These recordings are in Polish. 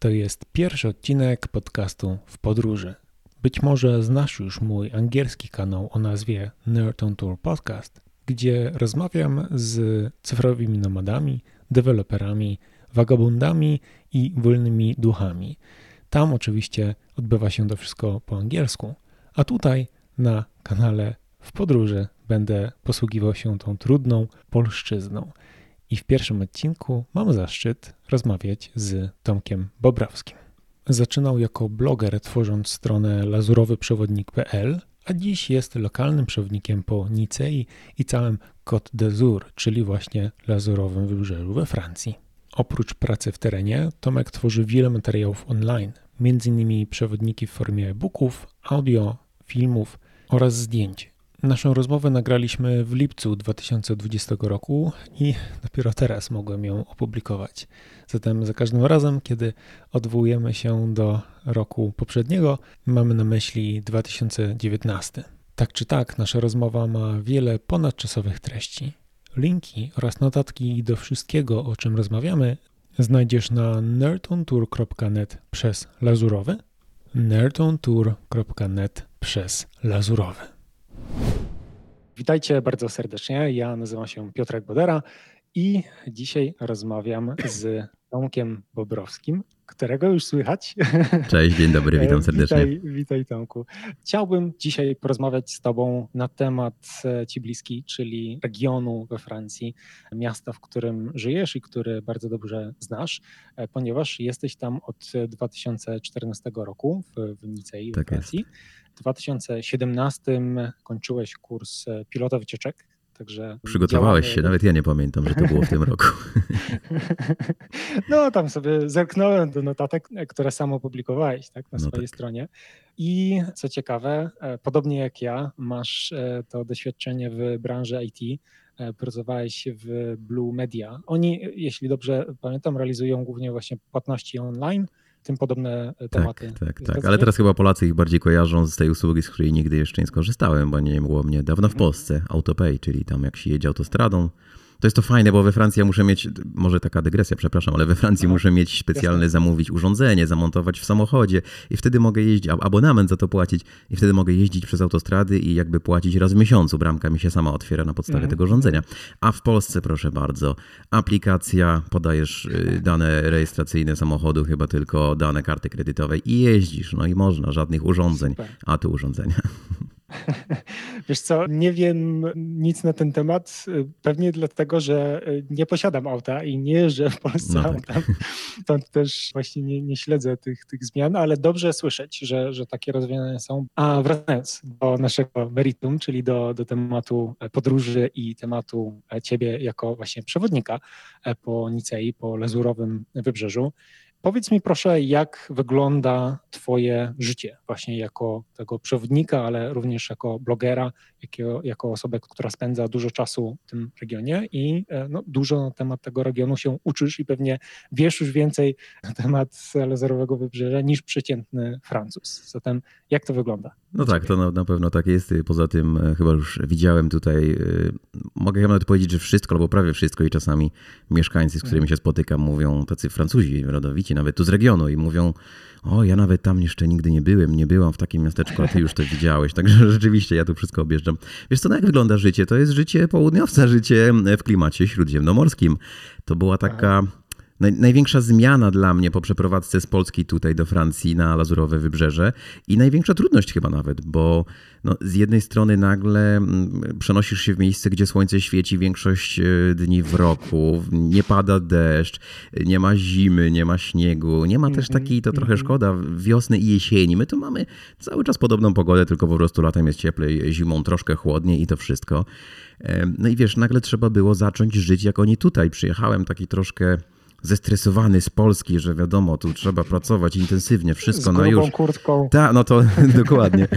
To jest pierwszy odcinek podcastu w podróży. Być może znasz już mój angielski kanał o nazwie Nerd on Tour Podcast, gdzie rozmawiam z cyfrowymi nomadami, deweloperami, wagabundami i wolnymi duchami. Tam oczywiście odbywa się to wszystko po angielsku, a tutaj na kanale w podróży będę posługiwał się tą trudną polszczyzną. I w pierwszym odcinku mam zaszczyt rozmawiać z Tomkiem Bobrowskim. Zaczynał jako bloger, tworząc stronę lazurowyprzewodnik.pl, a dziś jest lokalnym przewodnikiem po Nicei i całym Côte d'Azur, czyli właśnie lazurowym wybrzeżu we Francji. Oprócz pracy w terenie, Tomek tworzy wiele materiałów online, m.in. przewodniki w formie e-booków, audio, filmów oraz zdjęć. Naszą rozmowę nagraliśmy w lipcu 2020 roku i dopiero teraz mogłem ją opublikować. Zatem za każdym razem, kiedy odwołujemy się do roku poprzedniego, mamy na myśli 2019. Tak czy tak, nasza rozmowa ma wiele ponadczasowych treści. Linki oraz notatki do wszystkiego, o czym rozmawiamy, znajdziesz na nerdontour.net przez lazurowy, nerdontour.net przez lazurowy. Witajcie bardzo serdecznie. Ja nazywam się Piotrek Bodera i dzisiaj rozmawiam z Tomkiem Bobrowskim, którego już słychać. Cześć, dzień dobry, witam serdecznie. Witaj, witaj Tomku. Chciałbym dzisiaj porozmawiać z Tobą na temat e, Ci bliski, czyli regionu we Francji, miasta, w którym żyjesz i który bardzo dobrze znasz, e, ponieważ jesteś tam od 2014 roku w, w Nicei tak we Francji. Jest. W 2017 kończyłeś kurs e, pilota wycieczek, także... Przygotowałeś działamy... się, nawet ja nie pamiętam, że to było w tym roku. no, tam sobie zerknąłem do notatek, e, które sam opublikowałeś tak, na no swojej tak. stronie. I co ciekawe, e, podobnie jak ja, masz to doświadczenie w branży IT, pracowałeś w Blue Media. Oni, jeśli dobrze pamiętam, realizują głównie właśnie płatności online, tym podobne e, tematy. Tak, tak, tak. Ale teraz chyba Polacy ich bardziej kojarzą z tej usługi, z której nigdy jeszcze nie skorzystałem, bo nie było mnie dawno w mhm. Polsce. Autopay, czyli tam jak się jedzie autostradą, to jest to fajne, bo we Francji ja muszę mieć, może taka dygresja, przepraszam, ale we Francji no, muszę mieć specjalne jasne. zamówić urządzenie, zamontować w samochodzie i wtedy mogę jeździć, abonament za to płacić i wtedy mogę jeździć przez autostrady i jakby płacić raz w miesiącu. Bramka mi się sama otwiera na podstawie mm. tego urządzenia. A w Polsce, proszę bardzo, aplikacja, podajesz y, dane rejestracyjne samochodu, chyba tylko dane karty kredytowej i jeździsz. No i można, żadnych urządzeń, Super. a tu urządzenia. Wiesz co, nie wiem nic na ten temat, pewnie dlatego, że nie posiadam auta i nie jeżdżę w Polsce no tak. stąd też właśnie nie, nie, śledzę tych, tych zmian, ale dobrze słyszeć, że, że takie rozwiązania są. A wracając do naszego meritum, czyli do, do tematu podróży i tematu ciebie jako właśnie przewodnika po Nicei, po Lezurowym Wybrzeżu, Powiedz mi proszę, jak wygląda Twoje życie właśnie jako tego przewodnika, ale również jako blogera, jako, jako osobę, która spędza dużo czasu w tym regionie i e, no, dużo na temat tego regionu się uczysz i pewnie wiesz już więcej na temat Lazarowego Wybrzeża niż przeciętny Francuz. Zatem jak to wygląda? No tak, to na, na, pewno tak jest. Poza tym e, chyba już widziałem tutaj, e, mogę nawet powiedzieć, że wszystko albo prawie wszystko i czasami mieszkańcy, z którymi się spotykam, mówią tacy Francuzi rodowici, nawet tu z regionu i mówią, o ja nawet tam jeszcze nigdy nie byłem, nie byłam w takim miasteczku, a ty już to widziałeś. Także rzeczywiście ja tu wszystko objeżdżam. Wiesz co, no jak wygląda życie? To jest życie południowca, życie w klimacie śródziemnomorskim. To była taka naj, największa zmiana dla mnie po przeprowadzce z Polski tutaj do Francji na Lazurowe Wybrzeże i największa trudność chyba nawet, bo no, z jednej strony nagle mm, przenosisz się w miejsce, gdzie słońce świeci większość e, dni w roku, nie pada deszcz, nie ma zimy, nie ma śniegu, nie ma też mhm, takiej, to trochę mhm. szkoda, wiosny i jesieni. My tu mamy cały czas podobną pogodę, tylko po prostu latem jest cieplej, zimą troszkę chłodniej i to wszystko. No i wiesz, nagle trzeba było zacząć żyć jak oni tutaj. Przyjechałem taki troszkę zestresowany z Polski, że wiadomo, tu trzeba pracować intensywnie, wszystko na już. kurtką. Tak, no to dokładnie,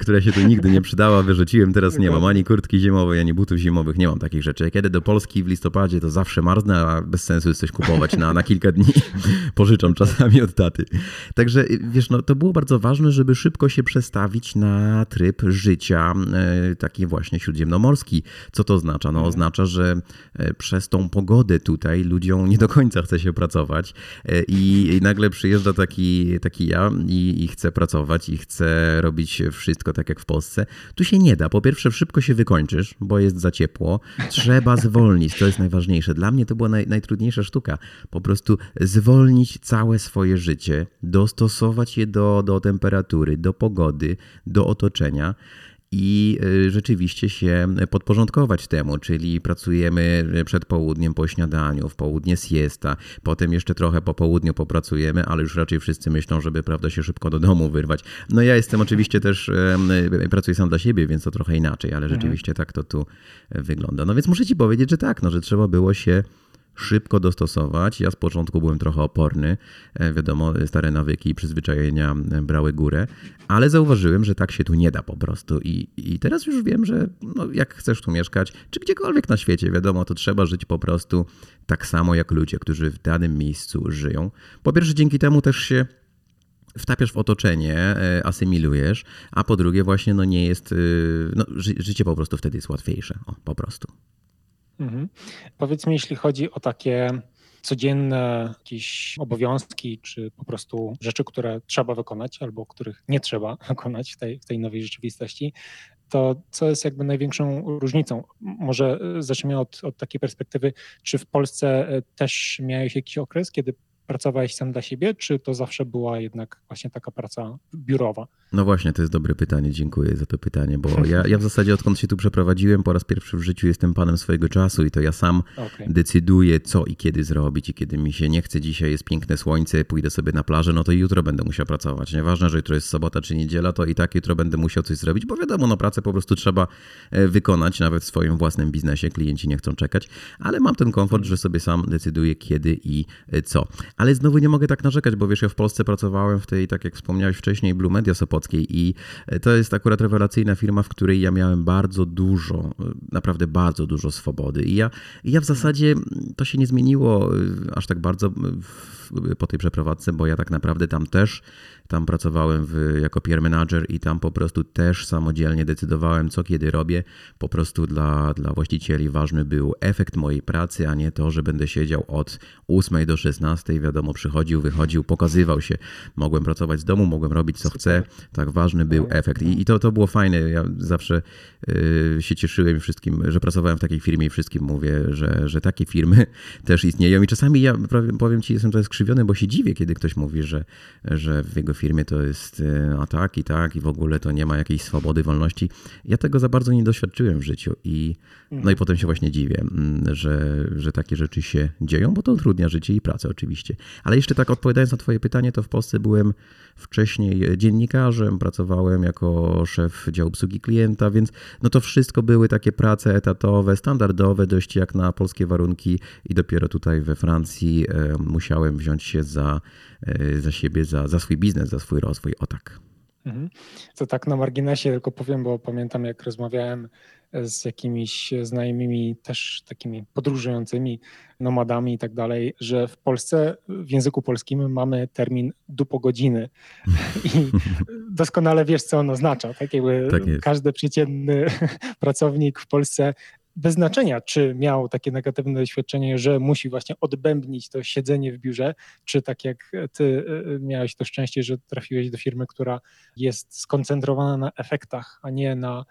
która się tu nigdy nie przydała, wyrzuciłem, teraz nie mam ani kurtki zimowej, ani butów zimowych, nie mam takich rzeczy. Jak jedę do Polski w listopadzie, to zawsze marznę, a bez sensu jest coś kupować na, na kilka dni. Pożyczam czasami od taty. Także wiesz, no to było bardzo ważne, żeby szybko się przestawić na tryb życia e, taki właśnie śródziemnomorski. Co to oznacza? No mhm. oznacza, że e, przez tą pogodę tutaj ludziom nie do końca chce się pracować i, i nagle przyjeżdża taki, taki ja i, i chce pracować i chce robić wszystko tak jak w Polsce. Tu się nie da. Po pierwsze szybko się wykończysz, bo jest za ciepło. Trzeba zwolnić, to jest najważniejsze. Dla mnie to była naj, najtrudniejsza sztuka. Po prostu zwolnić całe swoje życie, dostosować je do, do temperatury, do pogody, do otoczenia i y, rzeczywiście się podporządkować temu, czyli pracujemy przed południem po śniadaniu, w południe siesta, potem jeszcze trochę po południu popracujemy, ale już raczej wszyscy myślą, żeby prawda się szybko do domu wyrwać. No ja jestem oczywiście też, pracuję sam dla siebie, więc to trochę inaczej, ale mhm. rzeczywiście tak to tu wygląda. No więc muszę ci powiedzieć, że tak, no, że trzeba było się szybko dostosować. Ja z początku byłem trochę oporny. E, wiadomo, stare nawyki i przyzwyczajenia e, brały górę, ale zauważyłem, że tak się tu nie da po prostu. I, i teraz już wiem, że no, jak chcesz tu mieszkać, czy gdziekolwiek na świecie, wiadomo, to trzeba żyć po prostu tak samo jak ludzie, którzy w danym miejscu żyją. Po pierwsze, dzięki temu też się wtapiasz w otoczenie, e, asymilujesz, a po drugie właśnie no nie jest, no, życie po prostu wtedy jest łatwiejsze, o, po prostu. Mhm. Powiedz mi, jeśli chodzi o takie codzienne jakieś obowiązki, czy po prostu rzeczy, które trzeba wykonać, albo których nie trzeba wykonać w tej, w tej nowej rzeczywistości, to co jest jakby największą różnicą? Może zacznijmy od, od takiej perspektywy, czy w Polsce e, też miałeś jakiś okres, kiedy pracowałeś sam dla siebie, czy to zawsze była jednak właśnie taka praca biurowa? No właśnie, to jest dobre pytanie. Dziękuję za to pytanie, bo ja, ja w zasadzie odkąd się tu przeprowadziłem, po raz pierwszy w życiu jestem panem swojego czasu i to ja sam okay. decyduję, co i kiedy zrobić. I kiedy mi się nie chce, dzisiaj jest piękne słońce, pójdę sobie na plażę, no to jutro będę musiał pracować. Nieważne, że jutro jest sobota czy niedziela, to i tak jutro będę musiał coś zrobić, bo wiadomo, no pracę po prostu trzeba e, wykonać, nawet w swoim własnym biznesie. Klienci nie chcą czekać, ale mam ten komfort, że sobie sam decyduję, kiedy i e, co. Ale znowu nie mogę tak narzekać, bo wiesz, ja w Polsce pracowałem w tej, tak jak wspomniałeś wcześniej, Blue Media Sopockiej i to jest akurat rewelacyjna firma, w której ja miałem bardzo dużo, naprawdę bardzo dużo swobody. I ja, ja w zasadzie to się nie zmieniło aż tak bardzo po tej przeprowadzce, bo ja tak naprawdę tam też tam pracowałem w, jako peer manager i tam po prostu też samodzielnie decydowałem, co kiedy robię. Po prostu dla, dla właścicieli ważny był efekt mojej pracy, a nie to, że będę siedział od 8 do 16. Wiadomo, przychodził, wychodził, pokazywał się. Mogłem pracować z domu, mogłem robić co chcę. Tak ważny był efekt. I, i to, to było fajne. Ja zawsze yy, się cieszyłem wszystkim, że pracowałem w takiej firmie i wszystkim mówię, że, że takie firmy też istnieją. I czasami ja powiem ci, jestem trochę skrzywiony, bo się dziwię, kiedy ktoś mówi, że, że w jego firmie to jest e, a tak i tak i w ogóle to nie ma jakiejś swobody, wolności. Ja tego za bardzo nie doświadczyłem w życiu i no i mhm. potem się właśnie dziwię, mm, że, że takie rzeczy się dzieją, bo to utrudnia życie i pracę oczywiście. Ale jeszcze tak odpowiadając na twoje pytanie, to w Polsce byłem wcześniej dziennikarzem, pracowałem jako szef działu obsługi klienta, więc no to wszystko były takie prace etatowe, standardowe, dość jak na polskie warunki i dopiero tutaj we Francji e, musiałem wziąć się za, e, za siebie, za, za swój biznes, za swój rozwój. O tak. Mhm. To tak na marginesie tylko powiem, bo pamiętam jak rozmawiałem z jakimiś znajomymi też takimi podróżującymi nomadami i tak dalej, że w Polsce w języku polskim mamy termin dupogodziny i doskonale wiesz, co on oznacza. Tak jakby tak każdy przeciętny pracownik w Polsce bez znaczenia, czy miał takie negatywne doświadczenie, że musi właśnie odbębnić to siedzenie w biurze, czy tak jak ty y, y, miałeś to szczęście, że trafiłeś do firmy, która jest skoncentrowana na efektach, a nie na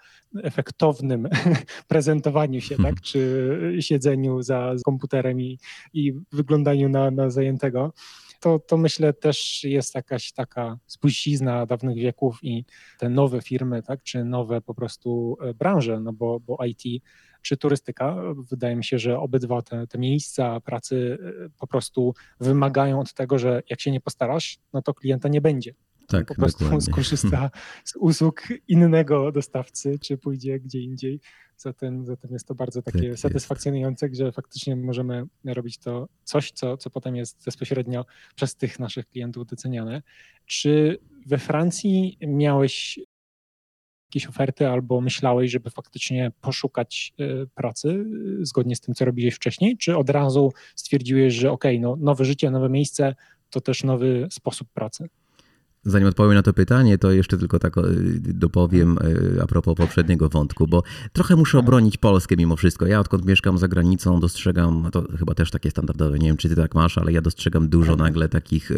efektownym prezentowaniu się, tak? Mhm. czy siedzeniu za komputerem i, i wyglądaniu na, na zajętego to, to myślę też jest jakaś taka spuścizna dawnych wieków i te nowe firmy, tak, czy nowe po prostu e, branże, no bo, bo IT czy turystyka. Wydaje mi się, że obydwa te, te miejsca pracy e, po prostu wymagają od tego, że jak się nie postarasz, no to klienta nie będzie. Tak, po prostu dokładnie. skorzysta z usług innego dostawcy, czy pójdzie gdzie indziej. Zatem, zatem jest to bardzo takie tak satysfakcjonujące, że faktycznie możemy robić to coś, co, co potem jest bezpośrednio przez tych naszych klientów doceniane. Czy we Francji miałeś jakieś oferty albo myślałeś, żeby faktycznie poszukać e, pracy e, zgodnie z tym, co robiłeś wcześniej, czy od razu stwierdziłeś, że ok, no, nowe życie, nowe miejsce to też nowy sposób pracy? Zanim odpowiem na to pytanie, to jeszcze tylko tak dopowiem a propos poprzedniego wątku, bo trochę muszę obronić Polskę mimo wszystko. Ja odkąd mieszkam za granicą dostrzegam, to chyba też takie standardowe, nie wiem czy ty tak masz, ale ja dostrzegam dużo nagle takich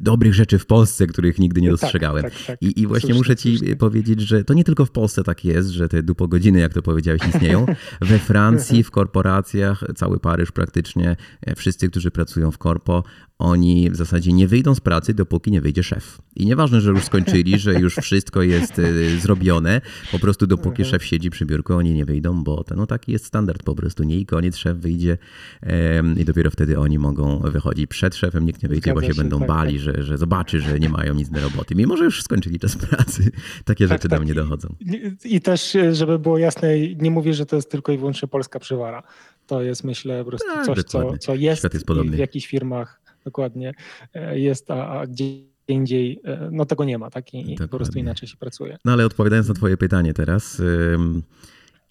dobrych rzeczy w Polsce, których nigdy nie tak, dostrzegałem. Tak, tak, tak. I, I, właśnie słusznie, muszę ci słusznie. powiedzieć, że to nie tylko w Polsce tak jest, że te dupogodziny, jak to powiedziałeś, istnieją. We Francji, w korporacjach, cały Paryż praktycznie, wszyscy, którzy pracują w korpo, oni w zasadzie nie wyjdą z pracy, dopóki nie wyjdzie szef. I nieważne, że już skończyli, że już wszystko jest e, zrobione, po prostu dopóki szef siedzi przy biurku, oni nie wyjdą, bo to, no taki jest standard po prostu. Nie i koniec, szef wyjdzie i dopiero wtedy oni mogą wychodzić. Przed szefem nikt nie wyjdzie, Zgadza bo się, się będą tak, bali, tak. Że, że zobaczy, że nie mają nic do roboty. Mimo, że już skończyli czas pracy. Takie tak, rzeczy tak. do mnie dochodzą. I, I też, żeby było jasne, nie mówię, że to jest tylko i wyłącznie polska przywara. To jest myślę po prostu tak, coś, co, co jest, jest w jakichś firmach dokładnie e, jest, a, a gdzie indziej e, no tego nie ma, tak? I, i po prostu inaczej się pracuje. No ale odpowiadając na twoje pytanie teraz,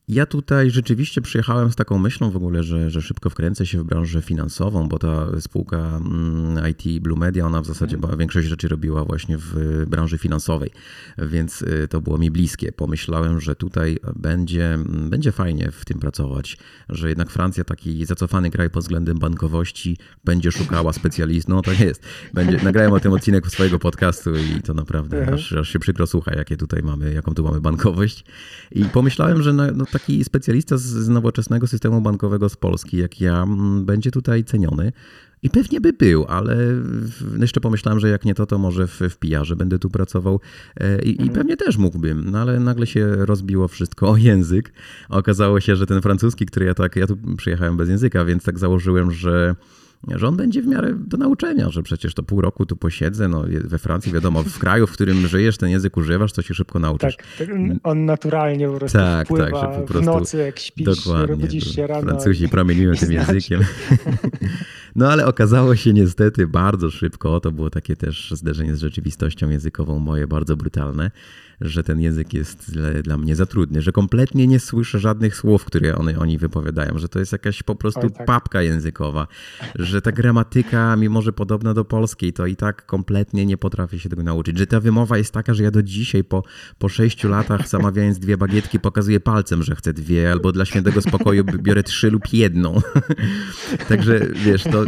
ja tutaj rzeczywiście przyjechałem z taką myślą w ogóle, że, że szybko wkręcę się w branżę finansową, bo ta spółka mm, IT Blue Media, ona w zasadzie mm. większość rzeczy robiła właśnie w branży finansowej, więc y, to było mi bliskie. Pomyślałem, że tutaj będzie, będzie fajnie w tym pracować, że jednak Francja, taki zacofany kraj pod względem bankowości, będzie szukała specjalistów. No tak jest. Będzie, nagrałem o tym odcinek swojego podcastu i to naprawdę aż, aż się przykro słucha, jakie tutaj mamy, jaką tu mamy bankowość. I pomyślałem, że no, no taki specjalista z nowoczesnego systemu bankowego z Polski, jak ja, mm, będzie tutaj ceniony. I pewnie by był, ale jeszcze pomyślałem, że jak nie to, to może w, w PR-ze będę tu pracował e, i, i, mhm. pewnie też mógłbym, no ale nagle się rozbiło wszystko o język. Okazało się, że ten francuski, który ja tak, ja tu przyjechałem bez języka, więc tak założyłem, że że on będzie w miarę do nauczenia, że przecież to pół roku tu posiedzę, no we Francji wiadomo, w kraju, w którym żyjesz, ten język używasz, to się szybko nauczysz. Tak, tak on naturalnie po prostu tak, tak, że po prostu, w nocy, jak śpisz, budzisz się rano. Francuzi promieniują tym językiem. No ale okazało się niestety bardzo szybko, to było takie też zderzenie z rzeczywistością językową moje bardzo brutalne, że ten język jest dla mnie za trudny, że kompletnie nie słyszę żadnych słów, które one, oni wypowiadają, że to jest jakaś po prostu tak. papka językowa, że ta gramatyka, mimo że podobna do polskiej, to i tak kompletnie nie potrafię się tego nauczyć, że ta wymowa jest taka, że ja do dzisiaj po, po sześciu latach zamawiając dwie bagietki pokazuję palcem, że chcę dwie, albo dla świętego spokoju biorę trzy lub jedną. Także wiesz, to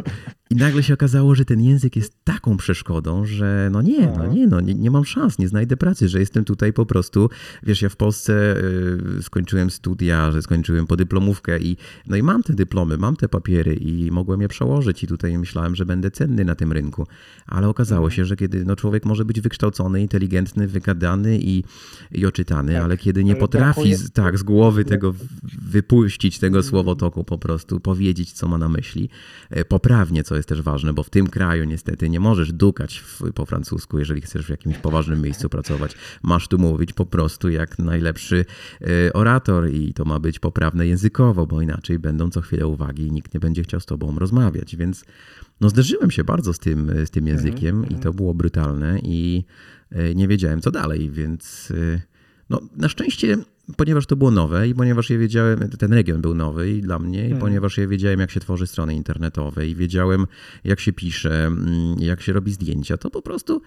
i nagle się okazało, że ten język jest taką przeszkodą, że no nie, no nie, no nie, nie mam szans, nie znajdę pracy, że jestem tutaj po prostu, wiesz, ja w Polsce y, skończyłem studia, że skończyłem podyplomówkę i no i mam te dyplomy, mam te papiery i mogłem je przełożyć i tutaj myślałem, że będę cenny na tym rynku, ale okazało się, że kiedy no człowiek może być wykształcony, inteligentny, wygadany i, i oczytany, tak, ale kiedy nie potrafi z, tak z głowy tego wypuścić, tego słowotoku po prostu, powiedzieć, co ma na myśli, e, poprawnie, co jest jest też ważne, bo w tym kraju niestety nie możesz dukać w, po francusku, jeżeli chcesz w jakimś poważnym miejscu pracować. Masz tu mówić po prostu jak najlepszy e, orator i to ma być poprawne językowo, bo inaczej będą co chwilę uwagi i nikt nie będzie chciał z tobą rozmawiać. Więc no zderzyłem się bardzo z tym, z tym językiem mm -hmm. i to było brutalne i e, nie wiedziałem co dalej, więc e, no, na szczęście ponieważ to było nowe i ponieważ ja wiedziałem, ten region był nowy i dla mnie, i hmm. ponieważ ja wiedziałem, jak się tworzy strony internetowe i wiedziałem, jak się pisze, mm, jak się robi zdjęcia, to po prostu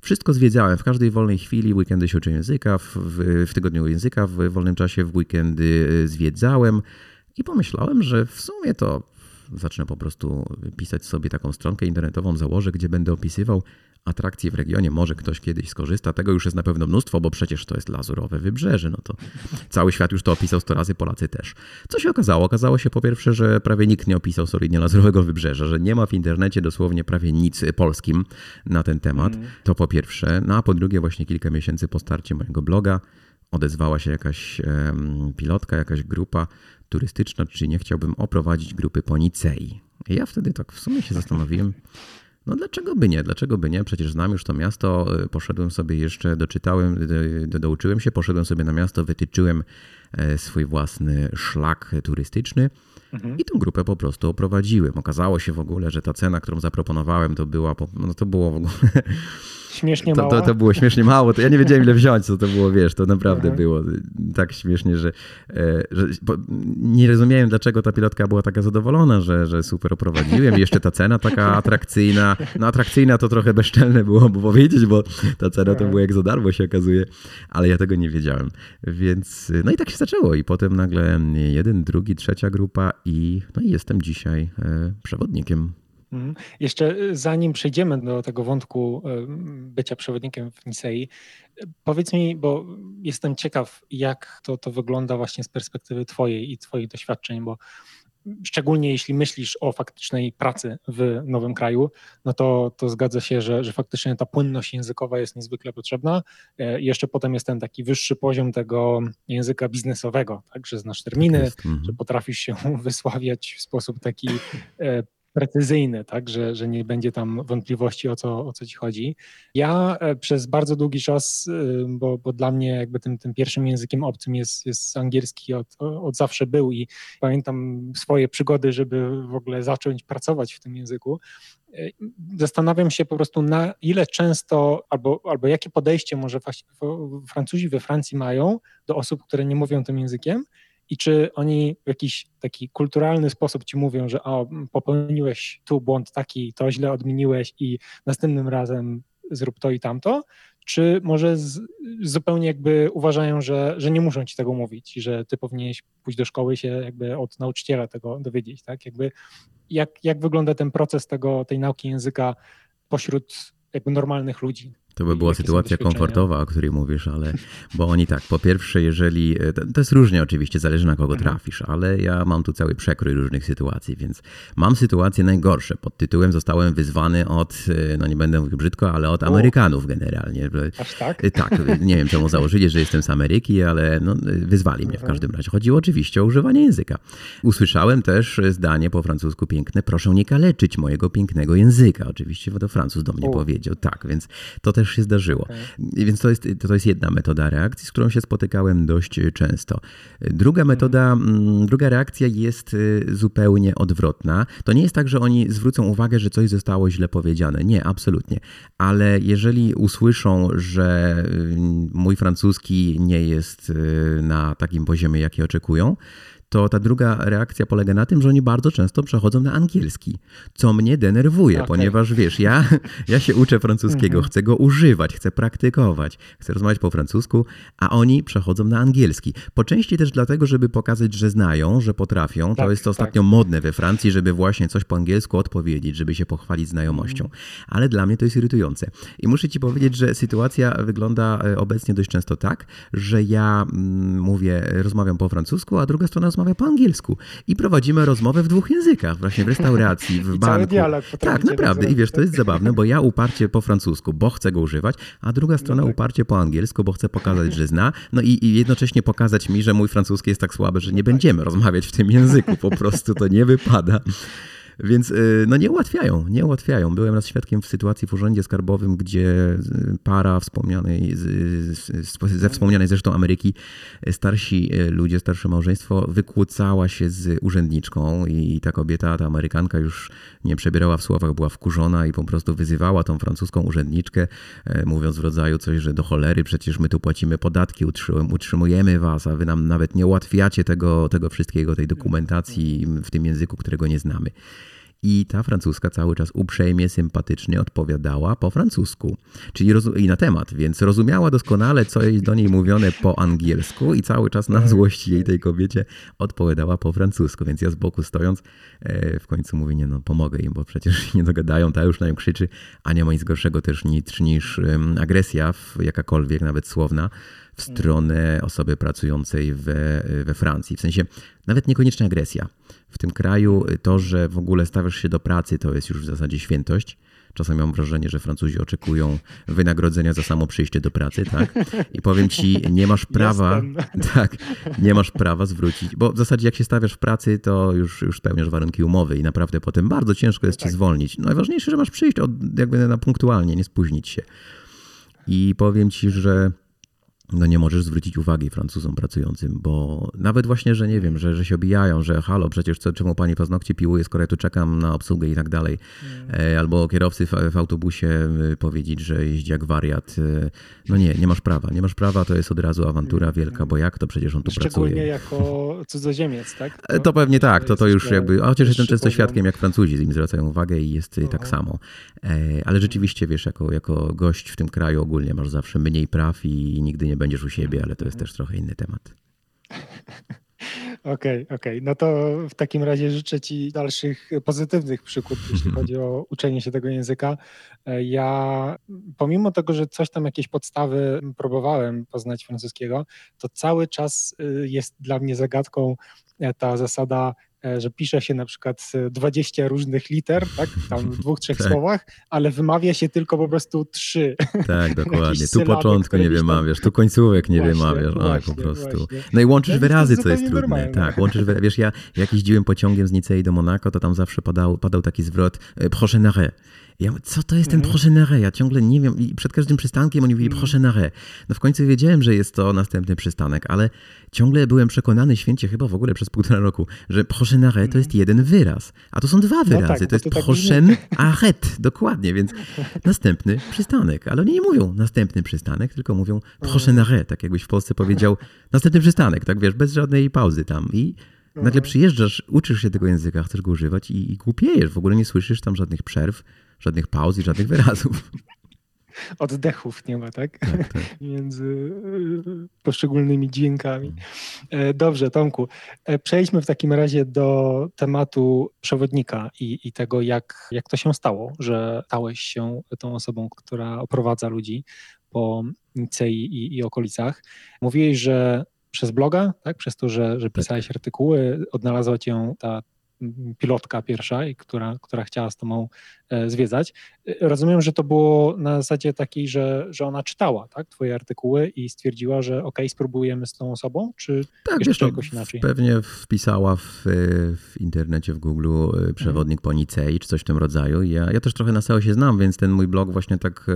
wszystko zwiedzałem. W każdej wolnej chwili, weekendy się uczyłem języka, w, w, w tygodniu języka, w wolnym czasie w weekendy y, zwiedzałem i pomyślałem, że w sumie to zacznę po prostu pisać sobie taką stronkę internetową, założę, gdzie będę opisywał atrakcji w regionie. Może ktoś kiedyś skorzysta. Tego już jest na pewno mnóstwo, bo przecież to jest lazurowe wybrzeże. No to cały świat już to opisał 100 razy, Polacy też. Co się okazało? Okazało się po pierwsze, że prawie nikt nie opisał solidnie lazurowego wybrzeża, że nie ma w internecie dosłownie prawie nic polskim na ten temat. Mm. To po pierwsze. No a po drugie, właśnie kilka miesięcy po starcie mojego bloga odezwała się jakaś pilotka, jakaś grupa turystyczna, czy nie chciałbym oprowadzić grupy po Nicei. I ja wtedy tak w sumie się zastanowiłem, no dlaczego by nie? Dlaczego by nie? Przecież znam już to miasto, poszedłem sobie jeszcze, doczytałem, do, douczyłem się, poszedłem sobie na miasto, wytyczyłem e, swój własny szlak turystyczny mhm. i tę grupę po prostu oprowadziłem. Okazało się w ogóle, że ta cena, którą zaproponowałem, to była, no to było w ogóle śmiesznie to, mało. To, to było śmiesznie mało, to ja nie wiedziałem ile wziąć, co to było, wiesz, to naprawdę było tak śmiesznie, że, e, że nie rozumiałem, dlaczego ta pilotka była taka zadowolona, że, że super oprowadziłem. Jeszcze ta cena taka atrakcyjna. No atrakcyjna to trochę bezczelne było bo powiedzieć, bo ta cena to była jak za darmo się okazuje, ale ja tego nie wiedziałem. Więc no i tak się zaczęło i potem nagle jeden, drugi, trzecia grupa i no i jestem dzisiaj e, przewodnikiem. Mhm. Jeszcze y, zanim przejdziemy do tego wątku y, bycia przewodnikiem w Nisei, powiedz mi, bo jestem ciekaw, jak to, to wygląda właśnie z perspektywy Twojej i Twoich doświadczeń, bo szczególnie jeśli myślisz o faktycznej pracy w nowym kraju, no to, to zgadza się, że, że faktycznie ta płynność językowa jest niezwykle potrzebna. E, jeszcze potem jest ten taki wyższy poziom tego języka biznesowego, tak, że znasz terminy, tak że potrafisz się wysławiać w sposób taki precyzyjny, tak, że, że nie będzie tam wątpliwości o co, o co ci chodzi. Ja e, przez bardzo długi czas, e, bo, bo dla mnie jakby tym, tym pierwszym językiem obcym jest, jest angielski od, od zawsze był i pamiętam swoje przygody, żeby w ogóle zacząć pracować w tym języku. E, zastanawiam się po prostu na ile często albo, albo jakie podejście może Francuzi we Francji mają do osób, które nie mówią tym językiem, i czy oni w jakiś taki kulturalny sposób ci mówią, że o, popełniłeś tu błąd taki, to źle odmieniłeś i następnym razem zrób to i tamto, czy może z, zupełnie jakby uważają, że, że nie muszą ci tego mówić i że ty powinieneś pójść do szkoły się jakby od nauczyciela tego dowiedzieć, tak? Jakby jak, jak wygląda ten proces tego, tej nauki języka pośród jakby normalnych ludzi? To by była sytuacja komfortowa, o której mówisz, ale bo oni tak, po pierwsze, jeżeli. E, to jest różnie oczywiście, zależy na kogo mhm. trafisz, ale ja mam tu cały przekrój różnych sytuacji, więc mam sytuacje najgorsze. Pod tytułem zostałem wyzwany od, e, no nie będę mówił brzydko, ale od Amerykanów generalnie. Aż tak? E, tak, nie wiem czemu założyli, że jestem z Ameryki, ale no, wyzwali mnie w mhm. każdym razie. Chodziło oczywiście o używanie języka. Usłyszałem też zdanie po francusku piękne, proszę nie kaleczyć mojego pięknego języka. Oczywiście to Francuz do mnie powiedział. Tak, więc to też też się zdarzyło. Okay. Więc to jest, to jest jedna metoda reakcji, z którą się spotykałem dość często. Druga mhm. metoda, hmm. druga reakcja jest y, zupełnie odwrotna. To nie jest tak, że oni zwrócą uwagę, że coś zostało źle powiedziane. Nie, absolutnie. Ale jeżeli usłyszą, że y, mój francuski nie jest y, na takim poziomie, jaki oczekują, to ta druga reakcja polega na tym, że oni bardzo często przechodzą na angielski, co mnie denerwuje, okay. ponieważ wiesz, ja, ja się uczę francuskiego, mhm. chcę go używać, chcę praktykować, chcę rozmawiać po francusku, a oni przechodzą na angielski. Po części też dlatego, żeby pokazać, że znają, że potrafią. Tak, to jest ostatnio tak. modne we Francji, żeby właśnie coś po angielsku odpowiedzieć, żeby się pochwalić znajomością. Mhm. Ale dla mnie to jest irytujące. I muszę ci powiedzieć, że sytuacja wygląda e, obecnie dość często tak, że ja mm, mówię, rozmawiam po francusku, a druga strona rozmawia rozmawia po angielsku. I prowadzimy rozmowę w dwóch językach, właśnie w restauracji, w I banku. dialog tak, naprawdę. I wiesz, to jest zabawne, bo ja uparcie po francusku, bo chcę go używać, a druga strona no tak. uparcie po angielsku, bo chce pokazać, że zna. No i, i, jednocześnie pokazać mi, że mój francuski jest tak słaby, że nie będziemy rozmawiać w tym języku. Po prostu to nie wypada. Więc y, no nie ułatwiają, nie ułatwiają. Byłem raz świadkiem w sytuacji w urzędzie skarbowym, gdzie y, para wspomnianej, ze wspomnianej zresztą Ameryki, y, starsi ludzie, starsze małżeństwo wykłócała się z urzędniczką i ta kobieta, ta Amerykanka już nie przebierała w słowach, była wkurzona i po prostu wyzywała tą francuską urzędniczkę, mówiąc w rodzaju coś, że do cholery, przecież my tu płacimy podatki, utrzymujemy was, a wy nam nawet nie ułatwiacie tego, tego wszystkiego, tej dokumentacji w tym języku, którego nie znamy. I ta francuska cały czas uprzejmie, sympatycznie odpowiadała po francusku, czyli i na temat, więc rozumiała doskonale, co jest do niej mówione po angielsku i cały czas na złość jej tej kobiecie odpowiadała po francusku. Więc ja z boku stojąc, e, w końcu mówię, nie no, pomogę im, bo przecież nie dogadają, ta już na nią krzyczy, a nie ma nic gorszego też niż, niż agresja, jakakolwiek, nawet słowna w stronę osoby pracującej we, we Francji. W sensie nawet niekoniecznie agresja. W tym kraju to, że w ogóle stawiasz się do pracy, to jest już w zasadzie świętość. Czasem mam wrażenie, że Francuzi oczekują wynagrodzenia za samo przyjście do pracy, tak? I powiem ci, nie masz prawa, tak, nie masz prawa zwrócić, bo w zasadzie jak się stawiasz w pracy, to już, już spełniasz warunki umowy i naprawdę potem bardzo ciężko jest no tak. cię zwolnić. No najważniejsze, że masz przyjść od, jakby na punktualnie, nie spóźnić się. I powiem ci, że no nie możesz zwrócić uwagi Francuzom pracującym, bo nawet właśnie, że nie wiem, że, że się obijają, że halo, przecież co, czemu pani paznokcie piłuje, skoro ja tu czekam na obsługę i tak dalej. Mm. Albo kierowcy w, w, autobusie y, powiedzieć, że jeździ jak wariat. Y, no nie, nie masz prawa. Nie masz prawa, to jest od razu awantura wielka, bo jak to przecież on tu Szczególnie pracuje. jako cudzoziemiec, tak? To, to pewnie tak, to, to już jakby, a chociaż jestem często świadkiem, jak Francuzi z nim zwracają uwagę i jest Aha. tak samo. Ale rzeczywiście, wiesz, jako, jako gość w tym kraju ogólnie masz zawsze mniej praw i nigdy nie będziesz u siebie, ale to jest też trochę inny temat. Okej, okej. Okay. No to w takim razie życzę Ci dalszych pozytywnych przygód, jeśli chodzi o uczenie się tego języka. Ja, pomimo tego, że coś tam, jakieś podstawy próbowałem poznać francuskiego, to cały czas y, jest dla mnie zagadką e, ta zasada E, że pisze się na przykład 20 różnych liter, tak, tam w dwóch, trzech tak. słowach, ale wymawia się tylko po prostu trzy. Tak, dokładnie. Tu początku nie wymawiasz, tu końcówek nie właśnie, wymawiasz, właśnie, po prostu. Właśnie. No i łączysz wyrazy, co jest trudne. Normalne. Tak, łączysz wyrazy. Wiesz, ja jak jeździłem pociągiem z Nicei do Monako, to tam zawsze padał, padał taki zwrot e, prochain arrêt. Ja mówię, co to jest ten mm. prochain Ja ciągle nie wiem. I przed każdym przystankiem oni mówili mm. prochain No w końcu wiedziałem, że jest to następny przystanek, ale ciągle byłem przekonany, święcie chyba w ogóle przez półtora roku, że prochain to jest mhm. jeden wyraz. A to są dwa no wyrazy. No tak, to jest to prochain arrêt. Dokładnie, więc następny przystanek. Ale oni nie mówią następny przystanek, tylko mówią prochain Tak jakbyś w Polsce powiedział następny przystanek, tak wiesz, bez żadnej pauzy tam. I nagle mhm. przyjeżdżasz, uczysz się tego języka, chcesz go używać i, i głupiejesz. W ogóle nie słyszysz tam żadnych przerw żadnych pauz i żadnych wyrazów. Oddechów nie ma, tak? tak, tak. Między y, poszczególnymi dźwiękami. E, dobrze, Tomku. E, przejdźmy w takim razie do tematu przewodnika i, i tego, jak, jak to się stało, że stałeś się tą osobą, która oprowadza ludzi po Nicei i, i okolicach. Mówiłeś, że przez bloga, tak? przez to, że, że tak. pisałeś artykuły, odnalazła cię ta pilotka pierwsza, która, która chciała z tobą e, zwiedzać. E, rozumiem, że to było na zasadzie takiej, że, że ona czytała tak, twoje artykuły i stwierdziła, że ok, spróbujemy z tą osobą, czy tak, jeszcze jakoś inaczej? Pewnie wpisała w, w internecie, w Google e, przewodnik mhm. po Nicei, czy coś w tym rodzaju. Ja, ja też trochę na całe się znam, więc ten mój blog właśnie tak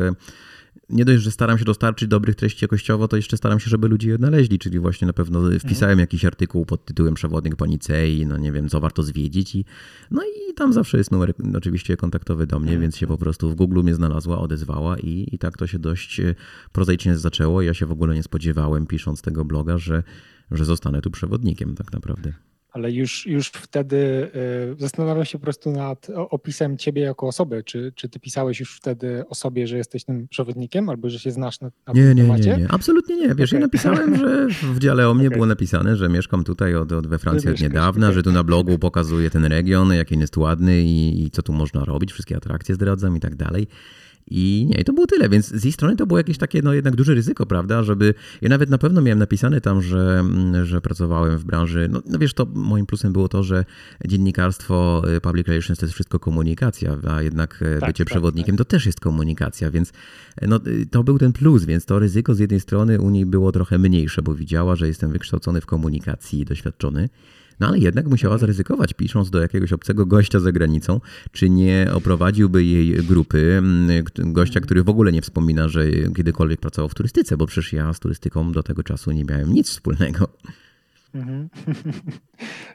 nie dość, że staram się dostarczyć dobrych treści jakościowo, to jeszcze staram się, żeby ludzie je odnaleźli, czyli właśnie na pewno wpisałem mhm. jakiś artykuł pod tytułem Przewodnik po Nicei, no nie wiem, co warto zwiedzić i no i tam zawsze jest numer oczywiście kontaktowy do mnie, mhm. więc się po prostu w Google mnie znalazła, odezwała i, i tak to się dość e, prozaicznie zaczęło. Ja się w ogóle nie spodziewałem, pisząc tego bloga, że, że zostanę tu przewodnikiem tak naprawdę ale już, już wtedy y, zastanawiam się po prostu nad opisem ciebie jako osoby. Czy, czy ty pisałeś już wtedy o sobie, że jesteś tym przewodnikiem, albo że się znasz na, na nie, tym nie, temacie? Nie, nie, absolutnie nie. Wiesz, okay. ja napisałem, że w dziale o mnie okay. było napisane, że mieszkam tutaj od, od we Francji od niedawna, okay. że tu na blogu pokazuję ten region, jaki jest ładny i, i co tu można robić, wszystkie atrakcje zdradzam i tak dalej. I nie, to było tyle, więc z jej strony to było jakieś takie, no jednak duże ryzyko, prawda, żeby, ja nawet na pewno miałem napisane tam, że, że pracowałem w branży, no, no wiesz, to moim plusem było to, że dziennikarstwo, y, public relations to jest wszystko komunikacja, a jednak y, tak, bycie tak, przewodnikiem tak. to też jest komunikacja, więc no, y, to był ten plus, więc to ryzyko z jednej strony u niej było trochę mniejsze, bo widziała, że jestem wykształcony w komunikacji i doświadczony, no ale jednak musiała zaryzykować, pisząc do jakiegoś obcego gościa za granicą, czy nie oprowadziłby jej grupy, mm, gościa, który w ogóle nie wspomina, że kiedykolwiek pracował w turystyce, bo przecież ja z turystyką do tego czasu nie miałem nic wspólnego. Mhm.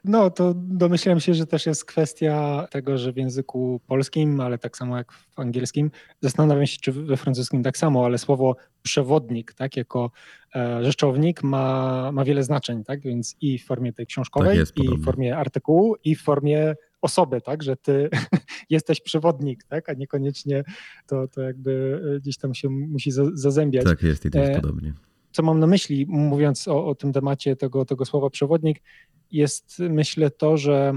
No, to domyślam się, że też jest kwestia tego, że w języku polskim, ale tak samo jak w angielskim, zastanawiam się, czy we francuskim tak samo, ale słowo przewodnik, tak, jako e, rzeczownik ma, ma wiele znaczeń, tak, więc i w formie tej książkowej, tak jest, i w formie artykułu, i w formie osoby, tak, że ty jesteś przewodnik, tak, a niekoniecznie to, to jakby gdzieś tam się musi zazębiać. Tak jest i to jest e, podobnie co mam na myśli, mówiąc o, o tym temacie tego, tego słowa przewodnik, jest myślę to, że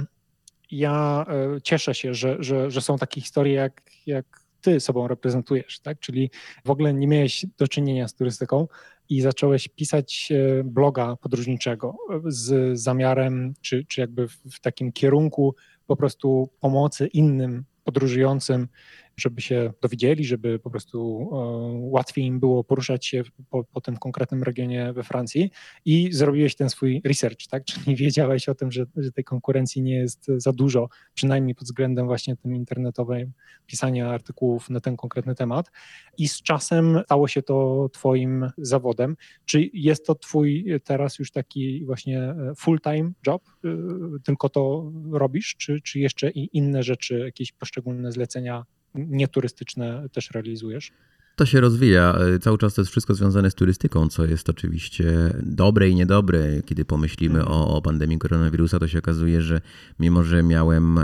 ja e, cieszę się, że, że, że są takie historie, jak, jak ty sobą reprezentujesz, tak? Czyli w ogóle nie miałeś do czynienia z turystyką i zacząłeś pisać e, bloga podróżniczego z zamiarem, czy, czy jakby w takim kierunku po prostu pomocy innym podróżującym żeby się dowiedzieli, żeby po prostu łatwiej im było poruszać się po, po tym konkretnym regionie we Francji i zrobiłeś ten swój research, tak? Czyli wiedziałeś o tym, że, że tej konkurencji nie jest za dużo, przynajmniej pod względem właśnie tym internetowym pisania artykułów na ten konkretny temat i z czasem stało się to twoim zawodem. Czy jest to twój teraz już taki właśnie e, full-time job, e, tylko to robisz, czy, czy jeszcze i inne rzeczy, jakieś poszczególne zlecenia nieturystyczne też realizujesz? To się rozwija. E, cały czas to jest wszystko związane z turystyką, co jest oczywiście dobre i niedobre. Kiedy pomyślimy mhm. o, o pandemii koronawirusa, to się okazuje, że mimo, że miałem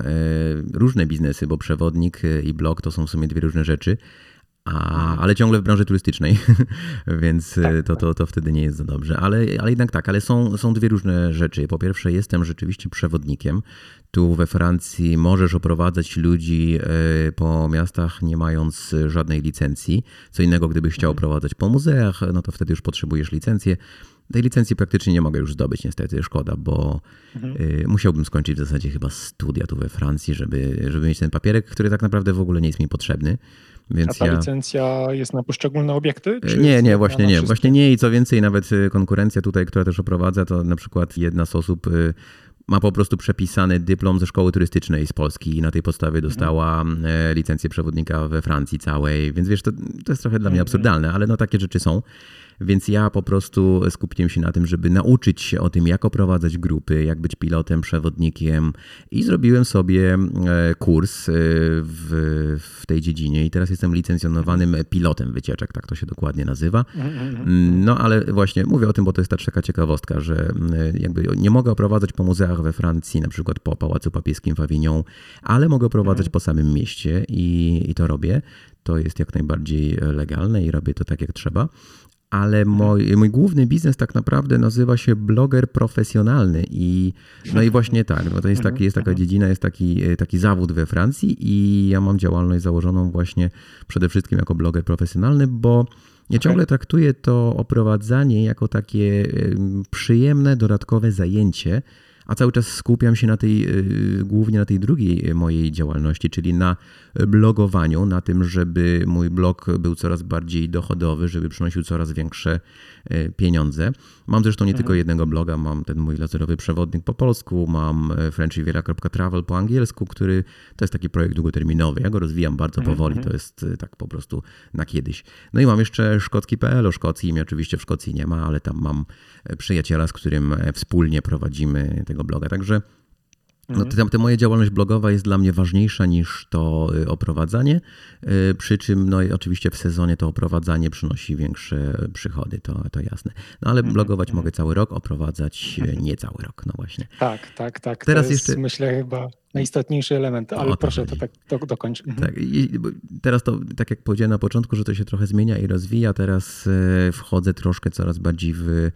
różne biznesy, bo przewodnik i blog to są w sumie dwie różne rzeczy, a, ale ciągle w branży turystycznej, więc tak, to, to, to wtedy nie jest za dobrze. Ale, ale jednak tak, ale są, są dwie różne rzeczy. Po pierwsze, jestem rzeczywiście przewodnikiem. Tu we Francji możesz oprowadzać ludzi e, po miastach, nie mając żadnej licencji. Co innego, gdybyś chciał mhm. oprowadzać po muzeach, no to wtedy już potrzebujesz licencję. Tej licencji praktycznie nie mogę już zdobyć, niestety, szkoda, bo mhm. Y, musiałbym skończyć w zasadzie chyba studia tu we Francji, żeby, żeby mieć ten papierek, który tak naprawdę w ogóle nie jest mi potrzebny. Więc A ta ja... licencja jest na poszczególne obiekty? nie, nie, właśnie nie. Właśnie nie i co więcej, nawet y, konkurencja tutaj, która też oprowadza, to na przykład jedna z osób y, ma po prostu przepisany dyplom ze szkoły turystycznej z Polski i na tej podstawie mhm. dostała mhm. licencję przewodnika we Francji całej, więc wiesz, to, to jest trochę dla mnie mhm. absurdalne, ale no takie rzeczy są. Więc ja po prostu skupiłem się na tym, żeby nauczyć się o tym, jak oprowadzać grupy, jak być pilotem, przewodnikiem i zrobiłem sobie e, kurs e, w, w tej dziedzinie i teraz jestem licencjonowanym pilotem wycieczek, tak to się dokładnie nazywa. No ale właśnie mówię o tym, bo to jest ta taka ciekawostka, że e, jakby nie mogę oprowadzać po muzeach we Francji, na przykład po Pałacu Papieskim w Avignon, ale mogę oprowadzać po samym mieście i, i to robię. To jest jak najbardziej legalne i robię to tak jak trzeba ale mój, mój główny biznes tak naprawdę nazywa się bloger profesjonalny i no i właśnie tak, no to jest, taki, jest taka mhm. dziedzina, jest taki, e, taki zawód we Francji i ja mam działalność założoną właśnie przede wszystkim jako bloger profesjonalny, bo ja ciągle traktuję to oprowadzanie jako takie przyjemne, dodatkowe zajęcie, a cały czas skupiam się na tej, y, głównie na tej drugiej mojej działalności, czyli na blogowaniu, na tym, żeby mój blog był coraz bardziej dochodowy, żeby przynosił coraz większe e, pieniądze. Mam zresztą nie mhm. tylko jednego bloga, mam ten mój laserowy przewodnik po polsku, mam e, frenchriviera.travel po angielsku, który to jest taki projekt długoterminowy. Ja go rozwijam bardzo mhm, powoli, mhm. to jest tak po prostu na kiedyś. No i mam jeszcze szkocki.pl o Szkocji, mnie oczywiście w Szkocji nie ma, ale tam mam przyjaciela, z którym wspólnie prowadzimy tego bloga. Także no, mhm. ta, moja działalność blogowa jest dla mnie ważniejsza niż to y, oprowadzanie, y, przy czym no i oczywiście w sezonie to oprowadzanie przynosi większe przychody, to, to jasne. No ale mhm, blogować mhm. mogę cały rok, oprowadzać nie cały rok, no właśnie. Tak, tak, tak. Teraz jest, jeszcze... myślę chyba najistotniejszy element, ale proszę, to tak to dokończ. Tak, teraz to, tak jak powiedziałem na początku, że to się trochę zmienia i rozwija, teraz wchodzę troszkę coraz bardziej w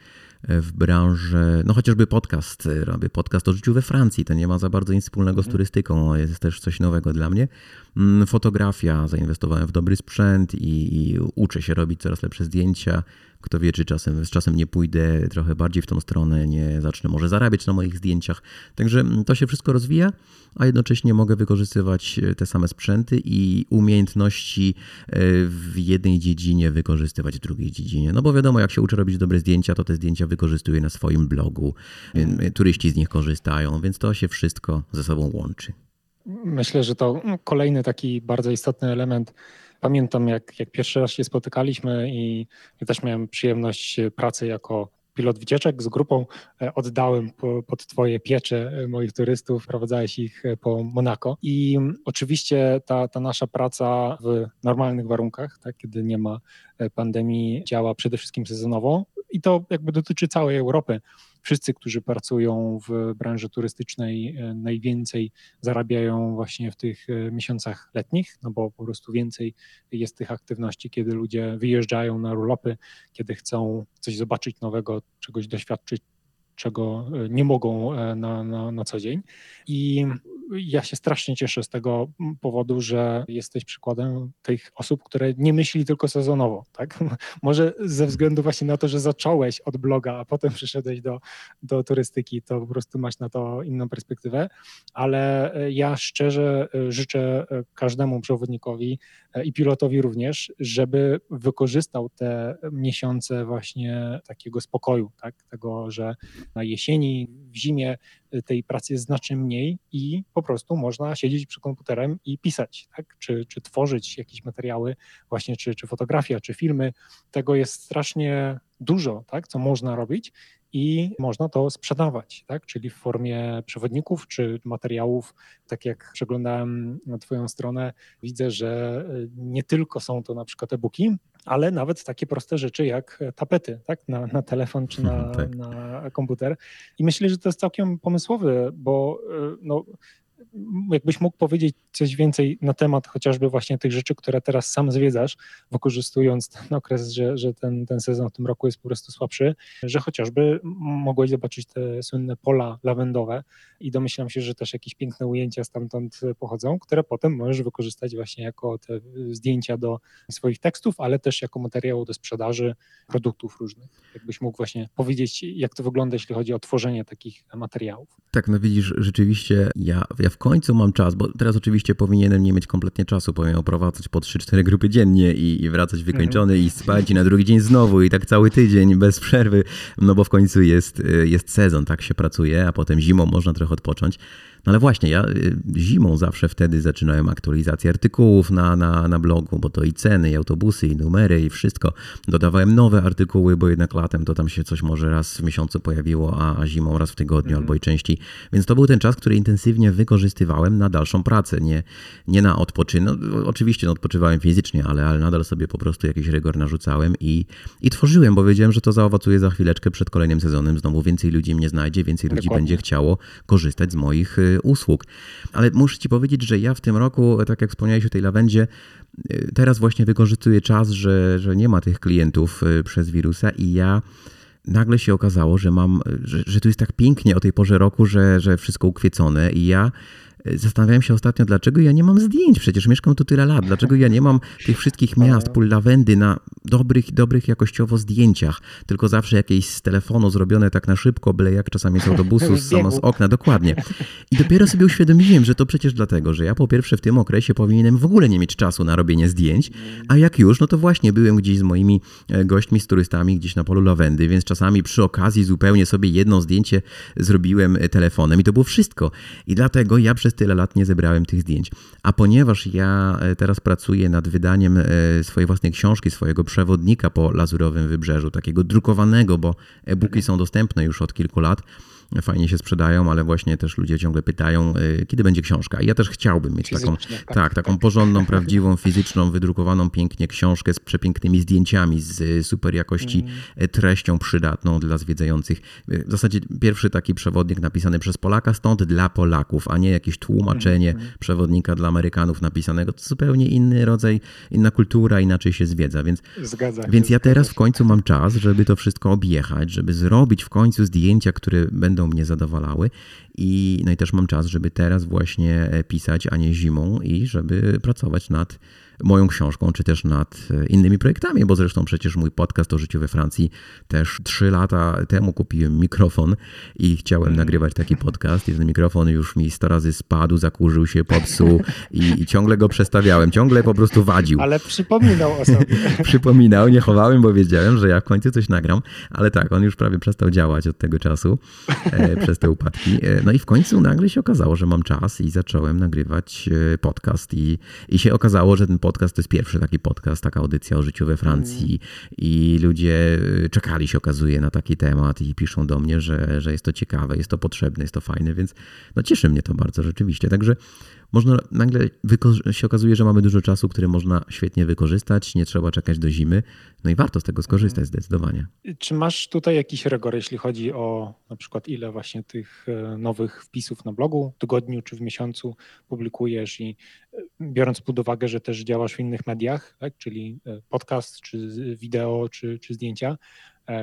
w branży, no chociażby podcast, robię podcast o życiu we Francji, to nie ma za bardzo nic wspólnego z mhm. turystyką, jest też coś nowego dla mnie. Mm, fotografia, zainwestowałem w dobry sprzęt i, i uczę się robić coraz lepsze zdjęcia. Kto wie, czy czasem, z czasem nie pójdę trochę bardziej w tą stronę, nie zacznę może zarabiać na moich zdjęciach. Także mm, to się wszystko rozwija, a jednocześnie mogę wykorzystywać e, te same sprzęty i umiejętności e, w jednej dziedzinie wykorzystywać w drugiej dziedzinie. No bo wiadomo, jak się uczę robić dobre zdjęcia, to te zdjęcia wykorzystuję na swoim blogu. Mm. Turyści z nich korzystają, więc to się wszystko ze sobą łączy. Myślę, że to kolejny taki bardzo istotny element. Pamiętam, jak, jak pierwszy raz się spotykaliśmy i ja też miałem przyjemność pracy jako pilot wycieczek z grupą. E, oddałem po, pod Twoje piecze e, moich turystów, prowadzałeś ich e, po Monako. I oczywiście ta, ta nasza praca w normalnych warunkach, tak, kiedy nie ma pandemii, działa przede wszystkim sezonowo i to jakby dotyczy całej Europy wszyscy, którzy pracują w branży turystycznej, e, najwięcej zarabiają właśnie w tych e, miesiącach letnich, no bo po prostu więcej jest tych aktywności, kiedy ludzie wyjeżdżają na urlopy, kiedy chcą coś zobaczyć nowego, czegoś doświadczyć, czego e, nie mogą na, na, na co dzień. I ja się strasznie cieszę z tego powodu, że jesteś przykładem tych osób, które nie myśli tylko sezonowo, tak? Może ze względu właśnie na to, że zacząłeś od bloga, a potem przyszedłeś do, do turystyki, to po prostu masz na to inną perspektywę, ale ja szczerze życzę każdemu przewodnikowi i pilotowi również, żeby wykorzystał te miesiące właśnie takiego spokoju, tak? Tego, że na jesieni, w zimie tej pracy jest znacznie mniej i po prostu można siedzieć przy komputerem i pisać, tak? czy, czy tworzyć jakieś materiały, właśnie czy, czy fotografia, czy filmy. Tego jest strasznie dużo, tak? co można robić i można to sprzedawać, tak? czyli w formie przewodników czy materiałów. Tak jak przeglądałem Twoją stronę, widzę, że nie tylko są to na przykład e-booki, ale nawet takie proste rzeczy jak tapety tak? na, na telefon czy na, tak. na komputer. I myślę, że to jest całkiem pomysłowe, bo no, jakbyś mógł powiedzieć coś więcej na temat chociażby właśnie tych rzeczy, które teraz sam zwiedzasz, wykorzystując ten okres, że, że ten, ten sezon w tym roku jest po prostu słabszy, że chociażby mogłeś zobaczyć te słynne pola lawendowe i domyślam się, że też jakieś piękne ujęcia stamtąd pochodzą, które potem możesz wykorzystać właśnie jako te zdjęcia do swoich tekstów, ale też jako materiału do sprzedaży produktów różnych. Jakbyś mógł właśnie powiedzieć, jak to wygląda, jeśli chodzi o tworzenie takich materiałów. Tak, no widzisz, rzeczywiście ja, ja w końcu mam czas, bo teraz oczywiście powinienem nie mieć kompletnie czasu, powinien oprowadzać po 3-4 grupy dziennie i, i wracać wykończony i spać i na drugi dzień znowu i tak cały tydzień bez przerwy, no bo w końcu jest, jest sezon, tak się pracuje, a potem zimą można trochę odpocząć. No ale właśnie, ja y, zimą zawsze wtedy zaczynałem aktualizację artykułów na, na, na blogu, bo to i ceny, i autobusy, i numery, i wszystko. Dodawałem nowe artykuły, bo jednak latem to tam się coś może raz w miesiącu pojawiło, a zimą raz w tygodniu mhm. albo i częściej. Więc to był ten czas, który intensywnie wykorzystywałem na dalszą pracę, nie, nie na odpoczynek. No, oczywiście no, odpoczywałem fizycznie, ale, ale nadal sobie po prostu jakiś rygor narzucałem i, i tworzyłem, bo wiedziałem, że to zaowocuje za chwileczkę przed kolejnym sezonem. Znowu więcej ludzi mnie znajdzie, więcej ludzi Dokładnie. będzie chciało korzystać z moich y, usług. Ale muszę Ci powiedzieć, że ja w tym roku, tak jak wspomniałeś o tej lawendzie, y, teraz właśnie wykorzystuję czas, że, że nie ma tych klientów y, przez wirusa i ja nagle się okazało, że mam, że, że tu jest tak pięknie o tej porze roku, że, że wszystko ukwiecone i ja Zastanawiałem się ostatnio, dlaczego ja nie mam zdjęć, przecież mieszkam tu tyle lat, dlaczego ja nie mam tych wszystkich miast, pól lawendy na dobrych, dobrych jakościowo zdjęciach, tylko zawsze jakieś z telefonu zrobione tak na szybko, byle jak czasami z autobusu, z, samo z okna, dokładnie. I dopiero sobie uświadomiłem, że to przecież dlatego, że ja po pierwsze w tym okresie powinienem w ogóle nie mieć czasu na robienie zdjęć, a jak już, no to właśnie byłem gdzieś z moimi e, gośćmi, z turystami gdzieś na polu lawendy, więc czasami przy okazji zupełnie sobie jedno zdjęcie zrobiłem e, telefonem i to było wszystko. I dlatego ja przez tyle lat nie zebrałem tych zdjęć. A ponieważ ja e, teraz pracuję nad wydaniem e, swojej własnej książki, swojego przewodnika po Lazurowym Wybrzeżu, takiego drukowanego, bo e-booki są dostępne już od kilku lat, fajnie się sprzedają, ale właśnie też ludzie ciągle pytają, y, kiedy będzie książka. I ja też chciałbym mieć taką, tak, tak, taką tak. porządną, prawdziwą, fizyczną, wydrukowaną pięknie książkę z przepięknymi zdjęciami, z y, super jakości mm. treścią przydatną dla zwiedzających. W zasadzie pierwszy taki przewodnik napisany przez Polaka, stąd dla Polaków, a nie jakieś tłumaczenie mm. przewodnika dla Amerykanów napisanego. To zupełnie inny rodzaj, inna kultura, inaczej się zwiedza. Więc, zgadza więc ja teraz w końcu mam czas, żeby to wszystko objechać, żeby zrobić w końcu zdjęcia, które będą będą mnie zadowalały. I, no i też mam czas, żeby teraz właśnie pisać, a nie zimą i żeby pracować nad moją książką, czy też nad e, innymi projektami, bo zresztą przecież mój podcast o życiu we Francji też trzy lata temu kupiłem mikrofon i chciałem mm. nagrywać taki podcast i ten mikrofon już mi sto razy spadł, zakurzył się, popsuł i, i ciągle go przestawiałem, ciągle po prostu wadził. Ale przypominał o sobie. przypominał, nie chowałem, bo wiedziałem, że ja w końcu coś nagram, ale tak, on już prawie przestał działać od tego czasu e, przez te upadki. E, no i w końcu nagle się okazało, że mam czas i zacząłem nagrywać e, podcast i, i się okazało, że ten podcast to jest pierwszy taki podcast, taka audycja o życiu we Francji mm. i ludzie y, czekali się okazuje na taki temat i piszą do mnie, że, że jest to ciekawe, jest to potrzebne, jest to fajne, więc no cieszy mnie to bardzo rzeczywiście. Także można nagle się okazuje, że mamy dużo czasu, który można świetnie wykorzystać, nie trzeba czekać do zimy, no i warto z tego skorzystać mhm. zdecydowanie. Czy masz tutaj jakiś rygor, jeśli chodzi o na przykład ile właśnie tych e, nowych wpisów na blogu w tygodniu czy w miesiącu publikujesz i e, biorąc pod uwagę, że też działasz w innych mediach, tak, czyli e, podcast, czy wideo, czy, czy zdjęcia,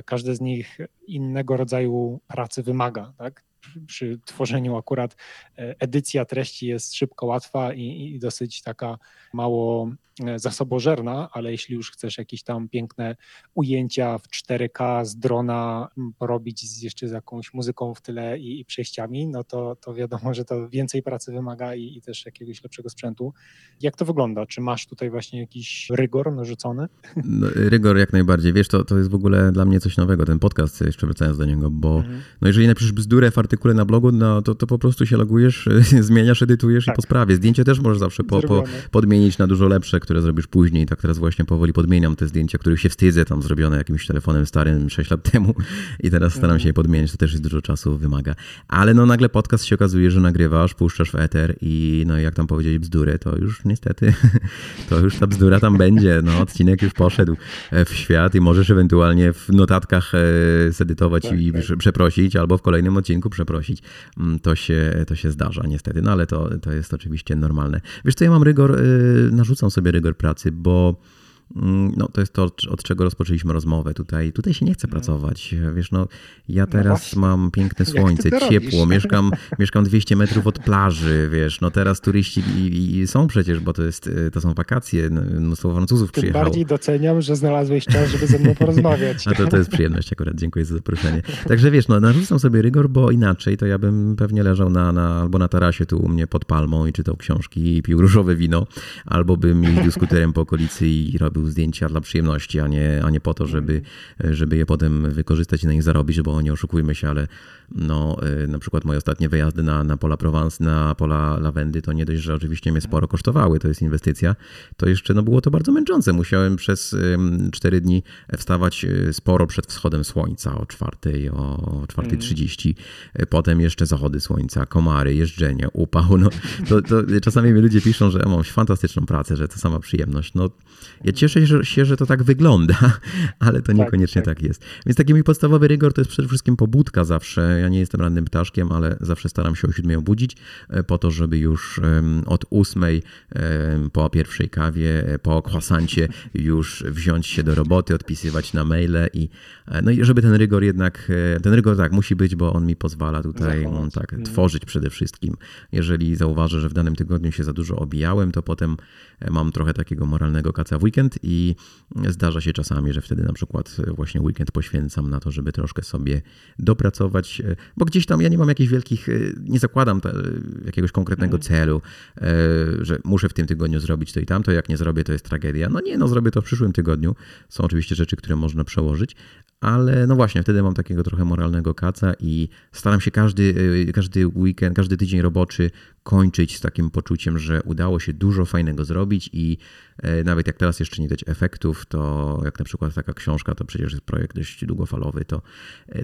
każde z nich innego rodzaju pracy wymaga, tak? Przy tworzeniu akurat e, edycja treści jest szybko, łatwa i, i dosyć taka mało e, zasobożerna, ale jeśli już chcesz jakieś tam piękne ujęcia w 4K z drona porobić z, jeszcze z jakąś muzyką w tyle i, i przejściami, no to, to wiadomo, że to więcej pracy wymaga i, i, też jakiegoś lepszego sprzętu. Jak to wygląda? Czy masz tutaj właśnie jakiś rygor narzucony? No, rygor jak najbardziej. Wiesz, to, to jest w ogóle dla mnie coś nowego, ten podcast, jeszcze wracając do niego, bo mhm. no jeżeli napiszesz bzdurę w artykule na blogu, no to, to po prostu się logujesz, zmieniasz, edytujesz tak. i po sprawie. Zdjęcie też możesz zawsze po, po, podmienić na dużo lepsze, które zrobisz później. Tak teraz właśnie powoli podmieniam te zdjęcia, których się wstydzę, tam zrobione jakimś telefonem starym 6 lat temu i teraz staram się je mhm. podmienić, to też jest dużo czasu wymaga. Ale no nagle podcast się okazuje, że nagrywasz, puszczasz w eter i no jak tam powiedzieć bzdury, to już niestety, to już ta bzdura tam będzie. No odcinek już poszedł e, w świat i możesz ewentualnie w notatkach e, zedytować tak, i tak. przeprosić, albo w kolejnym odcinku przeprosić. Mm, to się, to się zdarza niestety, no ale to, to jest oczywiście normalne. Wiesz co, ja mam rygor, e, narzucam sobie rygor pracy, bo no, to jest to, od czego rozpoczęliśmy rozmowę. Tutaj, tutaj się nie chce no. pracować. Wiesz, no, ja no teraz no mam piękne słońce, ciepło, mieszkam, mieszkam 200 metrów od plaży, wiesz, no teraz turyści i, i są przecież, bo to, jest, to są wakacje, no, mnóstwo Francuzów Tym przyjechało. bardziej doceniam, że znalazłeś czas, żeby ze mną porozmawiać. A to, to jest przyjemność akurat, dziękuję za zaproszenie. Także wiesz, no, narzucam sobie rygor, bo inaczej to ja bym pewnie leżał na, na, albo na tarasie tu u mnie pod palmą i czytał książki i pił różowe wino, albo bym jeździł skuterem po okolicy i robił robił zdjęcia dla przyjemności, a nie, a nie po to, żeby, żeby je potem wykorzystać i na nich zarobić, bo nie oszukujmy się, ale no, y, na przykład moje ostatnie wyjazdy na, na pola Provence, na pola lawendy, to nie dość, że oczywiście mnie sporo kosztowały, to jest inwestycja, to jeszcze no, było to bardzo męczące. Musiałem przez cztery dni wstawać y, sporo przed wschodem słońca o czwartej, o 4.30, mm. potem jeszcze zachody słońca, komary, jeżdżenie, upał. No, to, to czasami mi ludzie piszą, że mam fantastyczną pracę, że to sama przyjemność. No, ja cieszę się, że to tak wygląda, ale to tak, niekoniecznie tak, tak. tak jest. Więc taki mój podstawowy rygor to jest przede wszystkim pobudka zawsze ja nie jestem rannym ptaszkiem, ale zawsze staram się o siódmej obudzić e, po to, żeby już od ósmej po pierwszej kawie, e, po kwasancie już wziąć się do roboty, odpisywać na maile i e, no i żeby ten rygor jednak, ten rygor tak musi być, bo on mi pozwala tutaj mm, tak, mhm. tworzyć przede wszystkim. Jeżeli zauważę, że w danym tygodniu się za dużo obijałem, to potem mam trochę takiego moralnego kaca w weekend i zdarza się czasami, że wtedy na przykład właśnie weekend poświęcam na to, żeby troszkę sobie dopracować bo gdzieś tam ja nie mam jakichś wielkich, e, nie zakładam te, jakiegoś konkretnego mhm. celu, e, że muszę w tym tygodniu zrobić to i tamto, jak nie zrobię, to jest tragedia. No nie, no zrobię to w przyszłym tygodniu. Są oczywiście rzeczy, które można przełożyć, ale no właśnie, wtedy mam takiego trochę moralnego kaca i staram się każdy, e, każdy weekend, każdy tydzień roboczy kończyć z takim poczuciem, że udało się dużo fajnego zrobić i nawet jak teraz jeszcze nie dać efektów, to jak na przykład taka książka, to przecież jest projekt dość długofalowy, to,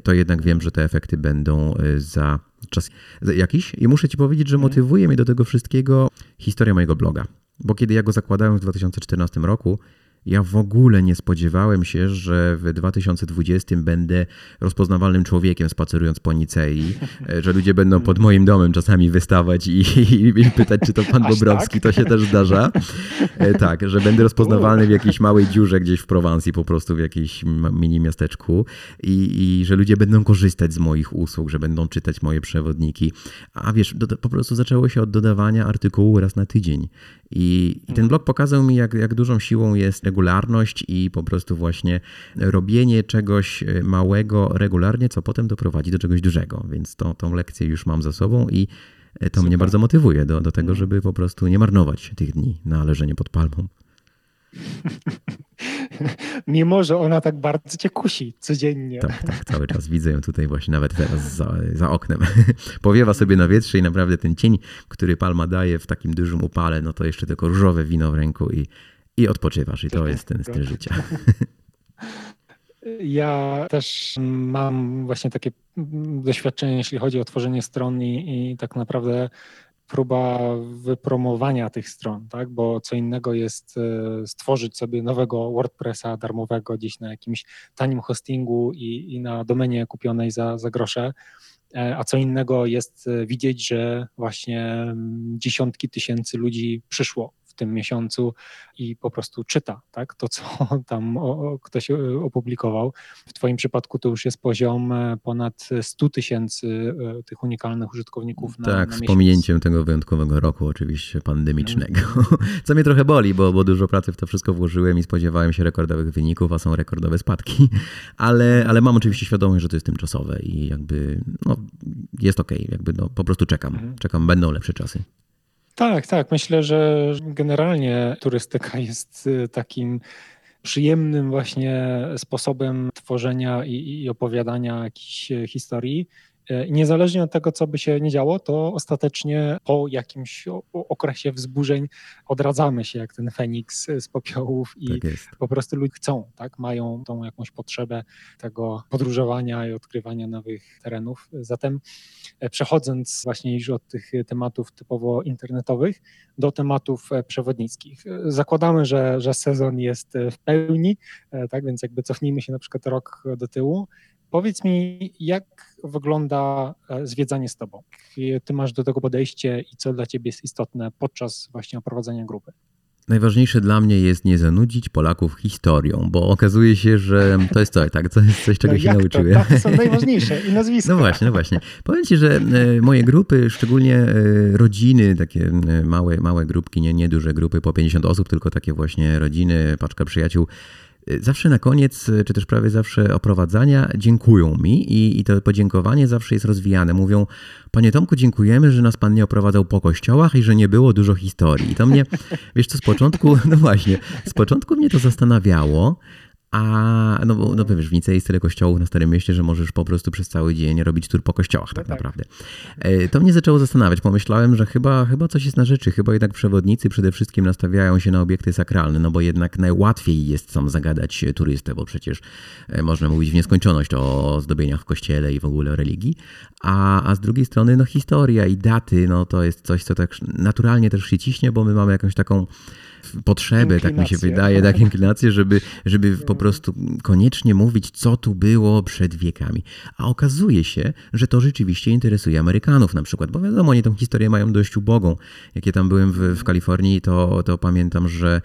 to jednak wiem, że te efekty będą za czas jakiś. I muszę ci powiedzieć, że mhm. motywuje mnie do tego wszystkiego historia mojego bloga. Bo kiedy ja go zakładałem w 2014 roku, ja w ogóle nie spodziewałem się, że w 2020 będę rozpoznawalnym człowiekiem spacerując po Nicei, że ludzie będą pod moim domem czasami wystawać i, i, i pytać, czy to pan Aż Bobrowski, tak? to się też zdarza. E, tak, że będę rozpoznawalny w jakiejś małej dziurze gdzieś w Prowansji, po prostu w jakimś mini miasteczku i, i że ludzie będą korzystać z moich usług, że będą czytać moje przewodniki. A wiesz, do, po prostu zaczęło się od dodawania artykułu raz na tydzień. I, i ten mhm. blog pokazał mi, jak, jak dużą siłą jest regularność i po prostu właśnie robienie czegoś e, małego regularnie, co potem doprowadzi do czegoś dużego. Więc to, tą lekcję już mam za sobą i e, to Super. mnie bardzo motywuje do, do tego, mhm. żeby po prostu nie marnować tych dni na leżenie pod palmą. Mimo, że ona tak bardzo cię kusi codziennie. Tak, tak, cały czas widzę ją tutaj właśnie nawet teraz za, za oknem. Powiewa sobie na wietrze i naprawdę ten cień, który palma daje w takim dużym upale, no to jeszcze tylko różowe wino w ręku i, i odpoczywasz. I to jest ten styl życia. Ja też mam właśnie takie doświadczenie, jeśli chodzi o tworzenie stron i, i tak naprawdę próba wypromowania tych stron, tak? bo co innego jest e, stworzyć sobie nowego WordPressa darmowego gdzieś na jakimś tanim hostingu i, i na domenie kupionej za, za grosze, e, a co innego jest e, widzieć, że właśnie mm, dziesiątki tysięcy ludzi przyszło tym miesiącu i po prostu czyta tak, to, co tam ktoś opublikował. W Twoim przypadku to już jest poziom ponad 100 tysięcy tych unikalnych użytkowników na Tak, na z pominięciem tego wyjątkowego roku oczywiście pandemicznego. Co mnie trochę boli, bo, bo dużo pracy w to wszystko włożyłem i spodziewałem się rekordowych wyników, a są rekordowe spadki. Ale, ale mam oczywiście świadomość, że to jest tymczasowe i jakby no, jest okej, okay. jakby no, po prostu czekam. Mhm. Czekam, będą lepsze czasy. Tak, tak. Myślę, że generalnie turystyka jest y, takim przyjemnym właśnie sposobem tworzenia i, i opowiadania jakichś y, historii. E, niezależnie od tego, co by się nie działo, to ostatecznie po jakimś okresie wzburzeń odradzamy się jak ten Feniks z popiołów i tak po prostu ludzie chcą, tak? mają tą jakąś potrzebę tego podróżowania i odkrywania nowych terenów. Zatem e, przechodząc właśnie już od tych tematów typowo internetowych do tematów e, przewodnickich. Zakładamy, że, że sezon jest w pełni, tak więc jakby cofnijmy się na przykład rok do tyłu Powiedz mi, jak wygląda e, zwiedzanie z Tobą? Jakie Ty masz do tego podejście i co dla Ciebie jest istotne podczas właśnie oprowadzania grupy? Najważniejsze dla mnie jest nie zanudzić Polaków historią, bo okazuje się, że to jest coś, tak, to jest coś, czego no się nauczyłem. To? to są najważniejsze i nazwiska. No właśnie, no właśnie. Powiem Ci, że e, moje grupy, szczególnie e, rodziny, takie małe, małe grupki, nie, nie duże grupy po 50 osób, tylko takie właśnie rodziny, paczka przyjaciół, zawsze na koniec, czy też prawie zawsze oprowadzania dziękują mi i, i to podziękowanie zawsze jest rozwijane. Mówią, panie Tomku, dziękujemy, że nas pan nie oprowadzał po kościołach i że nie było dużo historii. I to mnie, wiesz co, z początku, no właśnie, z początku mnie to zastanawiało, a no, bo, no wiesz, w Nicei jest tyle kościołów na Starym Mieście, że możesz po prostu przez cały dzień robić tur po kościołach tak, no tak naprawdę. E, to mnie zaczęło zastanawiać. Pomyślałem, że chyba, chyba coś jest na rzeczy. Chyba jednak przewodnicy przede wszystkim nastawiają się na obiekty sakralne, no bo jednak najłatwiej jest sam zagadać turystę, bo przecież e, można mówić w nieskończoność o zdobieniach w kościele i w ogóle o religii. A, a z drugiej strony, no historia i daty, no to jest coś, co tak naturalnie też się ciśnie, bo my mamy jakąś taką potrzeby, tak mi się wydaje, tak, inklinację, żeby, żeby po prostu koniecznie mówić, co tu było przed wiekami. A okazuje się, że to rzeczywiście interesuje Amerykanów na przykład, bo wiadomo, oni tą historię mają dość ubogą. Jak ja tam byłem w, w Kalifornii, to, to pamiętam, że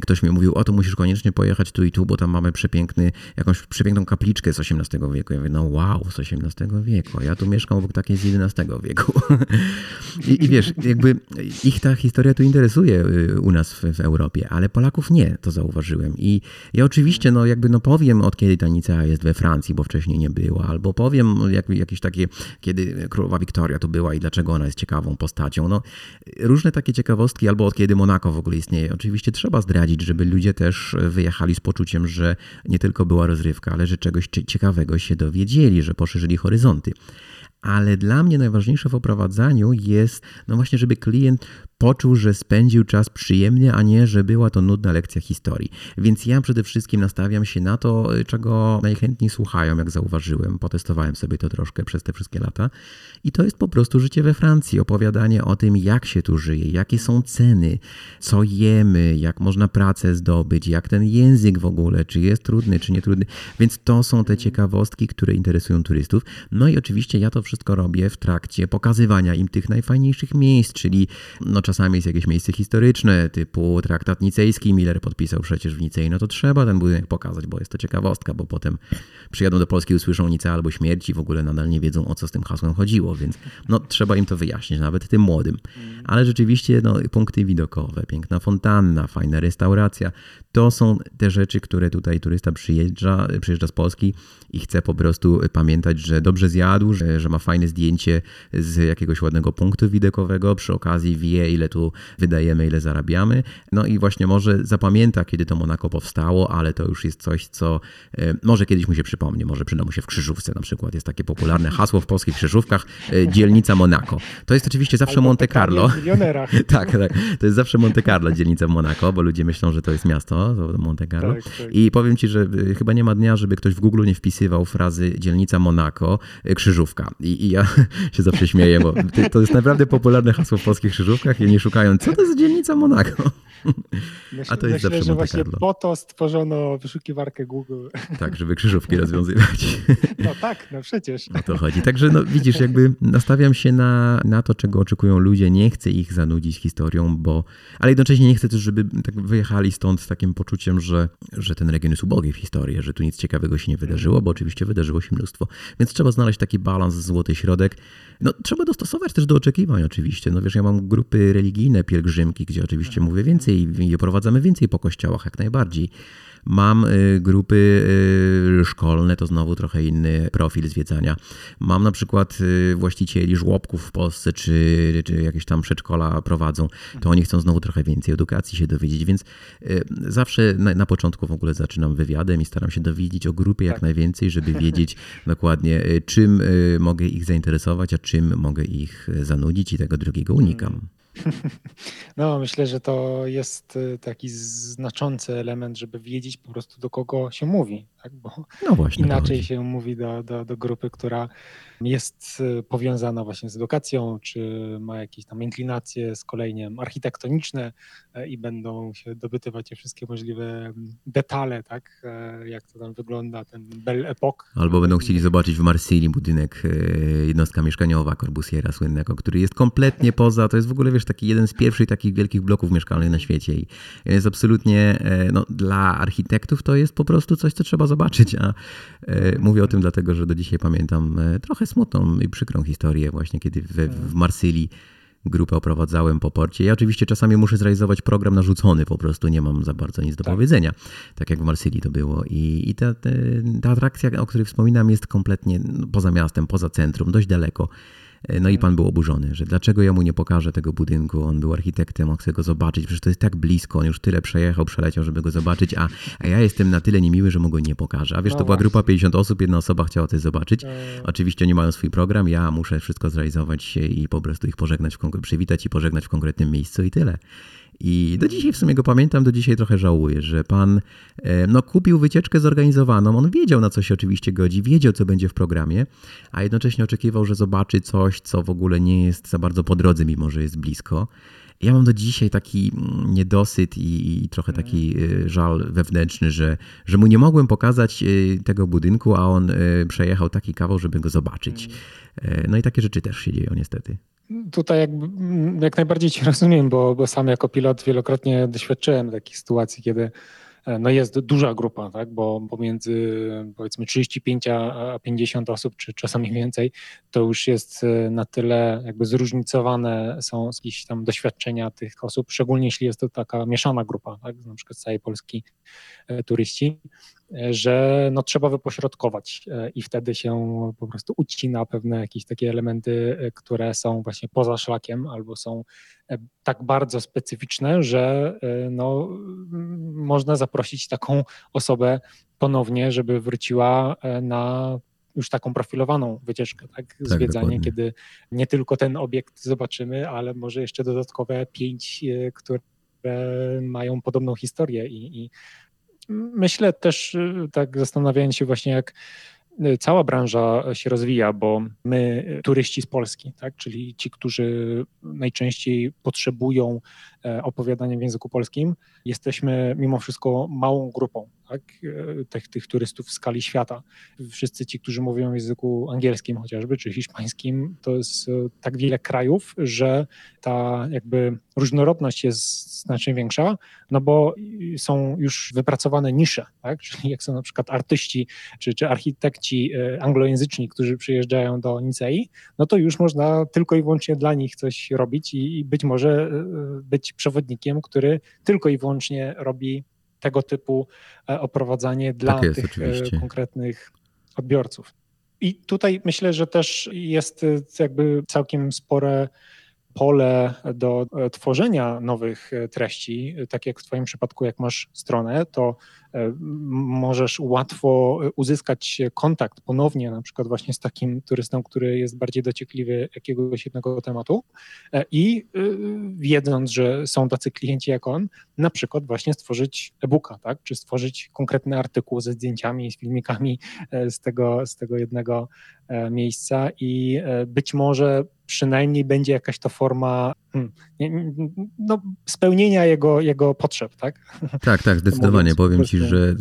ktoś mi mówił, o to musisz koniecznie pojechać tu i tu, bo tam mamy przepiękny, jakąś przepiękną kapliczkę z XVIII wieku. Ja mówię, no wow, z XVIII wieku, ja tu mieszkam obok takiej z XI wieku. I, I, wiesz, jakby ich ta historia tu interesuje y, u nas w, w, Europie, ale Polaków nie, to zauważyłem. I ja oczywiście, no jakby no powiem, od kiedy ta Nicea jest we Francji, bo wcześniej nie była, albo powiem jak, jakieś takie, kiedy królowa Wiktoria tu była i dlaczego ona jest ciekawą postacią. No, różne takie ciekawostki, albo od kiedy Monako w ogóle istnieje. Oczywiście trzeba zdradzić, żeby ludzie też wyjechali z poczuciem, że nie tylko była rozrywka, ale że czegoś ciekawego się dowiedzieli, że poszerzyli horyzonty. Ale dla mnie najważniejsze w oprowadzaniu jest, no właśnie, żeby klient poczuł, że spędził czas przyjemnie, a nie, że była to nudna lekcja historii. Więc ja przede wszystkim nastawiam się na to, czego najchętniej słuchają, jak zauważyłem. Potestowałem sobie to troszkę przez te wszystkie lata. I to jest po prostu życie we Francji, opowiadanie o tym, jak się tu żyje, jakie są ceny, co jemy, jak można pracę zdobyć, jak ten język w ogóle, czy jest trudny, czy nie trudny. Więc to są te ciekawostki, które interesują turystów. No i oczywiście ja to wszystko robię w trakcie pokazywania im tych najfajniejszych miejsc, czyli no czasami jest jakieś miejsce historyczne, typu traktat nicejski, Miller podpisał przecież w Nicei, no to trzeba ten budynek pokazać, bo jest to ciekawostka, bo potem przyjadą do Polski, usłyszą Nicea albo śmierci, w ogóle nadal nie wiedzą o co z tym hasłem chodziło, więc no trzeba im to wyjaśnić, nawet tym młodym. Ale rzeczywiście no, punkty widokowe, piękna fontanna, fajna restauracja, to są te rzeczy, które tutaj turysta przyjeżdża, przyjeżdża z Polski i chce po prostu pamiętać, że dobrze zjadł, że, że ma fajne zdjęcie z jakiegoś ładnego punktu widokowego, przy okazji wie, ile tu wydajemy, ile zarabiamy. No i właśnie może zapamięta, kiedy to Monako powstało, ale to już jest coś, co e, może kiedyś mu się przypomni, może przyda mu się w krzyżówce na przykład. Jest takie popularne hasło w polskich krzyżówkach, e, dzielnica Monako. To jest oczywiście zawsze Albo Monte Carlo. tak, tak. To jest zawsze Monte Carlo, dzielnica Monako, bo ludzie myślą, że to jest miasto, to Monte Carlo. Tak, tak. I powiem ci, że e, chyba nie ma dnia, żeby ktoś w Google nie wpisywał frazy dzielnica Monako, krzyżówka. I, I, I, ja się zawsze śmieję, bo to jest naprawdę popularne hasło w polskich krzyżówkach i nie szukają, co to jest dzielnica Monako. Myślę, A to jest myślę, zawsze że właśnie po to stworzono wyszukiwarkę Google. Tak, żeby krzyżówki rozwiązywać. No tak, no przecież. O to chodzi. Także no, widzisz, jakby nastawiam się na, na to, czego oczekują ludzie. Nie chcę ich zanudzić historią, bo... Ale jednocześnie nie chcę też, żeby tak wyjechali stąd z takim poczuciem, że, że ten region jest ubogi w historii, że tu nic ciekawego się nie wydarzyło, bo oczywiście wydarzyło się mnóstwo. Więc trzeba znaleźć taki balans, złoty środek. No, trzeba dostosować też do oczekiwań oczywiście. No wiesz, ja mam grupy religijne, pielgrzymki, gdzie oczywiście mówię więcej i oprowadzamy więcej po kościołach, jak najbardziej. Mam y, grupy y, szkolne, to znowu trochę inny profil zwiedzania. Mam na przykład y, właścicieli żłobków w Polsce, czy, czy jakieś tam przedszkola prowadzą, to oni chcą znowu trochę więcej edukacji się dowiedzieć, więc zawsze na, na początku w ogóle zaczynam wywiadem i staram się dowiedzieć o grupie jak tak. najwięcej, żeby wiedzieć dokładnie, czym mogę ich zainteresować, a czym mogę ich zanudzić i tego drugiego unikam. No, myślę, że to jest y, taki znaczący element, żeby wiedzieć po prostu do kogo się mówi, tak? bo no właśnie, inaczej się mówi do, do, do grupy, która jest y, powiązana właśnie z edukacją, czy ma jakieś tam inklinacje z kolejniem architektoniczne e, i będą się dobytywać te wszystkie możliwe mm, detale, tak, e, jak to tam wygląda, ten Belle Epoque. Albo będą chcieli zobaczyć w Marsylii budynek, e, jednostka mieszkaniowa Corbusiera słynnego, który jest kompletnie poza, to jest w ogóle, wiesz, taki jeden z pierwszych takich wielkich bloków mieszkalnych na świecie. I jest absolutnie, no, dla architektów to jest po prostu coś, co trzeba zobaczyć, a mówię o tym dlatego, że do dzisiaj pamiętam trochę smutną i przykrą historię właśnie, kiedy we, w Marsylii grupę oprowadzałem po porcie. Ja oczywiście czasami muszę zrealizować program narzucony, po prostu nie mam za bardzo nic do tak. powiedzenia, tak jak w Marsylii to było. I, i ta, ta atrakcja, o której wspominam, jest kompletnie poza miastem, poza centrum, dość daleko. E, no i pan był oburzony, że dlaczego ja mu nie pokażę tego budynku, on był architektem, on chce go zobaczyć, przecież to jest tak blisko, on już tyle przejechał, przeleciał, żeby go zobaczyć, a, a ja jestem na tyle niemiły, że mu go nie pokażę. A wiesz, no to była grupa 50 osób, jedna osoba chciała coś zobaczyć. E. Oczywiście oni mają swój program, ja muszę wszystko zrealizować i po prostu ich pożegnać, w przywitać i pożegnać w konkretnym miejscu i tyle. I do dzisiaj w sumie go pamiętam, do dzisiaj trochę żałuję, że pan e, no, kupił wycieczkę zorganizowaną. On wiedział, na co się oczywiście godzi, wiedział, co będzie w programie, a jednocześnie oczekiwał, że zobaczy coś, co w ogóle nie jest za bardzo po drodze, mimo że jest blisko. Ja mam do dzisiaj taki mm, niedosyt i, i, trochę taki e, żal wewnętrzny, że, że mu nie mogłem pokazać e, tego budynku, a on przejechał taki kawał, żeby go zobaczyć. No i takie rzeczy też się dzieją niestety. Tutaj jak, jak najbardziej Cię rozumiem, bo, bo sam jako pilot wielokrotnie doświadczyłem takich sytuacji, kiedy e, no jest duża grupa, tak? bo pomiędzy powiedzmy 35 a 50 osób, czy czasami więcej, to już jest e, na tyle jakby zróżnicowane są jakieś tam doświadczenia tych osób, szczególnie jeśli jest to taka mieszana grupa, tak? na przykład z całej Polski e, turyści że no, trzeba wypośrodkować e, i wtedy się po prostu ucina pewne jakieś takie elementy, e, które są właśnie poza szlakiem albo są e, tak bardzo specyficzne, że no, można zaprosić taką osobę ponownie, żeby wróciła na już taką profilowaną wycieczkę, tak? tak Zwiedzanie, dokładnie. kiedy nie tylko ten obiekt zobaczymy, ale może jeszcze dodatkowe pięć, które mają podobną historię i, i myślę też, y, tak zastanawiając się właśnie, jak y, cała branża się rozwija, bo my, y, turyści z Polski, tak, czyli ci, którzy najczęściej potrzebują e, opowiadania w języku polskim, jesteśmy mimo wszystko małą grupą tak, e, tych, tych turystów w skali świata. Wszyscy ci, którzy mówią w języku angielskim chociażby, czy hiszpańskim, to jest e, tak wiele krajów, że ta jakby różnorodność jest znacznie większa, no bo są już wypracowane nisze, tak? czyli jak są na przykład artyści czy, czy architekci e, anglojęzyczni, którzy przyjeżdżają do Nicei, no to już można tylko i wyłącznie dla nich coś robić i, i być może być przewodnikiem, który tylko i wyłącznie robi tego typu e, oprowadzanie dla tak jest, tych e, oczywiście. konkretnych odbiorców. I tutaj myślę, że też jest e, jakby całkiem spore pole do tworzenia nowych treści. Tak jak w Twoim przypadku, jak masz stronę, to możesz łatwo uzyskać kontakt ponownie, na przykład właśnie z takim turystą, który jest bardziej dociekliwy jakiegoś jednego tematu i wiedząc, że są tacy klienci jak on, na przykład właśnie stworzyć e-booka, tak? czy stworzyć konkretny artykuł ze zdjęciami, z filmikami z tego, z tego jednego miejsca i być może przynajmniej będzie jakaś to forma hmm, no, spełnienia jego, jego potrzeb, tak? Tak, tak, zdecydowanie. Powiem ci, że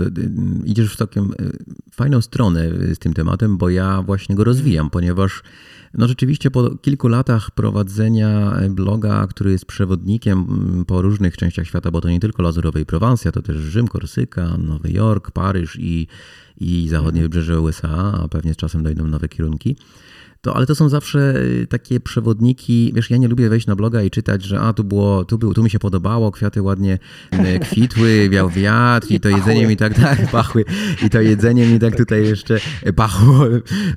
idziesz w całkiem e, fajną stronę z tym tematem, bo ja właśnie go rozwijam, ponieważ no rzeczywiście po kilku latach prowadzenia bloga, który jest przewodnikiem po różnych częściach świata, bo to nie tylko Lazurowe i Prowansja, to też Rzym, Korsyka, Nowy Jork, Paryż i, i zachodnie wybrzeże USA, a pewnie z czasem dojdą nowe kierunki. To, ale to są zawsze y, takie przewodniki, wiesz, ja nie lubię wejść na bloga i czytać, że a tu było, tu, był, tu mi się podobało, kwiaty ładnie y, kwitły, wiał wiatr i to jedzenie mi tak, tak, pachły i to jedzenie mi tak tutaj jeszcze pachło,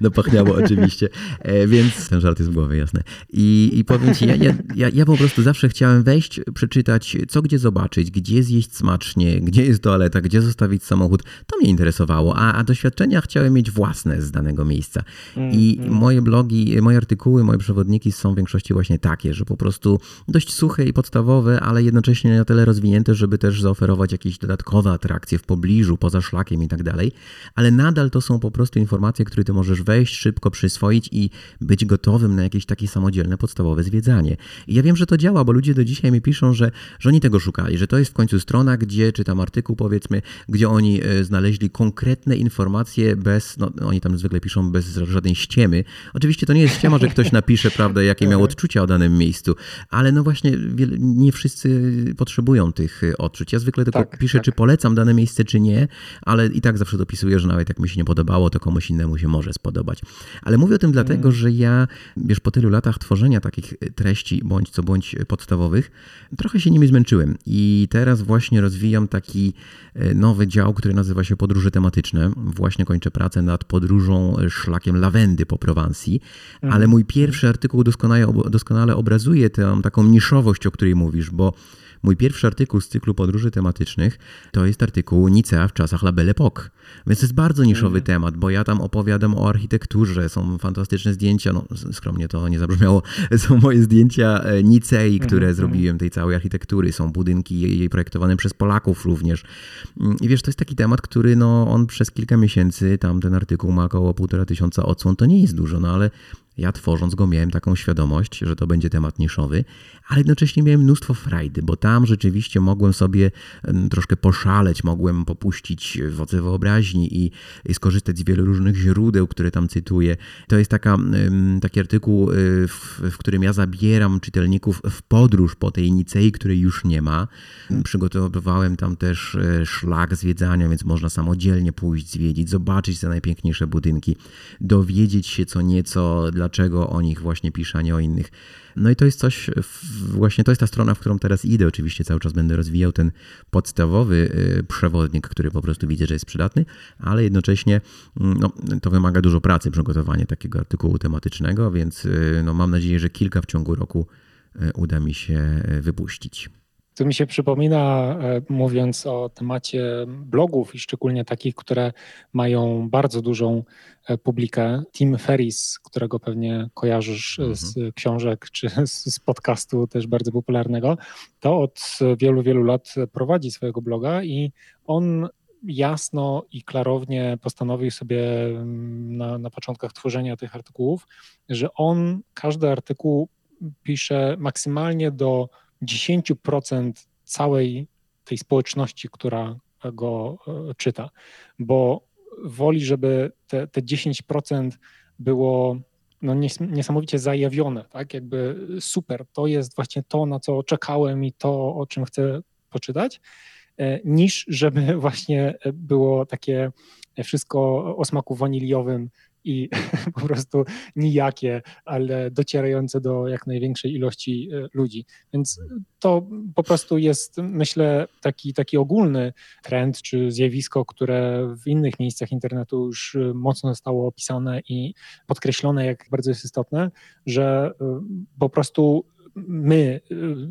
no pachniało oczywiście, e, więc ten żart jest w głowie, jasne. I, i powiem ci, ja, ja, ja po prostu zawsze chciałem wejść, przeczytać, co gdzie zobaczyć, gdzie zjeść smacznie, gdzie jest toaleta, gdzie zostawić samochód, to mnie interesowało, a, a doświadczenia chciałem mieć własne z danego miejsca. I mm, mm. moje blogi moje artykuły, moje przewodniki są w większości właśnie takie, że po prostu dość suche i podstawowe, ale jednocześnie na tyle rozwinięte, żeby też zaoferować jakieś dodatkowe atrakcje w pobliżu, poza szlakiem i tak dalej. Ale nadal to są po prostu informacje, które ty możesz wejść, szybko przyswoić i być gotowym na jakieś takie samodzielne, podstawowe zwiedzanie. I ja wiem, że to działa, bo ludzie do dzisiaj mi piszą, że, że oni tego szukali, że to jest w końcu strona, gdzie czytam artykuł, powiedzmy, gdzie oni e, znaleźli konkretne informacje bez, no oni tam zwykle piszą bez żadnej ściemy. Oczywiście to nie jest ściema, że ktoś napisze, prawda, jakie miał odczucia o danym miejscu, ale no właśnie nie wszyscy potrzebują tych odczuć. Ja zwykle tylko tak, piszę, tak. czy polecam dane miejsce, czy nie, ale i tak zawsze dopisuję, że nawet jak mi się nie podobało, to komuś innemu się może spodobać. Ale mówię o tym dlatego, mm. że ja, wiesz, po tylu latach tworzenia takich treści, bądź co bądź podstawowych, trochę się nimi zmęczyłem i teraz właśnie rozwijam taki nowy dział, który nazywa się podróże tematyczne. Właśnie kończę pracę nad podróżą szlakiem lawendy po Prowansji Mhm. Ale mój pierwszy artykuł doskonale, doskonale obrazuje tę taką niszowość, o której mówisz, bo Mój pierwszy artykuł z cyklu podróży tematycznych to jest artykuł Nicea w czasach La Belle Époque. Więc to jest bardzo niszowy mm. temat, bo ja tam opowiadam o architekturze, są fantastyczne zdjęcia, no skromnie to nie zabrzmiało, są moje zdjęcia e, Nicei, które mm. zrobiłem, tej całej architektury, są budynki jej projektowane przez Polaków również. Mm, I wiesz, to jest taki temat, który no on przez kilka miesięcy, tam ten artykuł ma około półtora tysiąca odsłon, to nie jest dużo, no ale ja tworząc go miałem taką świadomość, że to będzie temat niszowy, ale jednocześnie miałem mnóstwo frajdy, bo tam rzeczywiście mogłem sobie troszkę poszaleć, mogłem popuścić wodze wyobraźni i, i skorzystać z wielu różnych źródeł, które tam cytuję. To jest taka, taki artykuł, y, w, w którym ja zabieram czytelników w podróż po tej Nicei, której już nie ma. Przygotowywałem tam też e, szlak zwiedzania, więc można samodzielnie pójść, zwiedzić, zobaczyć te najpiękniejsze budynki, dowiedzieć się co nieco dla dlaczego o nich właśnie pisze, a nie o innych. No i to jest coś, właśnie to jest ta strona, w którą teraz idę. Oczywiście cały czas będę rozwijał ten podstawowy y, przewodnik, który po prostu widzę, że jest przydatny, ale jednocześnie mm, no, to wymaga dużo pracy przygotowanie takiego artykułu tematycznego, więc y, no, mam nadzieję, że kilka w ciągu roku y, uda mi się wypuścić. Tu mi się przypomina, e, mówiąc o temacie blogów i szczególnie takich, które mają bardzo dużą e, publikę, Tim Ferris, którego pewnie kojarzysz mhm. z książek czy z podcastu też bardzo popularnego, to od wielu, wielu lat prowadzi swojego bloga i on jasno i klarownie postanowił sobie mm, na, na początkach tworzenia tych artykułów, że on każdy artykuł pisze maksymalnie do 10% całej tej społeczności, która go e, czyta, bo woli, żeby te, te 10% było no, niesamowicie zajawione, tak? Jakby super, to jest właśnie to, na co czekałem i to, o czym chcę poczytać, e, niż żeby właśnie było takie wszystko o smaku waniliowym i po prostu nijakie, ale docierające do jak największej ilości e, ludzi. Więc to po prostu jest, myślę, taki, taki ogólny trend czy zjawisko, które w innych miejscach internetu już e, mocno zostało opisane i podkreślone, jak bardzo jest istotne, że e, po prostu my,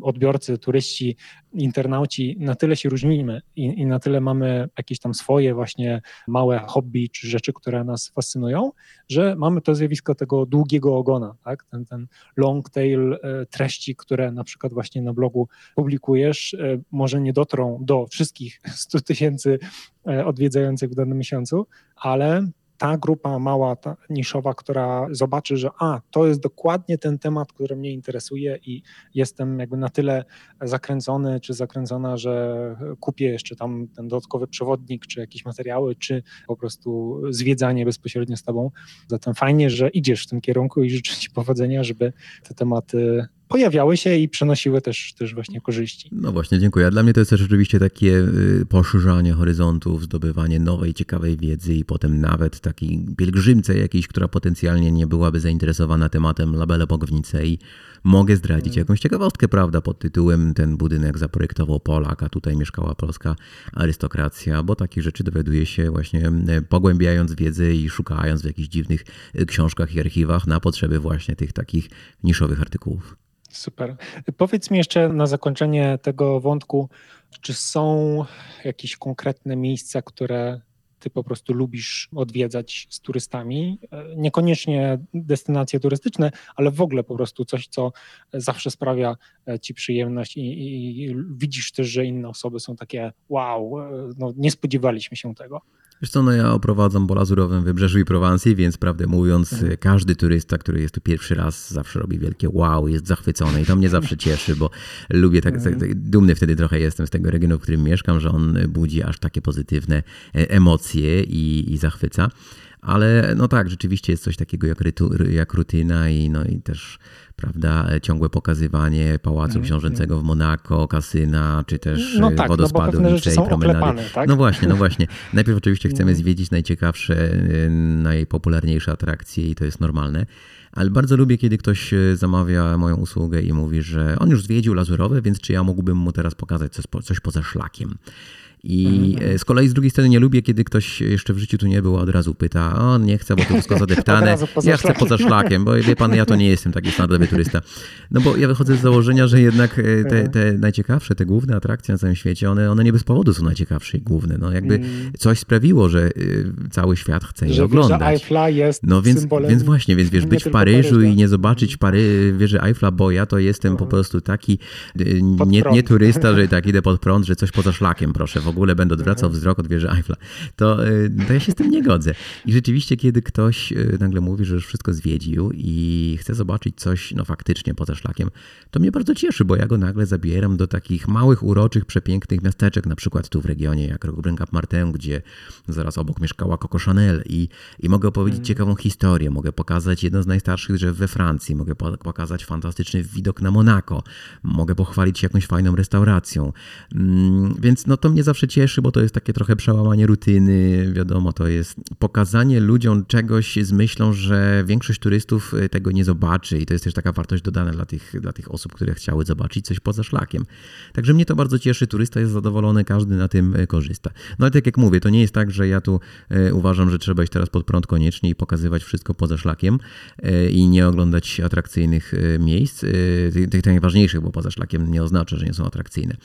odbiorcy, turyści, internauci, na tyle się różnimy i, i na tyle mamy jakieś tam swoje właśnie małe hobby czy rzeczy, które nas fascynują, że mamy to zjawisko tego długiego ogona, tak? ten, ten long tail e, treści, które na przykład właśnie na blogu publikujesz, e, może nie dotrą do wszystkich 100 tysięcy odwiedzających w danym miesiącu, ale ta grupa mała, ta niszowa, która zobaczy, że a, to jest dokładnie ten temat, który mnie interesuje i jestem jakby na tyle zakręcony czy zakręcona, że kupię jeszcze tam ten dodatkowy przewodnik, czy jakieś materiały, czy po prostu zwiedzanie bezpośrednio z tobą. Zatem fajnie, że idziesz w tym kierunku i życzę ci powodzenia, żeby te tematy pojawiały się i przynosiły też, też właśnie korzyści. No właśnie, dziękuję. A dla mnie to jest też rzeczywiście takie y, poszerzanie horyzontów, zdobywanie nowej, ciekawej wiedzy i potem nawet takiej pielgrzymce jakiejś, która potencjalnie nie byłaby zainteresowana tematem labele Pogwnice i mogę zdradzić mm. jakąś ciekawostkę, prawda, pod tytułem ten budynek zaprojektował Polak, a tutaj mieszkała polska arystokracja, bo takich rzeczy dowiaduje się właśnie y, pogłębiając wiedzę i szukając w jakichś dziwnych y, książkach i archiwach na potrzeby właśnie tych takich niszowych artykułów. Super. Powiedz mi jeszcze na zakończenie tego wątku, czy są jakieś konkretne miejsca, które ty po prostu lubisz odwiedzać z turystami? Niekoniecznie destynacje turystyczne, ale w ogóle po prostu coś, co zawsze sprawia ci przyjemność i, i, i widzisz też, że inne osoby są takie wow, no nie spodziewaliśmy się tego. Wiesz co, no ja oprowadzam po lazurowym wybrzeżu i Prowansji, więc prawdę mówiąc, mhm. każdy turysta, który jest tu pierwszy raz, zawsze robi wielkie wow, jest zachwycony i to mnie zawsze cieszy, bo lubię, tak, tak, tak, dumny wtedy trochę jestem z tego regionu, w którym mieszkam, że on budzi aż takie pozytywne e, i, i zachwyca. Ale no tak, rzeczywiście jest coś takiego jak, rytu, jak rutyna i, no, i też prawda, ciągłe pokazywanie Pałacu mm, Książęcego w Monako, kasyna, czy też no tak, wodospadu no Niczej, promenady. Tak? No właśnie, no właśnie. Najpierw oczywiście chcemy no. zwiedzić najciekawsze, y, najpopularniejsze atrakcje i to jest normalne. Ale bardzo lubię, kiedy ktoś y, zamawia moją usługę i mówi, że on już zwiedził Lazurowe, więc czy ja mógłbym mu teraz pokazać coś, coś poza szlakiem. I mhm. z kolei z drugiej strony nie lubię, kiedy ktoś jeszcze w życiu tu nie był, a od razu pyta, o nie chcę, bo to wszystko zadeptane, ja chcę poza szlakiem, bo wie pan, ja to nie jestem taki standardowy turysta. No bo ja wychodzę z założenia, że jednak e, te, te najciekawsze, te główne atrakcje na całym świecie, one, one nie bez powodu są najciekawsze i główne. No jakby mm. coś sprawiło, że y, cały świat chce je oglądać. Eiffla jest no więc, więc właśnie, więc wiesz, być w Paryżu i nie zobaczyć Pary, wieży Eiffla, bo ja to jestem po prostu taki nie, nie turysta, że tak idę pod prąd, że coś poza szlakiem, proszę, w ogóle będę odwracał mhm. wzrok od wieży Eiffla, to, y, to ja się z tym nie godzę. I rzeczywiście, kiedy ktoś y, nagle mówi, że już wszystko zwiedził i chce zobaczyć coś no faktycznie poza szlakiem, to mnie bardzo cieszy, bo ja go nagle zabieram do takich małych, uroczych, przepięknych miasteczek, na przykład tu w regionie, jak Bryn Cap Martin, gdzie zaraz obok mieszkała Coco Chanel i, i mogę opowiedzieć mm. ciekawą historię, mogę pokazać jedno z najstarszych drzew we Francji, mogę pokazać fantastyczny widok na Monako, mogę pochwalić się jakąś fajną restauracją. Mm, więc no to mnie zawsze cieszy, cieszy, bo to jest takie trochę przełamanie rutyny. Wiadomo, to jest pokazanie ludziom czegoś z myślą, że większość turystów y, tego nie zobaczy i to jest też taka wartość dodana dla tych, dla tych osób, które chciały zobaczyć coś poza szlakiem. Także mnie to bardzo cieszy, turysta jest zadowolony, każdy na tym y, korzysta. No ale tak jak mówię, to nie jest tak, że ja tu y, uważam, że trzeba iść teraz pod prąd koniecznie i pokazywać wszystko poza szlakiem i nie oglądać atrakcyjnych miejsc, tych, tych najważniejszych, bo poza szlakiem nie oznacza, że nie są atrakcyjne.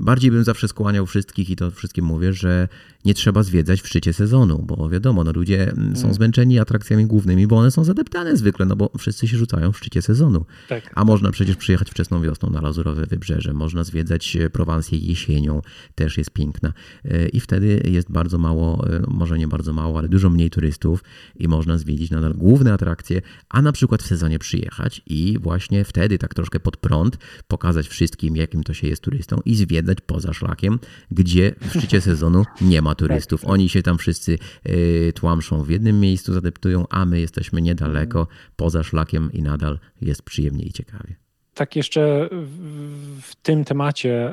Bardziej bym zawsze skłaniał wszystkich i to wszystkim mówię, że nie trzeba zwiedzać w szczycie sezonu, bo wiadomo, no ludzie mm, są mm. zmęczeni atrakcjami głównymi, bo one są zadeptane zwykle, no bo wszyscy się rzucają w szczycie sezonu. Tak. A można przecież przyjechać wczesną wiosną na Lazurowe Wybrzeże, można zwiedzać e, Prowansję jesienią, też jest piękna e, i wtedy jest bardzo mało, e, no może nie bardzo mało, ale dużo mniej turystów i można zwiedzić nadal główne atrakcje, a na przykład w sezonie przyjechać i właśnie wtedy tak troszkę pod prąd pokazać wszystkim, jakim to się jest turystą i zwiedzać poza szlakiem, gdzie w szczycie sezonu nie ma turystów. Oni się tam wszyscy y, tłamszą w jednym miejscu, zadeptują, a my jesteśmy niedaleko, poza szlakiem i nadal jest przyjemnie i ciekawie. Tak jeszcze w tym temacie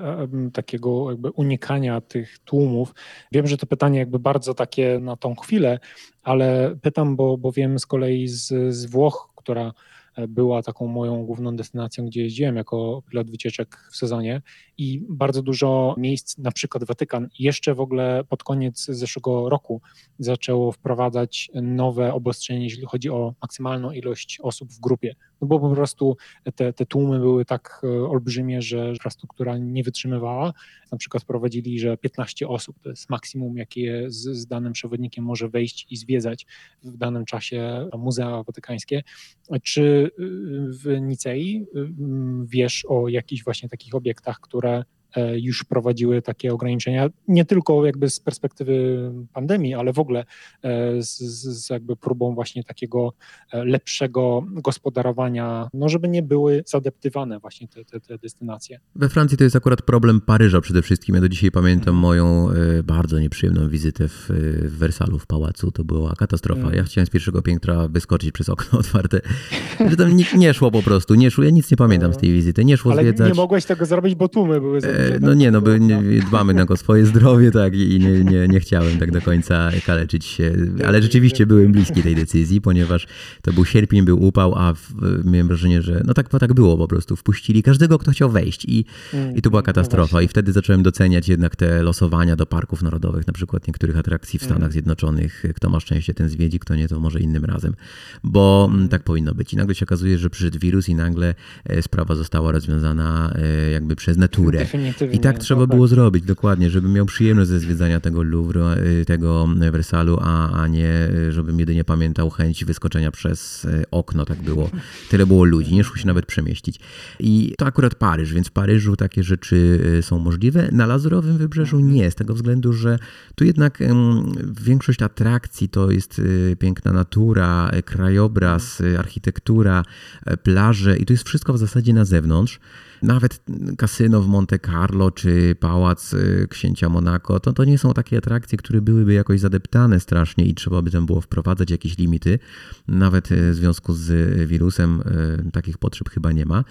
takiego jakby unikania tych tłumów. Wiem, że to pytanie jakby bardzo takie na tą chwilę, ale pytam, bo, bo wiem z kolei z, z Włoch, która była taką moją główną destynacją, gdzie jeździłem jako pilot wycieczek w sezonie i bardzo dużo miejsc, na przykład Watykan, jeszcze w ogóle pod koniec zeszłego roku zaczęło wprowadzać nowe obostrzenie, jeśli chodzi o maksymalną ilość osób w grupie no bo po prostu te, te tłumy były tak e, olbrzymie, że infrastruktura nie wytrzymywała. Na przykład wprowadzili, że 15 osób to jest maksimum, jakie z, z danym przewodnikiem może wejść i zwiedzać w danym czasie Muzea Watykańskie. Czy y, w Nicei y, wiesz o jakichś właśnie takich obiektach, które już wprowadziły takie ograniczenia, nie tylko jakby z perspektywy pandemii, ale w ogóle e, z, z jakby próbą właśnie takiego e, lepszego gospodarowania, no żeby nie były zadeptywane właśnie te, te, te destynacje. We Francji to jest akurat problem Paryża przede wszystkim. Ja do dzisiaj pamiętam mhm. moją bardzo nieprzyjemną wizytę w, w Wersalu, w pałacu. To była katastrofa. Mhm. Ja chciałem z pierwszego piętra wyskoczyć przez okno otwarte, że tam nie, nie szło po prostu, nie szło. Ja nic nie pamiętam z tej wizyty. Nie szło Ale zwiedzać. nie mogłeś tego zrobić, bo tłumy były za no nie, no by dbamy na o swoje zdrowie, tak, i nie, nie, nie chciałem tak do końca kaleczyć się, ale rzeczywiście byłem bliski tej decyzji, ponieważ to był sierpień, był upał, a w, miałem wrażenie, że no tak, tak było po prostu, wpuścili każdego, kto chciał wejść i, i to była mm, katastrofa. i wtedy zacząłem doceniać jednak te losowania do parków narodowych, na przykład niektórych atrakcji w Stanach mm. Zjednoczonych, kto ma szczęście, ten zwiedzi, kto nie, to może innym razem, bo mm, tak powinno być. I nagle się okazuje, że przyszedł wirus i nagle e, sprawa została rozwiązana e, jakby przez naturę. I tak trzeba no, było tak. zrobić, dokładnie, żebym miał przyjemność ze zwiedzania tego Louvre, y, tego Wersalu, a, a nie, y, żebym jedynie pamiętał chęć wyskoczenia przez y, okno, tak było. Tyle było ludzi, nie szło się nawet przemieścić. I to akurat Paryż, więc w Paryżu takie rzeczy są możliwe. Na Lazurowym Wybrzeżu mhm. nie, z tego względu, że tu jednak większość atrakcji to jest piękna natura, krajobraz, architektura, plaże i to jest wszystko w zasadzie na zewnątrz. Nawet kasyno w Monte Carlo czy pałac y, księcia Monaco, to, to nie są takie atrakcje, które byłyby jakoś zadeptane strasznie i trzeba by tam było wprowadzać jakieś limity. Nawet y, w związku z wirusem y, takich potrzeb chyba nie ma.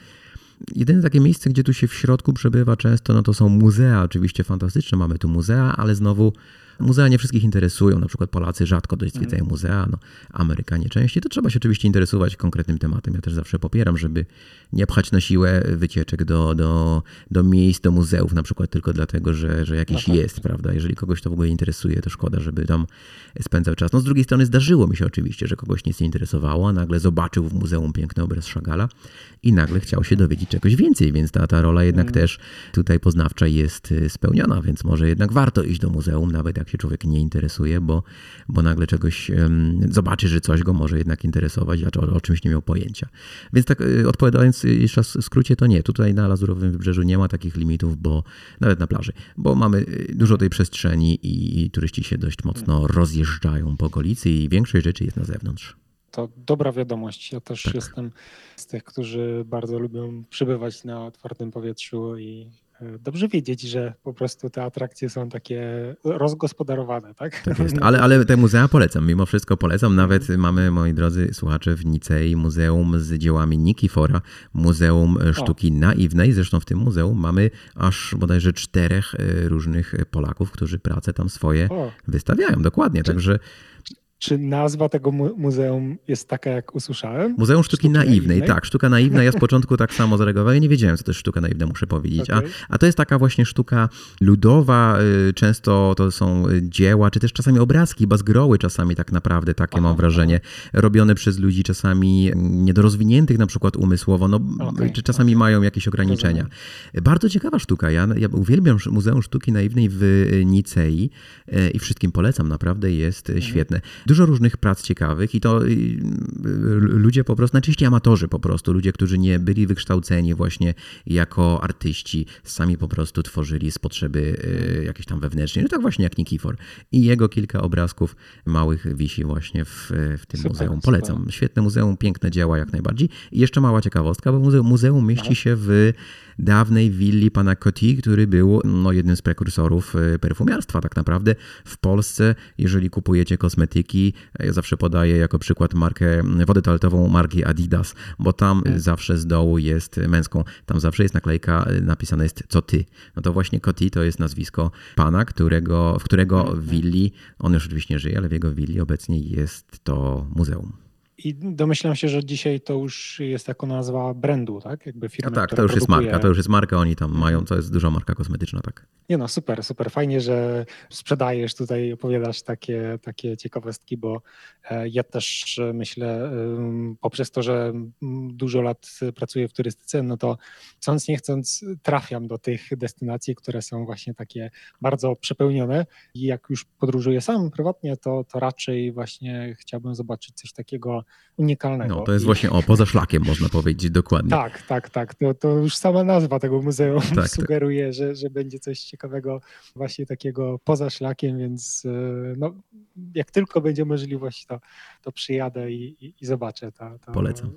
Jedyne takie miejsce, gdzie tu się w środku przebywa często, no to są muzea. Oczywiście fantastyczne mamy tu muzea, ale znowu Muzea nie wszystkich interesują, na przykład Polacy rzadko dość zwiedzają mm. muzea, no, Amerykanie częściej, to trzeba się oczywiście interesować konkretnym tematem. Ja też zawsze popieram, żeby nie pchać na siłę wycieczek do, do, do miejsc, do muzeów, na przykład tylko dlatego, że, że jakiś no tak. jest, prawda? Jeżeli kogoś to w ogóle interesuje, to szkoda, żeby tam spędzał czas. No z drugiej strony zdarzyło mi się oczywiście, że kogoś nic nie interesowało, nagle zobaczył w muzeum piękny obraz Szagala i nagle chciał się dowiedzieć czegoś więcej, więc ta, ta rola jednak mm. też tutaj poznawcza jest y, spełniona, więc może jednak warto iść do muzeum, nawet jak się człowiek nie interesuje, bo, bo nagle czegoś zobaczy, że coś go może jednak interesować, a o, o czymś nie miał pojęcia. Więc tak y, odpowiadając jeszcze w skrócie, to nie. Tutaj na Lazurowym Wybrzeżu nie ma takich limitów, bo nawet na plaży, bo mamy y, dużo tej przestrzeni i, i turyści się dość mocno rozjeżdżają po okolicy i większość rzeczy jest na zewnątrz to dobra wiadomość. Ja też tak. jestem z tych, którzy bardzo lubią przybywać na otwartym powietrzu i dobrze wiedzieć, że po prostu te atrakcje są takie rozgospodarowane, tak? tak jest. Ale, ale te muzea polecam, mimo wszystko polecam. Nawet mamy, moi drodzy słuchacze, w Nicei muzeum z dziełami Nikifora, Muzeum Sztuki o. Naiwnej. Zresztą w tym muzeum mamy aż bodajże czterech e, różnych Polaków, którzy pracę tam swoje o. wystawiają. Dokładnie, także czy nazwa tego muzeum jest taka, jak usłyszałem? Muzeum Sztuki, Sztuki naiwnej. naiwnej. tak. Sztuka Naiwna. Ja z początku tak samo zareagowałem. Ja nie wiedziałem, co to jest sztuka naiwna, muszę powiedzieć. Okay. A, a to jest taka właśnie sztuka ludowa. Y, często to są dzieła, czy też czasami obrazki, bazgroły czasami tak naprawdę, takie aha, mam wrażenie. Aha. Robione przez ludzi czasami niedorozwiniętych na przykład umysłowo, no, okay, czy czasami okay. mają jakieś ograniczenia. Bardzo ciekawa sztuka. Ja, ja uwielbiam Muzeum Sztuki Naiwnej w Nicei y, i wszystkim polecam. Naprawdę jest mhm. świetne dużo różnych prac ciekawych i to y, y, ludzie po prostu, najczęściej amatorzy po prostu, ludzie, którzy nie byli wykształceni właśnie jako artyści, sami po prostu tworzyli z potrzeby y, jakiejś tam wewnętrznej. No tak właśnie jak Nikifor. I jego kilka obrazków małych wisi właśnie w, w tym super, muzeum. Polecam. Super. Świetne muzeum, piękne dzieła jak najbardziej. I jeszcze mała ciekawostka, bo muzeum, muzeum mieści się w dawnej willi pana Coty, który był no, jednym z prekursorów e, perfumiarstwa tak naprawdę. W Polsce, jeżeli kupujecie kosmetyki, ja zawsze podaję jako przykład markę, wodę toaletową marki Adidas, bo tam mm. zawsze z dołu jest męską, tam zawsze jest naklejka, e, napisane jest co ty. No to właśnie Coty to jest nazwisko pana, którego, w którego mm. willi, on już oczywiście nie żyje, ale w jego willi obecnie jest to muzeum. I domyślam się, że dzisiaj to już jest jako nazwa brandu, tak? Jakby firmy, no tak, to już jest marka, to już jest marka, oni tam mają, to jest duża marka kosmetyczna, tak. Nie no, super, super. Fajnie, że sprzedajesz tutaj, opowiadasz takie, takie ciekawostki, bo e, ja też myślę, poprzez to, że dużo lat pracuję w turystyce, no to chcąc nie chcąc trafiam do tych destynacji, które są właśnie takie bardzo przepełnione i jak już podróżuję sam prywatnie, to, to raczej właśnie chciałbym zobaczyć coś takiego unikalnego. No to jest I... właśnie o, poza szlakiem można powiedzieć dokładnie. Tak, tak, tak. To, to już sama nazwa tego muzeum tak, tak. sugeruje, tak. Że, że będzie coś ciekawego właśnie takiego poza szlakiem, więc e, no, jak tylko będzie możliwość, to, to przyjadę i, i, i zobaczę. To, Polecam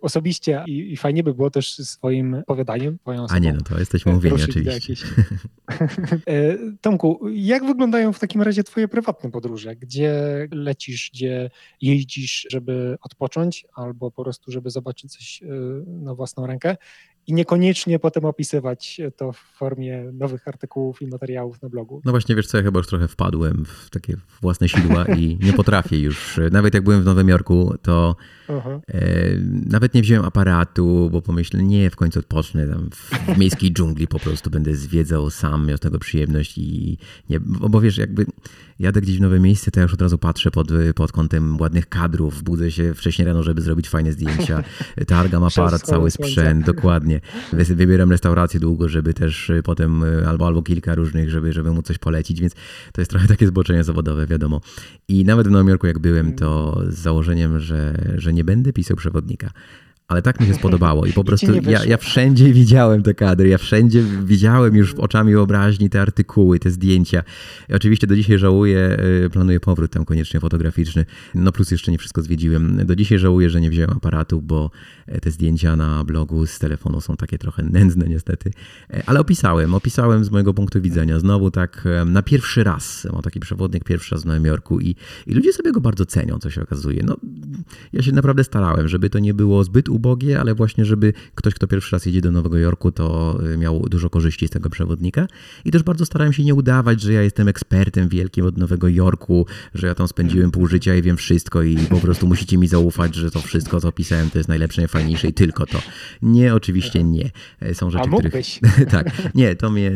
osobiście i, i, fajnie by było też swoim opowiadaniem. A nie, no to jesteśmy mówieni oczywiście. E, Tomku, jak wyglądają w takim razie twoje prywatne podróże? Gdzie lecisz, gdzie jeździsz, żeby odpocząć albo po prostu, żeby zobaczyć coś e, na własną rękę? I niekoniecznie potem opisywać to w formie nowych artykułów i materiałów na blogu. No właśnie, wiesz co, ja chyba już trochę wpadłem w takie własne sidła i nie potrafię już. Nawet jak byłem w Nowym Jorku, to e, nawet nie wziąłem aparatu, bo pomyślę, nie, w końcu odpocznę tam w miejskiej dżungli po prostu będę zwiedzał sam, miał z tego przyjemność i nie, bo wiesz, jakby jadę gdzieś w nowe miejsce, to ja już od razu patrzę pod, pod kątem ładnych kadrów, budzę się wcześniej rano, żeby zrobić fajne zdjęcia, targam aparat, cały sprzęt, dokładnie. Wybieram restaurację długo, żeby też y, potem, y, albo, albo kilka różnych, żeby, żeby mu coś polecić, więc to jest trochę takie zboczenie zawodowe, wiadomo. I nawet w Nowym Jorku jak byłem, to z założeniem, że, że nie będę pisał przewodnika, ale tak mi się spodobało i po prostu ja, ja wszędzie widziałem te kadry, ja wszędzie widziałem już oczami wyobraźni te artykuły, te zdjęcia. I oczywiście do dzisiaj żałuję, y, planuję powrót tam koniecznie fotograficzny, no plus jeszcze nie wszystko zwiedziłem. Do dzisiaj żałuję, że nie wziąłem aparatu, bo e, te zdjęcia na blogu z telefonu są takie trochę nędzne niestety, e, ale opisałem, opisałem z mojego punktu widzenia. Znowu tak e, na pierwszy raz, mam taki przewodnik pierwszy raz w Nowym Jorku i, i ludzie sobie go bardzo cenią, co się okazuje. No, ja się naprawdę starałem, żeby to nie było zbyt ubogie, ale właśnie, żeby ktoś, kto pierwszy raz jedzie do Nowego Jorku, to y, miał dużo korzyści z tego przewodnika. I też bardzo starałem się nie udawać, że ja jestem ekspertem wielkim od Nowego Jorku, że ja tam spędziłem pół życia i wiem wszystko i po prostu musicie mi zaufać, że to wszystko, co opisałem, to jest najlepsze, najfajniejsze i tylko to. Nie, oczywiście nie. E, są rzeczy, A mógłbyś. których... tak, nie, to mnie...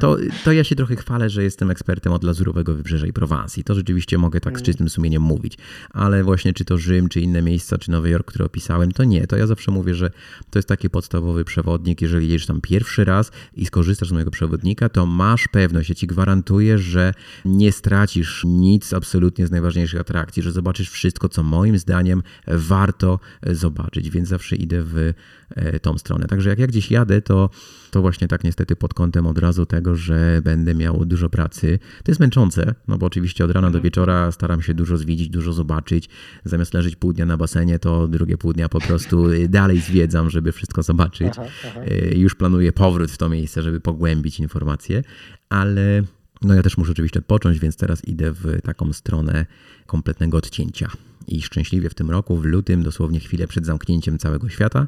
To, to ja się trochę chwalę, że jestem ekspertem od Lazurowego Wybrzeża i Prowansji. To rzeczywiście mogę tak z mm. czystym sumieniem mówić. Ale właśnie czy to Rzym, czy inne miejsca, czy Nowy Jork, które opisałem, to nie. To ja zawsze mówię, że to jest taki podstawowy przewodnik. Jeżeli jedziesz tam pierwszy raz i skorzystasz z mojego przewodnika, to masz pewność, ja ci gwarantuję, że nie stracisz nic absolutnie z najważniejszych atrakcji, że zobaczysz wszystko, co moim zdaniem warto zobaczyć, więc zawsze idę w e, tą stronę. Także jak ja gdzieś jadę, to, to właśnie tak niestety pod kątem od razu tego, że będę miał dużo pracy. To jest męczące, no bo oczywiście od rana do mhm. wieczora staram się dużo zwiedzić, dużo zobaczyć. Zamiast leżeć pół dnia na basenie, to drugie pół dnia po prostu dalej zwiedzam, żeby wszystko zobaczyć. Aha, aha. E, już planuję powrót w to miejsce, żeby pogłębić informacje, ale no ja też muszę oczywiście odpocząć, więc teraz idę w taką stronę kompletnego odcięcia. I szczęśliwie w tym roku, w lutym, dosłownie chwilę przed zamknięciem całego świata,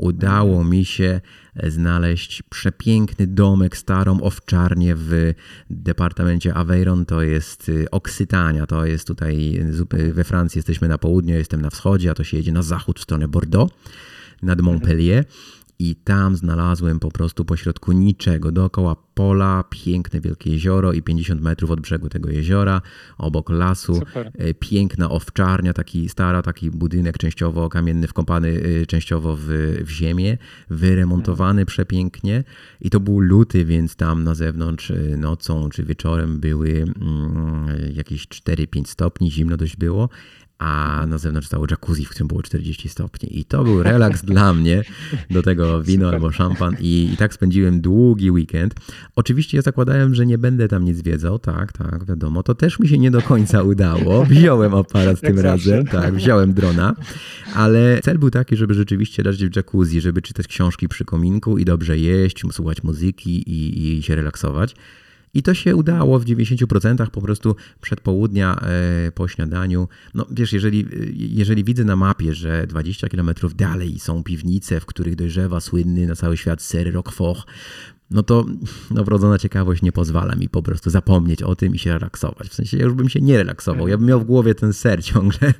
udało mi się znaleźć przepiękny domek, starą owczarnię w departamencie Aveyron, to jest y, Oksytania, to jest tutaj we Francji, jesteśmy na południu, jestem na wschodzie, a to się jedzie na zachód w stronę Bordeaux, nad Montpellier i tam znalazłem po prostu pośrodku niczego, dookoła pola, piękne wielkie jezioro i 50 metrów od brzegu tego jeziora, obok lasu, Super. E, piękna owczarnia, taki stara, taki budynek częściowo kamienny, wkąpany e, częściowo w, w ziemię, wyremontowany przepięknie. I to był luty, więc tam na zewnątrz e, nocą czy wieczorem były mm, jakieś 4-5 stopni, zimno dość było, a na zewnątrz stało jacuzzi, w którym było 40 stopni. I to był relaks dla mnie, do tego wino Super. albo szampan. I, I tak spędziłem długi weekend. Oczywiście ja zakładałem, że nie będę tam nic zwiedzał, tak, tak, wiadomo. To też mi się nie do końca udało. Wziąłem aparat tym razem, tak, wziąłem drona, ale cel był taki, żeby rzeczywiście leżeć w jacuzzi, żeby czytać książki przy kominku i dobrze jeść, słuchać muzyki i, i się relaksować. I to się udało w 90% po prostu przed południa e, po śniadaniu. No wiesz, jeżeli, jeżeli widzę na mapie, że 20 km dalej są piwnice, w których dojrzewa słynny na cały świat ser Roquefort, no to no, wrodzona ciekawość nie pozwala mi po prostu zapomnieć o tym i się relaksować. W sensie ja już bym się nie relaksował, ja bym miał w głowie ten ser ciągle.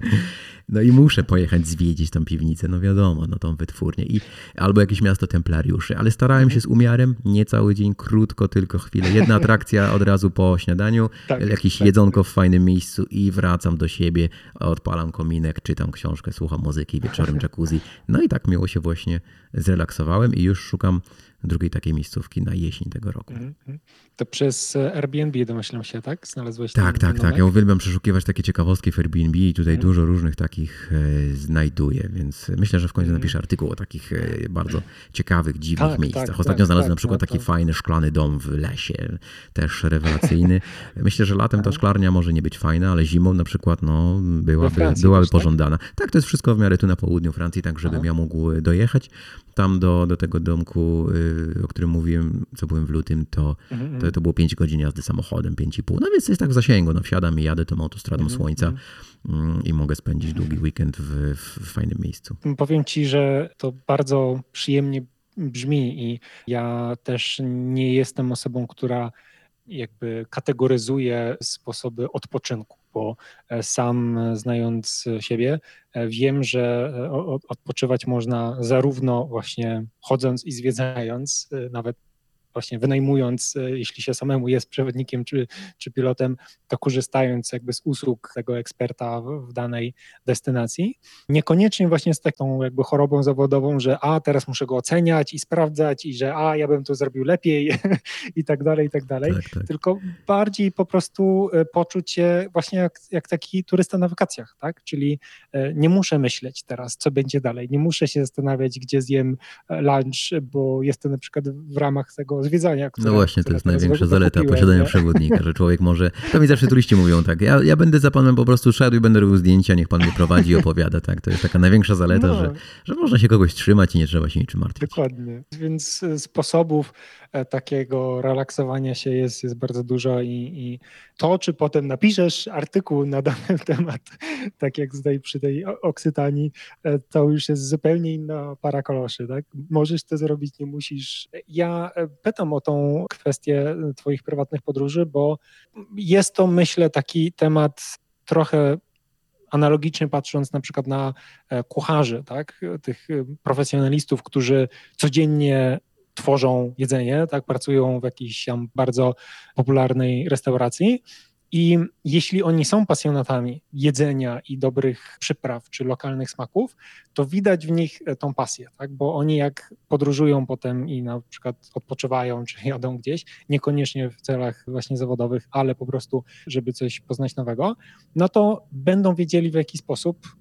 No i muszę pojechać zwiedzić tą piwnicę, no wiadomo, no tą wytwórnię. I, albo jakieś miasto templariuszy, ale starałem się z umiarem, nie cały dzień, krótko, tylko chwilę. Jedna atrakcja od razu po śniadaniu, tak, jakieś tak, jedzonko w fajnym miejscu i wracam do siebie, odpalam kominek, czytam książkę, słucham muzyki, wieczorem jacuzzi. No i tak miło się właśnie zrelaksowałem i już szukam drugiej takiej miejscówki na jesień tego roku. Mm -hmm. To przez e, Airbnb domyślam się, tak? Znalazłeś Tak, tak, tak. Ja uwielbiam przeszukiwać takie ciekawostki w Airbnb i tutaj mm. dużo różnych takich e, znajduję, więc myślę, że w końcu mm. napiszę artykuł o takich e, bardzo ciekawych, dziwnych tak, miejscach. Tak, Ostatnio tak, znalazłem tak, na przykład taki fajny szklany dom w lesie, też rewelacyjny. myślę, że latem ta szklarnia może nie być fajna, ale zimą na przykład no, byłaby, byłaby też, tak? pożądana. Tak? to jest wszystko w miarę tu na południu Francji, tak żebym Aha. ja mógł dojechać tam do, do tego domku, o którym mówiłem, co byłem w lutym, to, mm -hmm. to, to było 5 godzin jazdy samochodem, 5,5. No więc jest tak w zasięgu. No wsiadam i jadę tą autostradą -hmm. słońca mm, i mogę spędzić długi weekend w, w fajnym miejscu. Powiem ci, że to bardzo przyjemnie brzmi i ja też nie jestem osobą, która jakby kategoryzuje sposoby odpoczynku, bo e, sam znając siebie, e, wiem, że e, odpoczywać można zarówno właśnie chodząc i zwiedzając, nawet właśnie wynajmując, e, jeśli się samemu jest przewodnikiem czy, czy pilotem, to korzystając jakby z usług tego eksperta w, danej destynacji. Niekoniecznie właśnie z taką jakby chorobą zawodową, że a teraz muszę go oceniać i sprawdzać i że a ja bym to zrobił lepiej i tak dalej, i tak dalej, tak, tak. tylko bardziej po prostu e, poczuć się właśnie jak, jak taki turysta na wakacjach, tak? Czyli e, nie muszę myśleć teraz, co będzie dalej, nie muszę się zastanawiać, gdzie zjem lunch, bo jestem na przykład w ramach tego zwiedzania. No właśnie, to jest największa zaleta posiadania przewodnika, że człowiek może, to mi zawsze turyści mówią tak, ja, ja będę za panem po prostu szedł i będę robił zdjęcia, niech pan mnie prowadzi i opowiada, tak, to jest taka największa zaleta, no. że, że można się kogoś trzymać i nie trzeba się niczym martwić. Dokładnie, więc e, sposobów e, takiego relaksowania się jest, jest bardzo dużo i, i to, czy potem napiszesz artykuł na dany temat, tak jak tutaj przy tej Oksytanii, e, to już jest zupełnie inna para koloszy, tak? Możesz to zrobić, nie musisz. Ja pytam o tą kwestię Twoich prywatnych podróży, bo jest to, myślę, taki temat trochę analogicznie patrząc na przykład na e, kucharzy, tak? tych profesjonalistów, którzy codziennie tworzą jedzenie, tak? pracują w jakiejś tam bardzo popularnej restauracji i jeśli oni są pasjonatami jedzenia i dobrych przypraw czy lokalnych smaków, to widać w nich e, tą pasję, tak? bo oni jak podróżują potem i na przykład odpoczywają czy jadą gdzieś, niekoniecznie w celach właśnie zawodowych, ale po prostu, żeby coś poznać nowego, no to będą wiedzieli w jaki sposób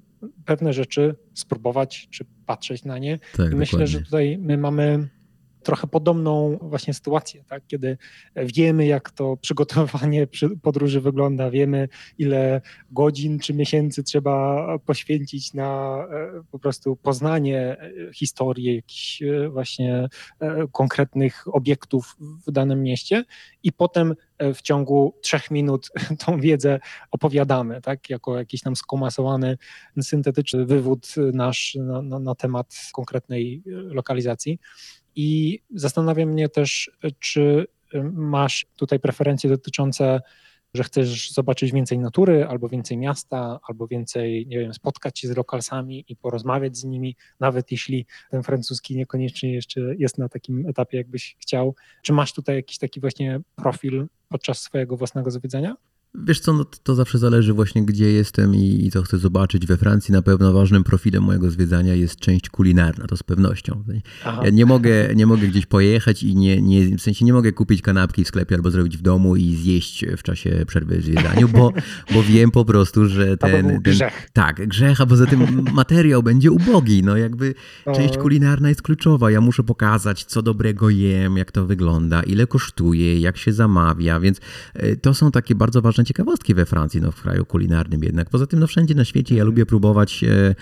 pewne rzeczy spróbować czy patrzeć na nie. Tak, myślę, że tutaj my mamy trochę podobną właśnie sytuację, tak? kiedy wiemy, jak to przygotowanie podróży wygląda, wiemy, ile godzin czy miesięcy trzeba poświęcić na e, po prostu poznanie e, historii, jakichś e, właśnie konkretnych obiektów w danym mieście i potem w ciągu trzech minut tą wiedzę opowiadamy, tak, jako jakiś tam skomasowany, syntetyczny wywód nasz na, na, na temat konkretnej lokalizacji. I zastanawia mnie też, czy masz tutaj preferencje dotyczące, że chcesz zobaczyć więcej natury, albo więcej miasta, albo więcej, nie wiem, spotkać się z lokalsami i porozmawiać z nimi, nawet jeśli ten francuski niekoniecznie jeszcze jest na takim etapie, jakbyś chciał. Czy masz tutaj jakiś taki właśnie profil podczas swojego własnego zwiedzania? Wiesz co, no to zawsze zależy właśnie gdzie jestem i, i, co chcę zobaczyć. We Francji na pewno ważnym profilem mojego zwiedzania jest część kulinarna, to z pewnością. Aha. Ja nie mogę, nie mogę gdzieś pojechać i nie, nie, w sensie nie mogę kupić kanapki w sklepie albo zrobić w domu i zjeść w czasie przerwy w zwiedzaniu, bo, bo wiem po prostu, że ten, ten... Grzech. Tak, grzech, a poza tym materiał będzie ubogi. No jakby część kulinarna jest kluczowa. Ja muszę pokazać, co dobrego jem, jak to wygląda, ile kosztuje, jak się zamawia, więc e, to są takie bardzo ważne ciekawostki we Francji, no w kraju kulinarnym jednak. Poza tym no wszędzie na świecie ja lubię próbować e,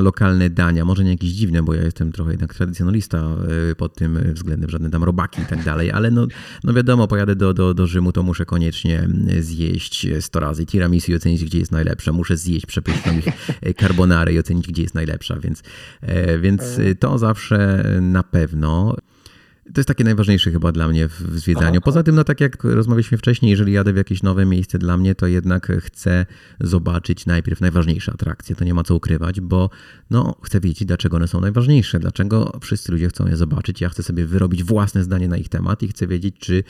lokalne dania, może nie jakieś dziwne, bo ja jestem trochę jednak tradycjonalista e, pod tym względem, żadne tam robaki i tak dalej, ale no, no wiadomo, pojadę do, do, do Rzymu, to muszę koniecznie zjeść 100 razy tiramisu i ocenić, gdzie jest najlepsze. Muszę zjeść przepyszną ich e, carbonarę i ocenić, gdzie jest najlepsza, więc, więc to zawsze na pewno. To jest takie najważniejsze chyba dla mnie w zwiedzaniu. Poza tym, no tak jak rozmawialiśmy wcześniej, jeżeli jadę w jakieś nowe miejsce dla mnie, to jednak chcę zobaczyć najpierw najważniejsze atrakcje. To nie ma co ukrywać, bo no, chcę wiedzieć, dlaczego one są najważniejsze, dlaczego wszyscy ludzie chcą je zobaczyć. Ja chcę sobie wyrobić własne zdanie na ich temat i chcę wiedzieć, czy,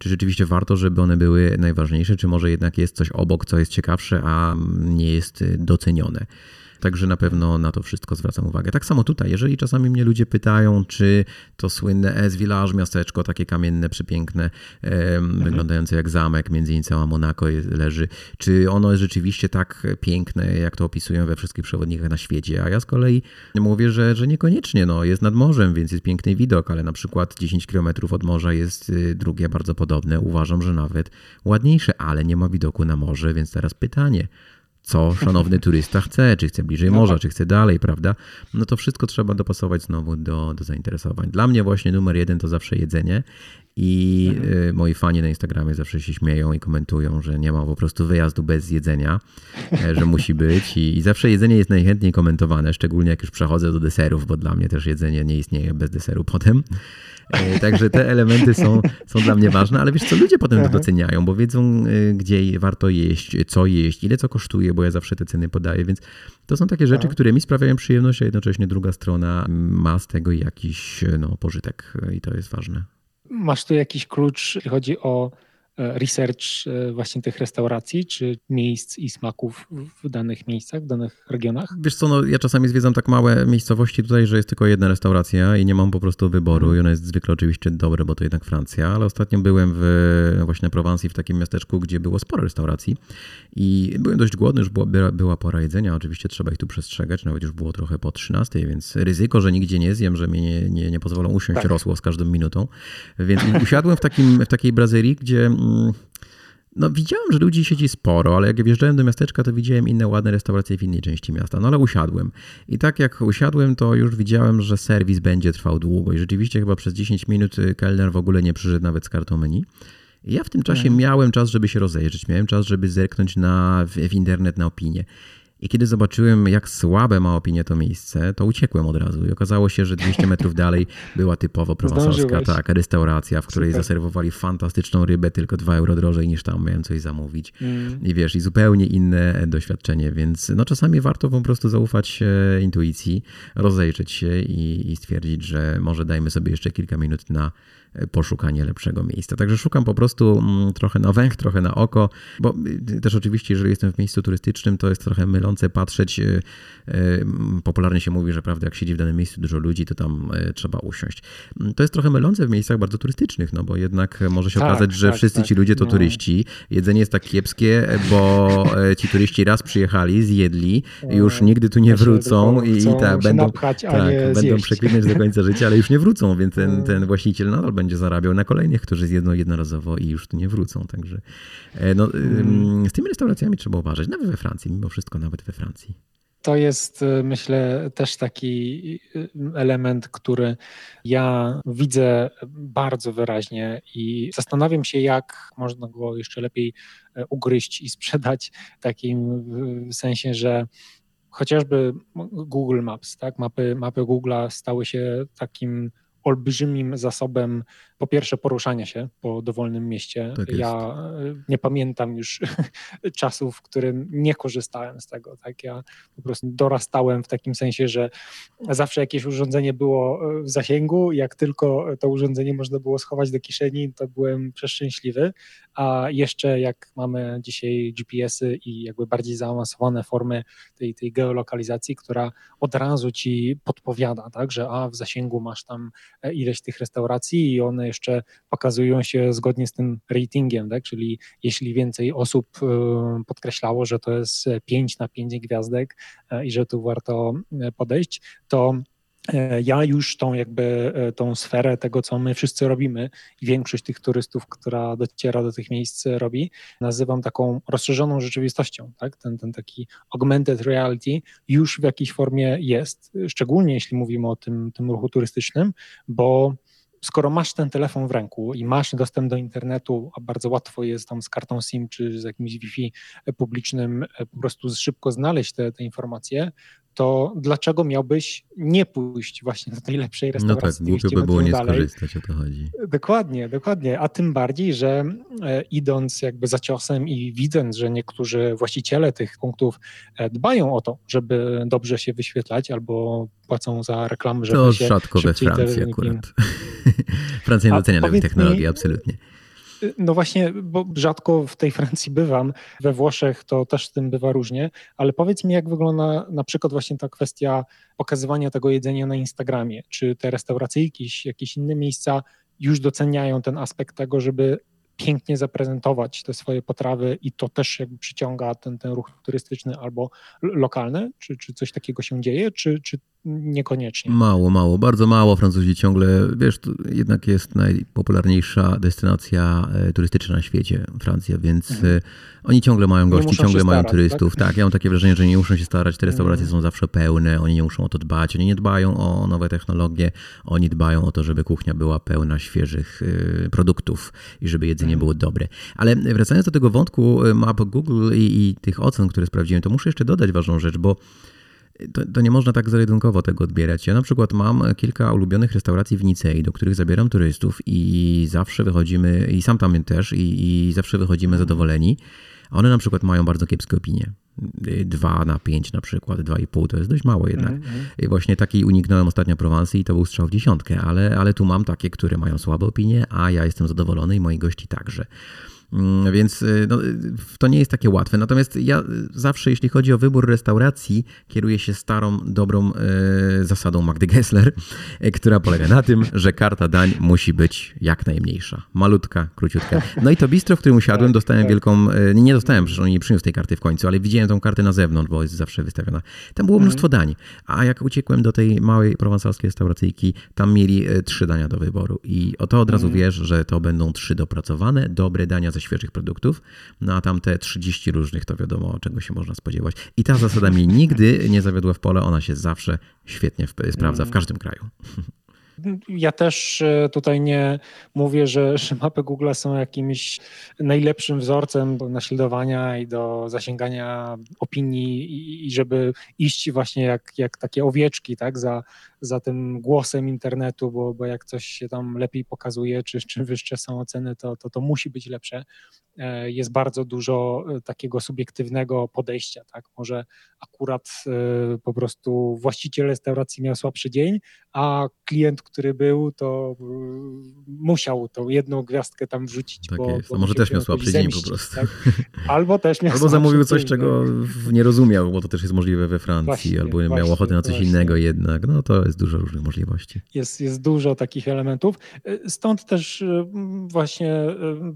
czy rzeczywiście warto, żeby one były najważniejsze, czy może jednak jest coś obok, co jest ciekawsze, a nie jest docenione. Także na pewno na to wszystko zwracam uwagę. Tak samo tutaj, jeżeli czasami mnie ludzie pytają, czy to słynne Es Village, miasteczko takie kamienne, przepiękne, mhm. wyglądające jak zamek, między innymi cała Monako leży, czy ono jest rzeczywiście tak piękne, jak to opisują we wszystkich przewodnikach na świecie, a ja z kolei mówię, że, że niekoniecznie, no, jest nad morzem, więc jest piękny widok, ale na przykład 10 km od morza jest y, drugie bardzo podobne, uważam, że nawet ładniejsze, ale nie ma widoku na morze, więc teraz pytanie, co szanowny turysta chce, czy chce bliżej no morza, tak. czy chce dalej, prawda? No to wszystko trzeba dopasować znowu do, do zainteresowań. Dla mnie właśnie numer jeden to zawsze jedzenie i mhm. Y, moi fani na Instagramie zawsze się śmieją i komentują, że nie ma po prostu wyjazdu bez jedzenia, e, że musi być I, i zawsze jedzenie jest najchętniej komentowane, szczególnie jak już przechodzę do deserów, bo dla mnie też jedzenie nie istnieje bez deseru potem. E, także te elementy są, są dla mnie ważne, ale wiesz co, ludzie potem to doceniają, bo wiedzą, e, gdzie warto jeść, co jeść, ile co kosztuje, bo ja zawsze te ceny podaję, więc to są takie rzeczy, które mi sprawiają przyjemność, a jednocześnie druga strona ma z tego jakiś no, pożytek i to jest ważne. Masz tu jakiś klucz, jeśli chodzi o research e, właśnie tych restauracji, czy miejsc i smaków w danych miejscach, w danych regionach? Wiesz co, no, ja czasami zwiedzam tak małe miejscowości tutaj, że jest tylko jedna restauracja i nie mam po prostu wyboru mm. i ona jest zwykle oczywiście dobra, bo to jednak Francja, ale ostatnio byłem w właśnie na Prowansji w takim miasteczku, gdzie było sporo restauracji i byłem dość głodny, już była, była pora jedzenia, oczywiście trzeba ich tu przestrzegać, nawet już było trochę po 13, więc ryzyko, że nigdzie nie zjem, że mnie nie, nie, nie pozwolą usiąść tak. rosło z każdą minutą, więc usiadłem w, takim, w takiej Brazyrii, gdzie no widziałem, że ludzi siedzi sporo, ale jak wjeżdżałem do miasteczka, to widziałem inne ładne restauracje w innej części miasta. No ale usiadłem. I tak jak usiadłem, to już widziałem, że serwis będzie trwał długo. I rzeczywiście chyba przez 10 minut kelner w ogóle nie przyszedł nawet z kartą menu. I ja w tym czasie mhm. miałem czas, żeby się rozejrzeć, miałem czas, żeby zerknąć na, w, w internet na opinię. I kiedy zobaczyłem, jak słabe ma opinię to miejsce, to uciekłem od razu. I okazało się, że 200 metrów dalej była typowo prowansalska tak, restauracja, w której Super. zaserwowali fantastyczną rybę, tylko 2 euro drożej niż tam miałem coś zamówić. Mm. I wiesz, i zupełnie inne doświadczenie, więc no czasami warto po prostu zaufać intuicji, rozejrzeć się i, i stwierdzić, że może dajmy sobie jeszcze kilka minut na poszukanie lepszego miejsca. Także szukam po prostu mm, trochę na węch, trochę na oko, bo y, też oczywiście, jeżeli jestem w miejscu turystycznym, to jest trochę mylące patrzeć. Y, y, popularnie się mówi, że prawda, jak siedzi w danym miejscu dużo ludzi, to tam trzeba usiąść. Mm, to jest trochę mylące w miejscach bardzo turystycznych, no bo jednak może się tak, okazać, że tak, wszyscy tak. ci ludzie to no. turyści. Jedzenie jest tak kiepskie, bo e, ci turyści raz przyjechali, zjedli, już nigdy tu nie wrócą i, i tak, będą, napchać, tak, będą przeklinać do końca życia, ale już nie wrócą, więc ten, ten właściciel nadal będzie zarabiał na kolejnych, którzy zjedzą jednorazowo i już tu nie wrócą. Także e, no, hmm. z tymi restauracjami trzeba uważać, nawet we Francji, mimo wszystko nawet we Francji. To jest, e, myślę, też taki e, element, który ja widzę bardzo wyraźnie i zastanawiam się, jak można go jeszcze lepiej ugryźć i sprzedać w takim sensie, że chociażby Google Maps, tak? Mapy, mapy Google'a stały się takim olbrzymim zasobem po pierwsze poruszania się po dowolnym mieście. Tak ja e, nie pamiętam już czasów, w którym nie korzystałem z tego. Tak? Ja po prostu dorastałem w takim sensie, że zawsze jakieś urządzenie było e, w zasięgu. Jak tylko to urządzenie można było schować do kieszeni, to byłem przeszczęśliwy. A jeszcze jak mamy dzisiaj GPS-y i jakby bardziej zaawansowane formy tej, tej geolokalizacji, która od razu ci podpowiada, tak, że a w zasięgu masz tam ileś tych restauracji i one jeszcze pokazują się zgodnie z tym ratingiem, tak? czyli jeśli więcej osób e, podkreślało, że to jest 5 na 5 gwiazdek e, i że tu warto e, podejść, to ja już tą jakby tą sferę tego, co my wszyscy robimy i większość tych turystów, która dociera do tych miejsc robi, nazywam taką rozszerzoną rzeczywistością, tak? Ten, ten taki augmented reality już w jakiejś formie jest, szczególnie jeśli mówimy o tym, tym ruchu turystycznym, bo skoro masz ten telefon w ręku i masz dostęp do internetu, a bardzo łatwo jest tam z kartą SIM czy z jakimś Wi-Fi publicznym e, po prostu szybko znaleźć te, te informacje, to dlaczego miałbyś nie pójść właśnie do tej lepszej restauracji? No tak, głupio by było nie dalej? skorzystać, o to chodzi. Dokładnie, dokładnie, a tym bardziej, że e, idąc jakby za ciosem i widząc, że niektórzy właściciele tych punktów e, dbają o to, żeby dobrze się wyświetlać albo płacą za reklamy, żeby to się rzadko we Francji akurat. Francja nie docenia nowej technologii, absolutnie. No właśnie, bo rzadko w tej Francji bywam, we Włoszech to też z tym bywa różnie, ale powiedz mi, jak wygląda na przykład właśnie ta kwestia pokazywania tego jedzenia na Instagramie. Czy te restauracyjki, jakieś inne miejsca już doceniają ten aspekt tego, żeby pięknie zaprezentować te swoje potrawy i to też jakby przyciąga ten, ten ruch turystyczny albo lokalny? Czy, czy coś takiego się dzieje, czy, czy niekoniecznie? Mało, mało, bardzo mało. Francuzi ciągle, wiesz, to jednak jest najpopularniejsza destynacja e, turystyczna na świecie, Francja, więc mhm. E, oni ciągle mają gości, ciągle mają starać, turystów. Tak? tak? ja mam takie wrażenie, że nie muszą się starać, te restauracje mhm. są zawsze pełne, oni nie muszą o to dbać, oni nie dbają o nowe technologie, oni dbają o to, żeby kuchnia była pełna świeżych e, produktów i żeby jedzenie mhm. było dobre. Ale wracając do tego wątku map Google i, i tych ocen, które sprawdziłem, to muszę jeszcze dodać ważną rzecz, bo to, to, nie można tak zero tego odbierać. Ja na przykład mam kilka ulubionych restauracji w Nicei, do których zabieram turystów i zawsze wychodzimy, i sam tam też, i, i zawsze wychodzimy zadowoleni. A one na przykład mają bardzo kiepskie opinie. 2 na 5 na przykład, 2,5 to jest dość mało jednak. Mm -hmm. I właśnie takiej uniknąłem ostatnio Prowansji i to był strzał w dziesiątkę, ale, ale tu mam takie, które mają słabe opinie, a ja jestem zadowolony i moi gości także. Mm, więc y, no, to nie jest takie łatwe. Natomiast ja zawsze, jeśli chodzi o wybór restauracji, kieruję się starą, dobrą e, zasadą Magdy Gessler, która polega na tym, że karta dań musi być jak najmniejsza. Malutka, króciutka. No i to bistro, w którym usiadłem, dostałem wielką. Nie dostałem, przecież on nie przyniósł tej karty w końcu, ale widziałem tą kartę na zewnątrz, bo jest zawsze wystawiona. Tam było mnóstwo mhm. dań. A jak uciekłem do tej małej prowansalskiej restauracyjki, tam mieli trzy dania do wyboru. I o to od razu mhm. wiesz, że to będą trzy dopracowane, dobre dania ze ze świeżych produktów, no a tam te 30 różnych to wiadomo, czego się można spodziewać. I ta zasada mnie nigdy nie zawiodła w pole, ona się zawsze świetnie sprawdza w mm. każdym kraju. Ja też e, tutaj nie mówię, że, że mapy Google są jakimś najlepszym wzorcem do naśladowania i do zasięgania opinii i, i żeby iść właśnie jak, jak takie owieczki tak, za, za tym głosem internetu, bo, bo jak coś się tam lepiej pokazuje, czy, czy wyższe są oceny, to, to to musi być lepsze. E, jest bardzo dużo e, takiego subiektywnego podejścia, tak? Może akurat e, po prostu właściciel restauracji miał słabszy dzień, a klient, który był, to musiał tą jedną gwiazdkę tam wrzucić. Tak bo. Bo może też miał słabszy dzień po prostu. Tak? Albo też miał Albo zamówił coś, dzień, czego no. nie rozumiał, bo to też jest możliwe we Francji, właśnie, albo właśnie, miał ochotę na coś właśnie. innego jednak. No to jest dużo różnych możliwości. Jest, jest dużo takich elementów. Stąd też właśnie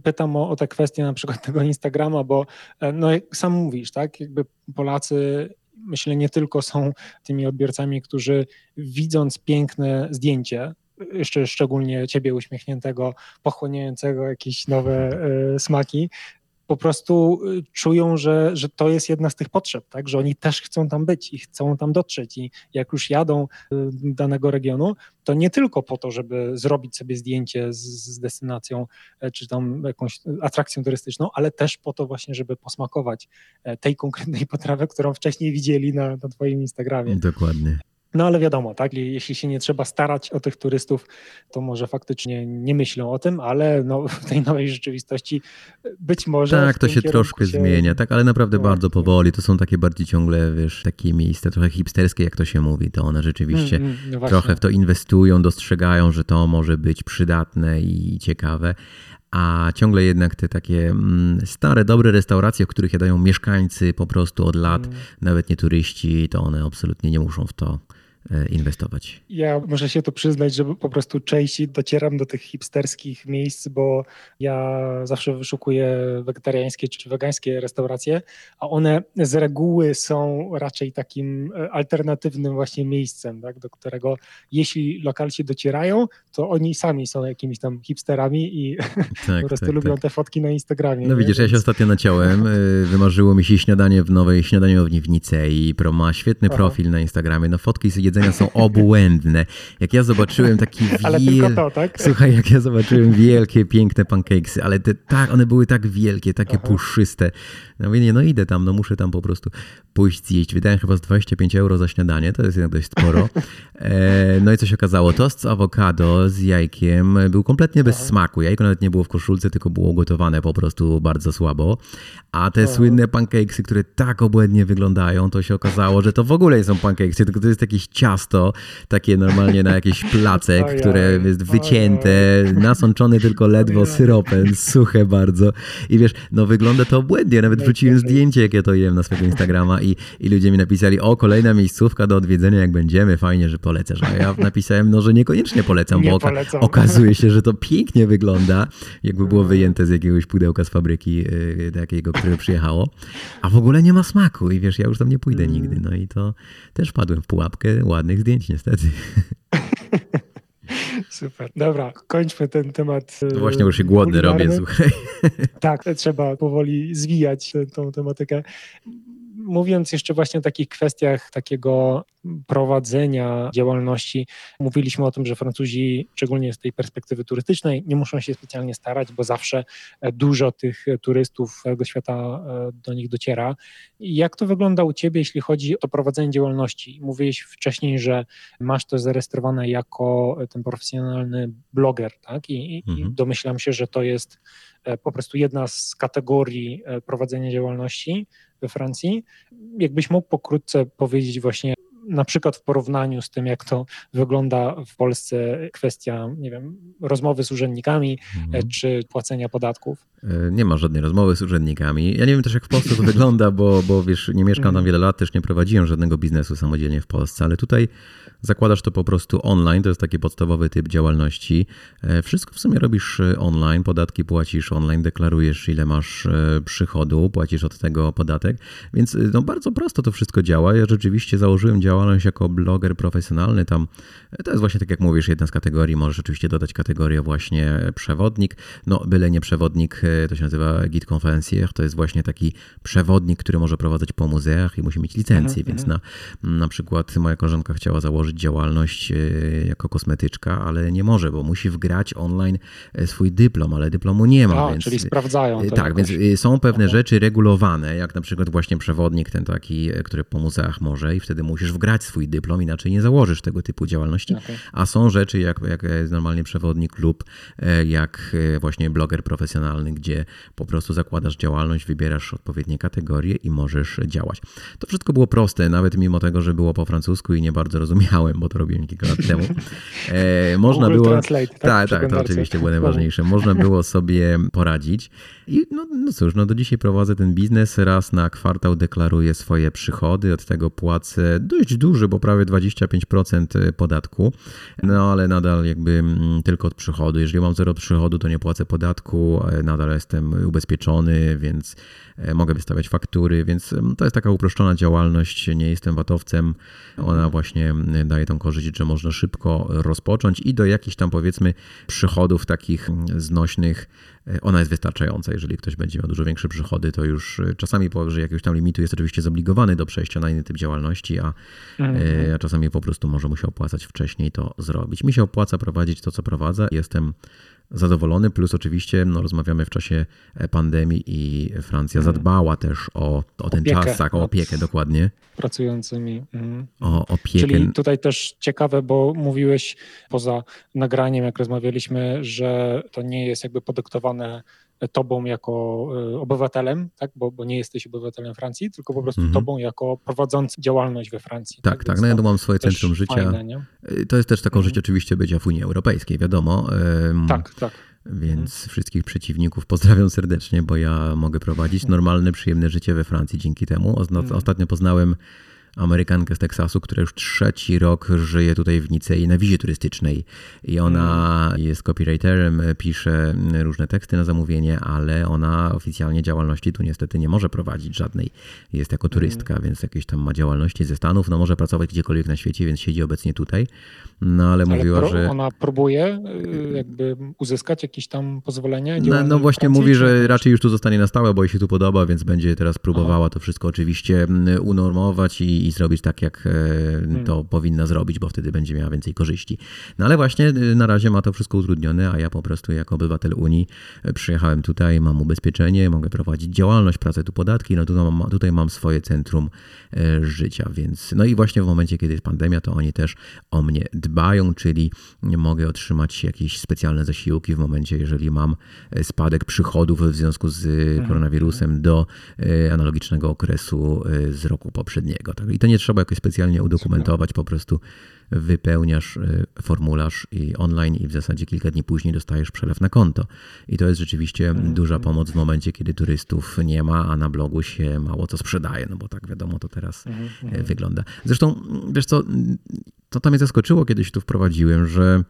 pytam o, o te kwestie na przykład tego Instagrama, bo e, no, sam mówisz, tak, jakby Polacy myślę nie tylko są tymi odbiorcami, którzy widząc piękne zdjęcie, jeszcze szczególnie ciebie uśmiechniętego, pochłaniającego jakieś nowe smaki, po prostu y, czują, że, że to jest jedna z tych potrzeb, tak? że oni też chcą tam być i chcą tam dotrzeć. I jak już jadą do danego regionu, to nie tylko po to, żeby zrobić sobie zdjęcie z, z destynacją e, czy tam jakąś atrakcją turystyczną, ale też po to właśnie, żeby posmakować e, tej konkretnej potrawy, którą wcześniej widzieli na, na Twoim Instagramie. Dokładnie. No ale wiadomo, tak, jeśli się nie trzeba starać o tych turystów, to może faktycznie nie myślą o tym, ale no, w tej nowej rzeczywistości być może. Tak, to się troszkę się... zmienia, tak, ale naprawdę no, bardzo powoli. To są takie bardziej ciągle, wiesz, takie miejsca trochę hipsterskie, jak to się mówi. To one rzeczywiście mm, mm, no trochę w to inwestują, dostrzegają, że to może być przydatne i ciekawe a ciągle jednak te takie mm, stare, dobre restauracje, w których jadają mieszkańcy po prostu od lat, mm. nawet nie turyści, to one absolutnie nie muszą w to inwestować? Ja muszę się tu przyznać, że po prostu częściej docieram do tych hipsterskich miejsc, bo ja zawsze wyszukuję wegetariańskie czy wegańskie restauracje, a one z reguły są raczej takim e, alternatywnym właśnie miejscem, tak, do którego jeśli lokalci docierają, to oni sami są jakimiś tam hipsterami i tak, po prostu tak, lubią tak. te fotki na Instagramie. No widzisz, Więc... ja się ostatnio naciąłem, e, wymarzyło mi się śniadanie w nowej śniadaniowni w Nicei, pro ma świetny Aha. profil na Instagramie, no fotki z są obłędne. Jak ja zobaczyłem taki Ale tylko to, tak? Słuchaj, jak ja zobaczyłem wielkie, piękne pancakesy, ale te, tak, one były tak wielkie, takie Aha. puszyste, No mówię, nie, no idę tam, no muszę tam po prostu pójść zjeść. Wydałem chyba z 25 euro za śniadanie, to jest dość sporo. E, no i co się okazało? Tost z awokado z jajkiem był kompletnie bez smaku. Jajko nawet nie było w koszulce, tylko było gotowane po prostu bardzo słabo. A te słynne pancakesy, które tak obłędnie wyglądają, to się okazało, że to w ogóle nie są pancakesy, tylko to jest jakieś ciasto, takie normalnie na jakiś placek, które jest wycięte, nasączone tylko ledwo syropem, suche bardzo. I wiesz, no wygląda to obłędnie. Nawet wrzuciłem zdjęcie, jak ja to jem na swojego Instagrama i, i ludzie mi napisali, o, kolejna miejscówka do odwiedzenia, jak będziemy, fajnie, że polecasz. A ja napisałem, no, że niekoniecznie polecam, Nie bo oka- polecam. okazuje się, że to pięknie wygląda, jakby było wyjęte z jakiegoś pudełka z fabryki yy, takiego, które przyjechało, a w ogóle nie ma smaku i wiesz, ja już tam nie pójdę nigdy. No i to też padłem w pułapkę ładnych zdjęć niestety. Super. Dobra, kończmy ten temat. e, No właśnie już się głodny robię, słuchaj. Tak, trzeba powoli zwijać tę- tą tematykę. Mówiąc jeszcze właśnie o takich kwestiach takiego prowadzenia działalności, mówiliśmy o tym, że Francuzi, szczególnie z tej perspektywy turystycznej, nie muszą się specjalnie starać, bo zawsze e, dużo tych e, turystów całego świata e, do nich dociera. I Jak to wygląda u Ciebie, jeśli chodzi o prowadzenie działalności? Mówiłeś wcześniej, że masz to zarejestrowane jako ten profesjonalny bloger, tak? I, i Mhm. domyślam się, że to jest e, po prostu jedna z kategorii e, prowadzenia działalności we Francji. Jakbyś mógł pokrótce powiedzieć właśnie na przykład w porównaniu z tym, jak to wygląda w Polsce kwestia, nie wiem, rozmowy z urzędnikami e, Mhm. czy płacenia podatków. E, Nie ma żadnej rozmowy z urzędnikami. Ja nie wiem też, jak w Polsce to wygląda, bo, bo wiesz, nie mieszkam tam Mhm. wiele lat, też nie prowadziłem żadnego biznesu samodzielnie w Polsce, ale tutaj zakładasz to po prostu online, to jest taki podstawowy typ działalności. E, Wszystko w sumie robisz e, online, podatki płacisz online, deklarujesz ile masz e, przychodu, płacisz od tego podatek, więc e, no, bardzo prosto to wszystko działa. Ja rzeczywiście założyłem działalność jako bloger profesjonalny, tam to jest właśnie tak jak mówisz, jedna z kategorii, możesz oczywiście dodać kategorię właśnie przewodnik, no byle nie przewodnik, e, to się nazywa guide conférencier, to jest właśnie taki przewodnik, który może prowadzać po muzeach i musi mieć licencję, Mhm, więc na, na przykład moja koleżanka chciała założyć działalność e, jako kosmetyczka, ale nie może, bo musi wgrać online e, swój dyplom, ale dyplomu nie ma, A, więc... czyli sprawdzają Tak, więc są pewne Aha. rzeczy regulowane, jak na przykład właśnie przewodnik ten taki, który po muzeach może i wtedy musisz wgrać swój dyplom, inaczej nie założysz tego typu działalności. Okej. A są rzeczy jak, jak jest normalnie przewodnik lub e, jak e, właśnie bloger profesjonalny, gdzie po prostu zakładasz działalność, wybierasz odpowiednie kategorie i możesz działać. To wszystko było proste, nawet mimo tego, że było po francusku i nie bardzo rozumiałem, bo to robiłem kilka lat temu. E, można Google było. Translate, tak, tak, tak, to oczywiście było najważniejsze. Można było sobie poradzić. I no, no cóż, no do dzisiaj prowadzę ten biznes. Raz na kwartał deklaruję swoje przychody, od tego płacę dość duży, bo prawie 25% podatku. No ale nadal jakby mm, tylko od przychodu. Jeżeli mam zero przychodu, to nie płacę podatku, nadal jestem ubezpieczony, więc e, mogę wystawiać faktury, więc mm, to jest taka uproszczona działalność. Nie jestem watowcem. Ona właśnie mm, daje tą korzyść, że można szybko rozpocząć i do jakichś tam powiedzmy przychodów takich znośnych ona jest wystarczająca. Jeżeli ktoś będzie miał dużo większe przychody, to już e, czasami powyżej jakiegoś tam limitu jest oczywiście zobligowany do przejścia na inny typ działalności, a, Mhm. e, a czasami po prostu może mu się opłacać wcześniej to zrobić. Mi się opłaca prowadzić to, co prowadzę. Jestem zadowolony, plus oczywiście no, rozmawiamy w czasie e, pandemii i Francja zadbała też o, o ten Opiekę czas, tak, o opiekę dokładnie, Pracującymi. Mhm. o opiekę. Czyli tutaj też ciekawe, bo mówiłeś poza nagraniem, jak rozmawialiśmy, że to nie jest jakby podyktowane tobą jako y, obywatelem, tak? bo, bo nie jesteś obywatelem Francji, tylko po prostu Mhm. tobą jako prowadzący działalność we Francji. Tak, tak, Więc no ja mam swoje centrum życia. Fajne? Y, To jest też taką Mhm. rzecz oczywiście bycia w Unii Europejskiej, wiadomo. Tak, tak. Więc wszystkich przeciwników pozdrawiam serdecznie, bo ja mogę prowadzić normalne, przyjemne życie we Francji dzięki temu. Mhm. Ostatnio poznałem Amerykankę z Teksasu, która już trzeci rok żyje tutaj w Nicei na wizie turystycznej. I ona jest copywriterem, pisze różne teksty na zamówienie, ale ona oficjalnie działalności tu niestety nie może prowadzić żadnej. Jest jako turystka, więc jakieś tam ma działalności ze Stanów, no może pracować gdziekolwiek na świecie, więc siedzi obecnie tutaj. No ale, Ale mówiła, pro, że... ona próbuje y, jakby uzyskać jakieś tam pozwolenie? No, no właśnie Francji, mówi, że raczej już tu zostanie na stałe, bo jej się tu podoba, więc będzie teraz próbowała to wszystko oczywiście mm, unormować i, i zrobić tak, jak hmm. to powinna zrobić, bo wtedy będzie miała więcej korzyści. No ale właśnie na razie ma to wszystko utrudnione, a ja po prostu jako obywatel Unii przyjechałem tutaj, mam ubezpieczenie, mogę prowadzić działalność, pracę tu podatki, no tutaj mam, tutaj mam swoje centrum życia, więc no i właśnie w momencie, kiedy jest pandemia, to oni też o mnie dbają, czyli mogę otrzymać jakieś specjalne zasiłki w momencie, jeżeli mam spadek przychodów w związku z mhm. koronawirusem do analogicznego okresu z roku poprzedniego. Tak? I to nie trzeba jakoś specjalnie udokumentować, po prostu wypełniasz e, formularz i online i w zasadzie kilka dni później dostajesz przelew na konto. I to jest rzeczywiście mhm. duża pomoc w momencie, kiedy turystów nie ma, a na blogu się mało co sprzedaje, no bo tak wiadomo to teraz mhm, e, mhm. wygląda. Zresztą, wiesz co, to tam mnie zaskoczyło, kiedy się tu wprowadziłem, że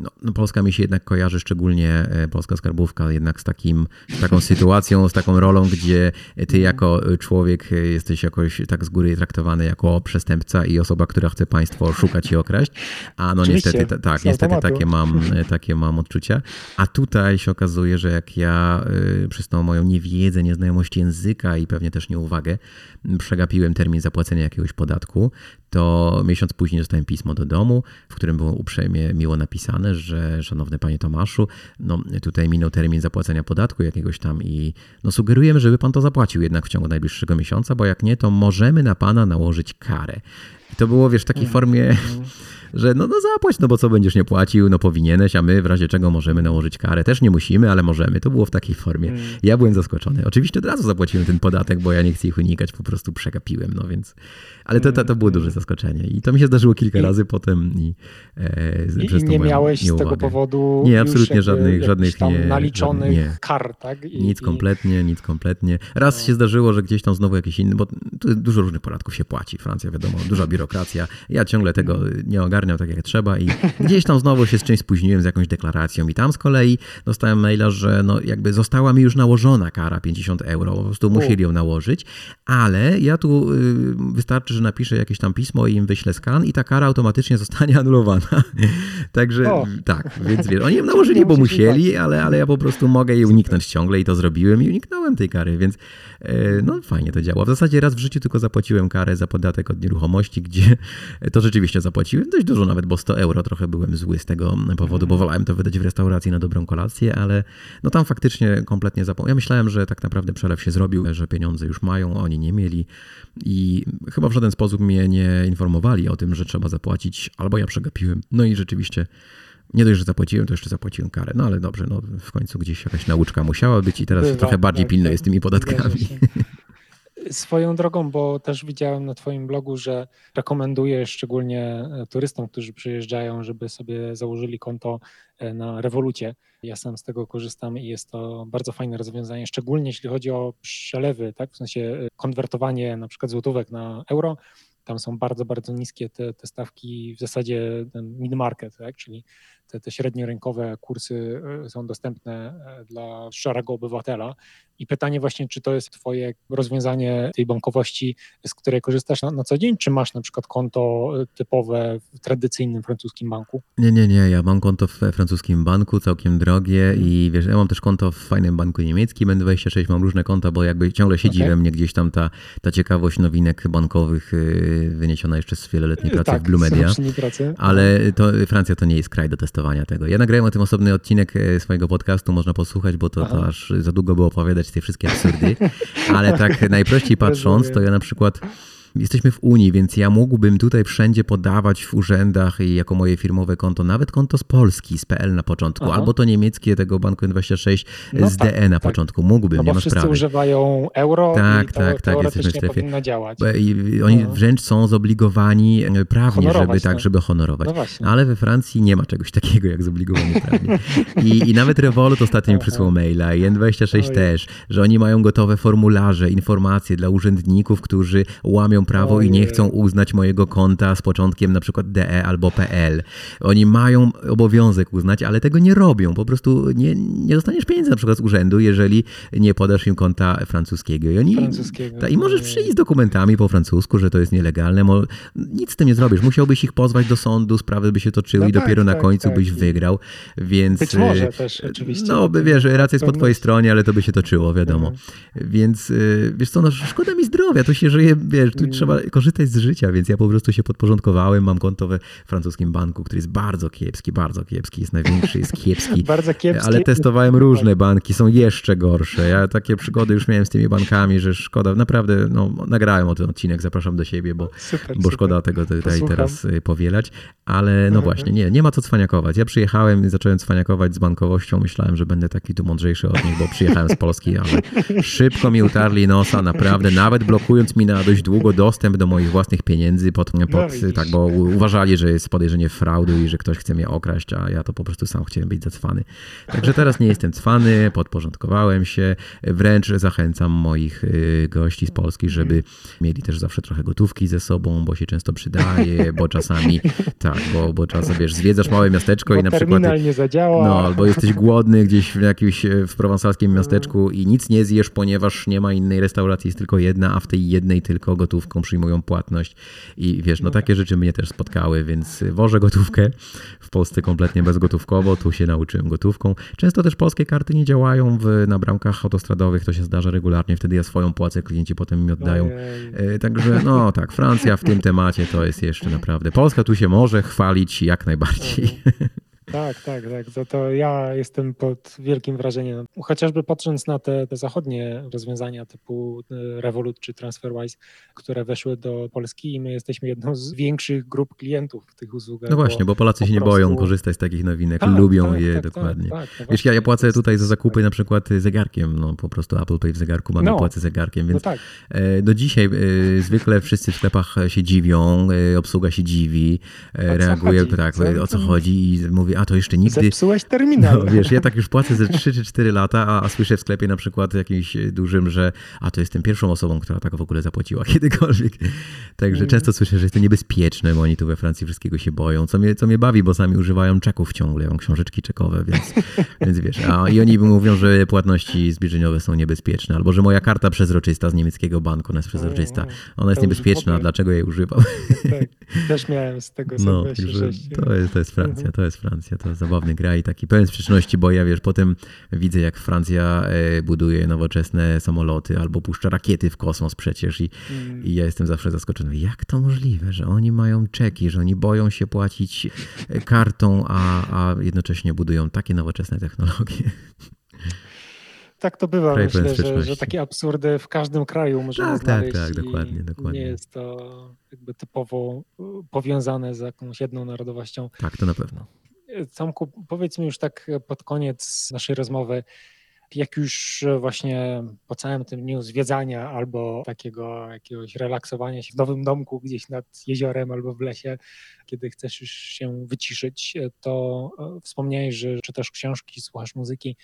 no, no, Polska mi się jednak kojarzy, szczególnie e, polska skarbówka, jednak z, takim, z taką sytuacją, z taką rolą, gdzie ty mhm. jako człowiek jesteś jakoś tak z góry traktowany jako przestępca i osoba, która chce państwo szukać i okraść. A no Oczywiście, niestety, tak, niestety takie mam, takie mam odczucia. A tutaj się okazuje, że jak ja e, przez tą moją niewiedzę, nieznajomość języka i pewnie też nieuwagę przegapiłem termin zapłacenia jakiegoś podatku, to miesiąc później dostałem pismo do domu, w którym było uprzejmie miło napisane, że szanowny panie Tomaszu, no tutaj minął termin zapłacenia podatku jakiegoś tam i no sugerujemy, żeby pan to zapłacił jednak w ciągu najbliższego miesiąca, bo jak nie, to możemy na pana nałożyć karę. I to było, wiesz, w takiej formie że no, no zapłać, no bo co będziesz nie płacił, no powinieneś, a my w razie czego możemy nałożyć karę. Też nie musimy, ale możemy. To było w takiej formie. Mm. Ja byłem zaskoczony. Oczywiście od razu zapłaciłem ten podatek, bo ja nie chcę ich unikać, po prostu przegapiłem, no więc... Ale to, to, to było duże mm. zaskoczenie i to mi się zdarzyło kilka I, razy potem i, e, I, przez i nie miałeś z tego powodu Nie, absolutnie żadnych, żadnych tam nie, naliczonych nie. kar, tak? I, nic kompletnie, nic kompletnie. Raz no. się zdarzyło, że gdzieś tam znowu jakiś inny, bo dużo różnych podatków się płaci. Francja, wiadomo, duża biurokracja. Ja ciągle tego nie ogarniam tak jak trzeba i gdzieś tam znowu się z czymś spóźniłem, z jakąś deklaracją i tam z kolei dostałem maila, że no jakby została mi już nałożona kara 50 euro, po prostu musieli ją nałożyć, ale ja tu y, wystarczy, że napiszę jakieś tam pismo i im wyślę skan i ta kara automatycznie zostanie anulowana. Także o. tak, więc wiesz, oni ją nałożyli, bo musieli, ale, ale ja po prostu mogę jej uniknąć ciągle i to zrobiłem i uniknąłem tej kary, więc e, no fajnie to działa. W zasadzie raz w życiu tylko zapłaciłem karę za podatek od nieruchomości, gdzie to rzeczywiście zapłaciłem dość dużo, nawet bo 100 euro. Trochę byłem zły z tego powodu, bo wolałem to wydać w restauracji na dobrą kolację, ale no tam faktycznie kompletnie zapomniałem. Ja myślałem, że tak naprawdę przelew się zrobił, że pieniądze już mają, oni nie mieli i chyba w żaden sposób mnie nie informowali o tym, że trzeba zapłacić, albo ja przegapiłem. No i rzeczywiście nie dość, że zapłaciłem, to jeszcze zapłaciłem karę. No ale dobrze, no w końcu gdzieś jakaś nauczka musiała być i teraz Bywa, trochę bardziej tak, pilnuję z tymi podatkami. Swoją drogą, bo też widziałem na Twoim blogu, że rekomendujesz szczególnie e, turystom, którzy przyjeżdżają, żeby sobie założyli konto e, na rewolucie. Ja sam z tego korzystam i jest to bardzo fajne rozwiązanie, szczególnie jeśli chodzi o przelewy, tak? w sensie e, konwertowanie na przykład złotówek na euro. Tam są bardzo, bardzo niskie te, te stawki, w zasadzie mid-market, tak? czyli te, te średniorynkowe kursy są dostępne dla szarego obywatela i pytanie właśnie, czy to jest Twoje rozwiązanie tej bankowości, z której korzystasz na, na, co dzień, czy masz na przykład konto e, typowe w tradycyjnym francuskim banku? Nie, nie, nie. Ja mam konto w francuskim banku, całkiem drogie i wiesz, ja mam też konto w fajnym banku niemieckim, N26, mam różne konta, bo jakby ciągle siedzi okay. we mnie gdzieś tam ta, ta ciekawość nowinek bankowych e, wyniesiona jeszcze z wieloletniej pracy tak, w Blue Media. Pracy. Ale to, Francja to nie jest kraj do testowania tego. Ja nagrałem o tym osobny odcinek e, swojego podcastu, można posłuchać, bo to, to aż za długo było opowiadać te wszystkie absurdy, ale tak najprościej patrząc, to ja na przykład Jesteśmy w Unii, więc ja mógłbym tutaj wszędzie podawać w urzędach i jako moje firmowe konto, nawet konto z Polski, z PL na początku, Aha. albo to niemieckie tego Banku N26 no z tak, DE na tak. początku. Mógłbym, no nie ma wszyscy sprawy. używają euro tak, i to tak, tak, jesteśmy w strefie. powinno działać. I oni no. wręcz są zobligowani e, prawnie, honorować żeby tak, żeby honorować. No Ale we Francji nie ma czegoś takiego jak zobligowanie prawnie. I, I nawet Revolut ostatnio mi przysłał maila i N26 Oj. też, że oni mają gotowe formularze, informacje dla urzędników, którzy łamią prawo Ojej. i nie chcą uznać mojego konta z początkiem na przykład DE albo PL. Oni mają obowiązek uznać, ale tego nie robią. Po prostu nie, nie dostaniesz pieniędzy na przykład z urzędu, jeżeli nie podasz im konta francuskiego. I oni, francuskiego. Ta, I możesz przyjść z dokumentami po francusku, że to jest nielegalne. Mo, nic z tym nie zrobisz. Musiałbyś ich pozwać do sądu, sprawy by się toczyły no i tak, dopiero tak, na końcu tak. byś wygrał. Więc, Być może e, też oczywiście. No, wiesz, racja jest po twojej stronie, ale to by się toczyło, wiadomo. Mhm. Więc e, wiesz co, no, szkoda mi zdrowia, to się żyje, wiesz, tu trzeba korzystać z życia, więc ja po prostu się podporządkowałem. Mam konto we francuskim banku, który jest bardzo kiepski, bardzo kiepski, jest największy, jest kiepski. bardzo kiepski. Ale testowałem różne banki, są jeszcze gorsze. Ja takie przygody już miałem z tymi bankami, że szkoda. Naprawdę, no, nagrałem o ten odcinek, zapraszam do siebie, bo, super, bo super. szkoda tego tutaj Posłucham. teraz y, powielać. Ale no mhm. właśnie, nie, nie ma co cwaniakować. Ja przyjechałem i zacząłem cwaniakować z bankowością. Myślałem, że będę taki tu mądrzejszy od nich, bo przyjechałem z Polski, ale szybko mi utarli nosa, naprawdę, nawet blokując mi na dość długo dostęp do moich własnych pieniędzy, pod, pod, no tak, bo uważali, że jest podejrzenie fraudu i że ktoś chce mnie okraść, a ja to po prostu sam chciałem być zacwany. Także teraz nie jestem cwany, podporządkowałem się, wręcz zachęcam moich y, gości z Polski, żeby mieli też zawsze trochę gotówki ze sobą, bo się często przydaje, bo czasami, tak, bo, bo czasem, wiesz, zwiedzasz małe miasteczko bo i na przykład... nie zadziała. No, albo jesteś głodny gdzieś w jakimś e, w prowansalskim miasteczku i nic nie zjesz, ponieważ nie ma innej restauracji, jest tylko jedna, a w tej jednej tylko gotówką przyjmują płatność i wiesz, no, no takie tak. rzeczy mnie też spotkały, więc wożę gotówkę w Polsce kompletnie bezgotówkowo, tu się nauczyłem gotówką. Często też polskie karty nie działają w, na bramkach autostradowych, to się zdarza regularnie, wtedy ja swoją płacę, klienci potem mi oddają. E, także no tak, Francja w tym temacie to jest jeszcze naprawdę. Polska tu się może chwalić jak najbardziej. Tak, tak, tak. To, to ja jestem pod wielkim wrażeniem. Chociażby patrząc na te, te zachodnie rozwiązania typu e, Revolut czy TransferWise, które weszły do Polski i my jesteśmy jedną z większych grup klientów w tych usługach. No właśnie, bo Polacy się nie prostu... boją korzystać z takich nowinek, tak, lubią tak, je tak, tak dokładnie. Tak, no Wiesz, ja, ja płacę tutaj za zakupy na przykład zegarkiem, no po prostu Apple Pay w zegarku mamy, no, płacę zegarkiem, więc no tak. E, do dzisiaj e, zwykle wszyscy w sklepach się dziwią, obsługa się dziwi, reaguje, tak, o co chodzi i mówi, a to jeszcze nigdy... Zepsułeś terminal. No, wiesz, ja tak już płacę ze 3 czy 4 lata, a, a słyszę w sklepie na przykład jakimś dużym, że a to jestem pierwszą osobą, która tak w ogóle zapłaciła kiedykolwiek. Także mm. często słyszę, że jest to niebezpieczne, bo oni tu we Francji wszystkiego się boją, co mnie, co mnie bawi, bo sami używają czeków ciągle, mam książeczki czekowe, więc, więc wiesz, a, i oni mówią, że płatności zbliżeniowe są niebezpieczne, albo że moja karta przezroczysta z niemieckiego banku, ona jest przezroczysta, ona jest niebezpieczna, dlaczego jej używam? Tak, też miałem z tego no, to jest, to jest Francja, mhm. to jest Francja to zabawny kraj, taki pełen sprzeczności, bo ja wiesz, potem widzę jak Francja e, buduje nowoczesne samoloty albo puszcza rakiety w kosmos przecież i, mm. i ja jestem zawsze zaskoczony, jak to możliwe, że oni mają czeki, że oni boją się płacić e, kartą, a, a jednocześnie budują takie nowoczesne technologie. Tak to bywa, Kraj myślę, że, że, takie absurdy w każdym kraju możemy tak, tak znaleźć. Tak, tak, dokładnie, dokładnie. Nie jest to jakby typowo powiązane z jakąś jedną narodowością. Tak, to na pewno. Tomku, powiedz mi już tak pod koniec naszej rozmowy, jak już właśnie po całym tym dniu zwiedzania albo takiego jakiegoś relaksowania się w nowym domku gdzieś nad jeziorem albo w lesie, kiedy chcesz już się wyciszyć, to e, wspomniałeś, że czytasz książki, słuchasz muzyki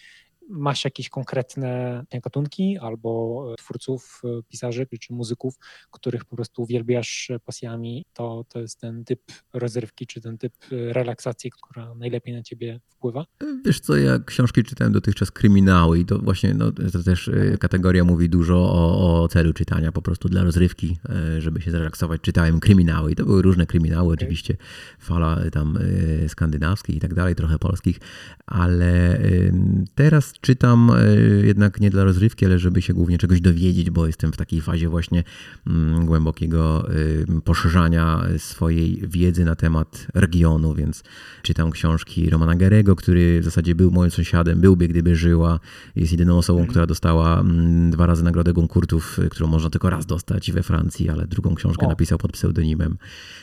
masz jakieś konkretne gatunki albo e, twórców, e, pisarzy czy muzyków, których po prostu uwielbiasz pasjami, to, to jest ten typ rozrywki czy ten typ e, relaksacji, która najlepiej na ciebie wpływa? Wiesz co, ja książki czytałem dotychczas kryminały i to właśnie no, to też kategoria mówi dużo o, o celu czytania, po prostu dla rozrywki, żeby się zrelaksować. Czytałem kryminały i to były różne kryminały, okay. oczywiście fala tam skandynawskich i tak dalej, trochę polskich, ale teraz czytam e, jednak nie dla rozrywki, ale żeby się głównie czegoś dowiedzieć, bo jestem w takiej fazie właśnie mm, głębokiego e, poszerzania swojej wiedzy na temat regionu, więc czytam książki Romana Garego, który w zasadzie był moim sąsiadem, byłby gdyby żyła. Jest jedyną osobą, mhm. która dostała mm, dwa razy nagrodę Goncourtów, którą można tylko raz dostać we Francji, ale drugą książkę o. napisał pod pseudonimem.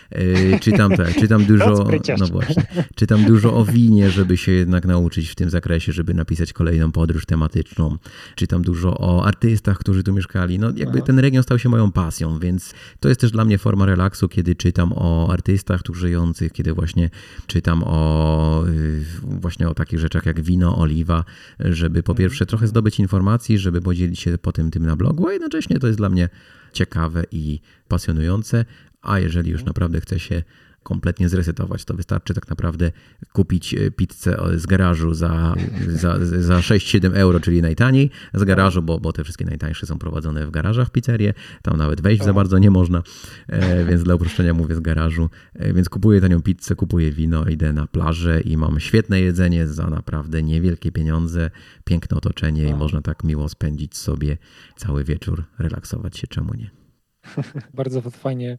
E, czytam tak, czytam dużo, no właśnie, czytam dużo o winie, żeby się jednak nauczyć w tym zakresie, żeby napisać kolejną podróż tematyczną. Czytam dużo o artystach, którzy tu mieszkali. No jakby Aha. ten region stał się moją pasją, więc to jest też dla mnie forma relaksu, kiedy czytam o artystach tu żyjących, kiedy właśnie czytam o y, właśnie o takich rzeczach jak wino, oliwa, żeby po mhm. pierwsze trochę zdobyć informacji, żeby podzielić się potem tym na blogu, a jednocześnie to jest dla mnie ciekawe i pasjonujące, a jeżeli już naprawdę chce się kompletnie zresetować, to wystarczy tak naprawdę kupić e, pizzę z garażu za, za, za 6-7 euro, czyli najtaniej z garażu, bo, bo te wszystkie najtańsze są prowadzone w garażach pizzerie, tam nawet wejść za bardzo nie można, e, więc dla uproszczenia mówię z garażu, e, więc kupuję tanią pizzę, kupuję wino, idę na plażę i mam świetne jedzenie za naprawdę niewielkie pieniądze, piękne otoczenie i można tak miło spędzić sobie cały wieczór, relaksować się, czemu nie. Bardzo fajnie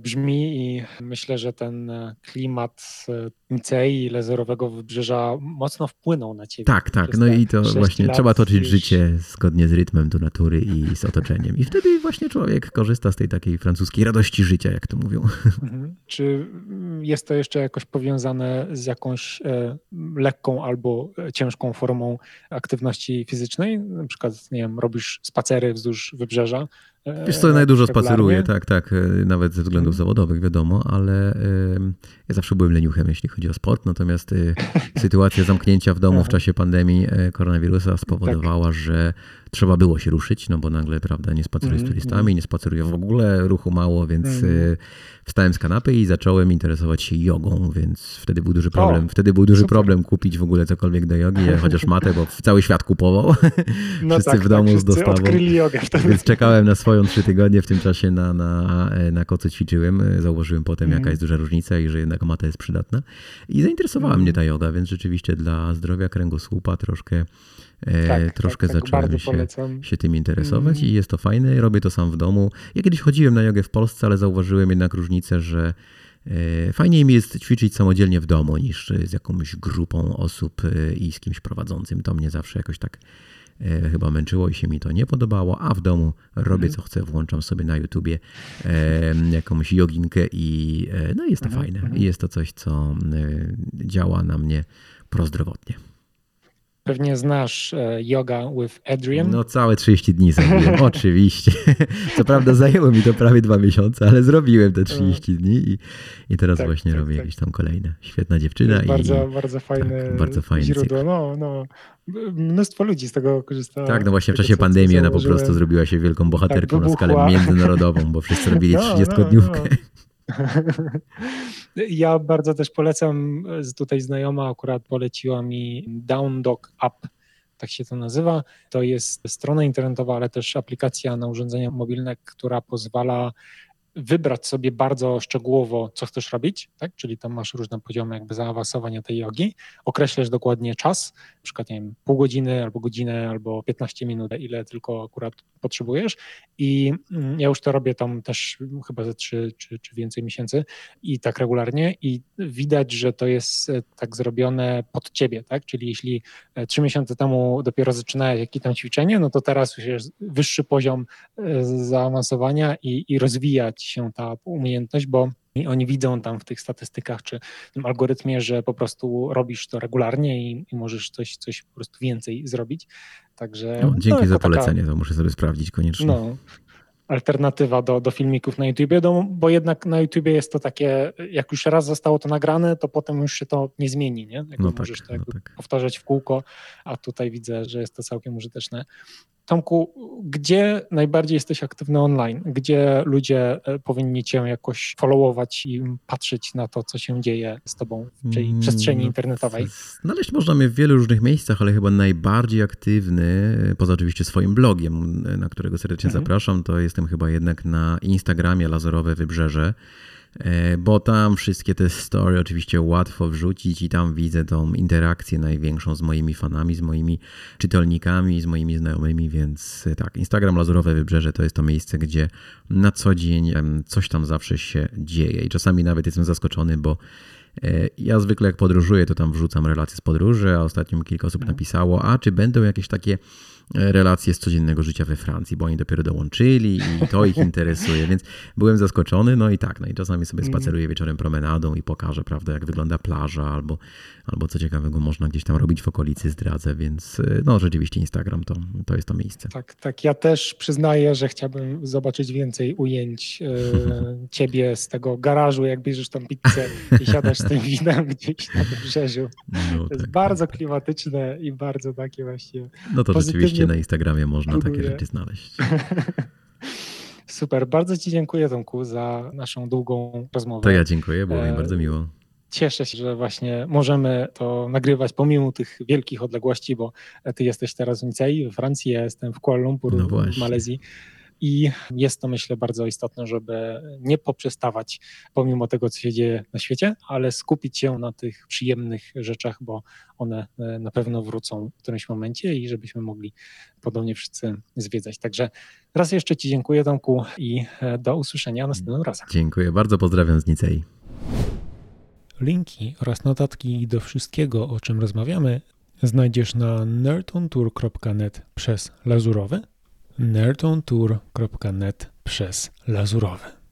brzmi i myślę, że ten e, klimat e, Mcei i Lezerowego Wybrzeża mocno wpłynął na ciebie. Tak, tak. No i to właśnie trzeba toczyć już... życie zgodnie z rytmem do natury i z otoczeniem. I wtedy właśnie człowiek korzysta z tej takiej francuskiej radości życia, jak to mówią. Mhm. Czy jest to jeszcze jakoś powiązane z jakąś e, lekką albo ciężką formą aktywności fizycznej? Na przykład, nie wiem, robisz spacery wzdłuż wybrzeża, Wiesz co, najdużo spaceruję, tak, tak, e, nawet ze względów zawodowych, wiadomo, ale ja zawsze byłem leniuchem, jeśli chodzi o sport, natomiast e, sytuacja zamknięcia w domu w czasie pandemii e, koronawirusa spowodowała, tak. że trzeba było się ruszyć, no bo nagle, prawda, nie spaceruję z mhm, turystami, mhm. nie spaceruję w ogóle, ruchu mało, więc wstałem z kanapy i zacząłem interesować się jogą, więc wtedy był duży problem. O, wtedy był duży super. problem kupić w ogóle cokolwiek do jogi, chociaż matę, bo cały świat kupował. No wszyscy tak, w domu tak, z dostawą. jogę wtedy. Więc czekałem na swoją trzy tygodnie, w tym czasie na, na, na koce ćwiczyłem. Zauważyłem potem, mm. jaka jest duża różnica i że jednak mata jest przydatna. I zainteresowała mm. mnie ta joga, więc rzeczywiście dla zdrowia kręgosłupa troszkę E, tak, troszkę tak, tak, zacząłem się, się, tym interesować mm. i jest to fajne. Robię to sam w domu. Ja kiedyś chodziłem na jogę w Polsce, ale zauważyłem jednak różnicę, że e, fajniej mi jest ćwiczyć samodzielnie w domu niż z jakąś grupą osób e, i z kimś prowadzącym. To mnie zawsze jakoś tak chyba męczyło i się mi to nie podobało, a w domu robię co chcę, włączam sobie na YouTubie jakąś joginkę i no jest to mhm, fajne. Mhm. Jest to coś, co działa na mnie prozdrowotnie. Pewnie znasz e, Yoga with Adrian. No całe 30 dni zrobiłem, oczywiście. Co prawda zajęło mi to prawie dwa miesiące, ale zrobiłem te 30 dni i, i teraz tak, właśnie tak, robię tak. jakieś tam kolejne. Świetna dziewczyna. i, bardzo, bardzo fajne tak, bardzo fajny źródło. No, no. Mnóstwo ludzi z tego korzysta. Tak, no właśnie w czasie pandemii ona po prostu zrobiła się wielką bohaterką tak, na skalę międzynarodową, bo wszyscy robili 30-dniówkę. No, no. Ja bardzo też polecam, tutaj znajoma akurat poleciła mi Down Dog App, tak się to nazywa. To jest strona internetowa, ale też aplikacja na urządzenia mobilne, która pozwala wybrać sobie bardzo szczegółowo, co chcesz robić, tak? czyli tam masz różne poziomy jakby zaawansowania tej jogi, określasz dokładnie czas, na przykład nie wiem, pół godziny albo godzinę albo 15 minut, ile tylko akurat potrzebujesz i mm, ja już to robię tam też chyba ze 3 czy, czy więcej miesięcy i tak regularnie i widać, że to jest e, tak zrobione pod ciebie, tak? czyli jeśli e, trzy miesiące temu dopiero zaczynałeś jakieś tam ćwiczenie, no to teraz już jest wyższy poziom e, zaawansowania i, i rozwijać się ta umiejętność, bo oni widzą tam w tych statystykach czy w tym algorytmie, że po prostu robisz to regularnie i, i możesz coś, coś po prostu więcej zrobić. Także. No, dzięki no, za polecenie, taka, to muszę sobie sprawdzić koniecznie. No, alternatywa do, do filmików na YouTubie, bo jednak na YouTubie jest to takie, jak już raz zostało to nagrane, to potem już się to nie zmieni, nie? no tak, możesz to no tak. powtarzać w kółko, a tutaj widzę, że jest to całkiem użyteczne. Tomku, gdzie najbardziej jesteś aktywny online? Gdzie ludzie e, powinni cię jakoś followować i patrzeć na to, co się dzieje z tobą w tej mm, przestrzeni no, internetowej? Znaleźć można mnie w wielu różnych miejscach, ale chyba najbardziej aktywny, poza oczywiście swoim blogiem, na którego serdecznie mhm. zapraszam, to jestem chyba jednak na Instagramie Lazerowe Wybrzeże. E, bo tam wszystkie te story oczywiście łatwo wrzucić i tam widzę tą interakcję największą z moimi fanami, z moimi czytelnikami, z moimi znajomymi, więc e, tak, Instagram Lazurowe Wybrzeże to jest to miejsce, gdzie na co dzień coś tam zawsze się dzieje i czasami nawet jestem zaskoczony, bo e, ja zwykle jak podróżuję, to tam wrzucam relacje z podróży, a ostatnio mi kilka osób mhm. napisało, a czy będą jakieś takie relacje z codziennego życia we Francji, bo oni dopiero dołączyli i to ich interesuje, więc byłem zaskoczony, no i tak, no i czasami sobie mhm. spaceruję wieczorem promenadą i pokażę, prawda, jak wygląda plaża albo, albo co ciekawego można gdzieś tam robić w okolicy, zdradzę, więc no rzeczywiście Instagram to, to jest to miejsce. Tak, tak, ja też przyznaję, że chciałbym zobaczyć więcej ujęć e, ciebie z tego garażu, jak bierzesz tam pizzę i siadasz z tym winem gdzieś na wybrzeżu. No, to jest tak, bardzo tak. klimatyczne i bardzo takie właśnie No to rzeczywiście Oczywiście na Instagramie można takie rzeczy znaleźć. Super, bardzo Ci dziękuję Tomku za naszą długą rozmowę. To ja dziękuję, było mi e, bardzo miło. Cieszę się, że właśnie możemy to nagrywać pomimo tych wielkich odległości, bo Ty jesteś teraz w Nicei, we Francji, ja jestem w Kuala Lumpur, no w Malezji. I jest to myślę bardzo istotne, żeby nie poprzestawać pomimo tego, co się dzieje na świecie, ale skupić się na tych przyjemnych rzeczach, bo one e, na pewno wrócą w którymś momencie i żebyśmy mogli podobnie wszyscy zwiedzać. Także raz jeszcze Ci dziękuję Tomku i e, do usłyszenia następnym razem. Dziękuję bardzo, pozdrawiam z Nicei. Linki oraz notatki do wszystkiego, o czym rozmawiamy, znajdziesz na nerdontour.net przez lazurowy, nerdontour.net przez lazurowy.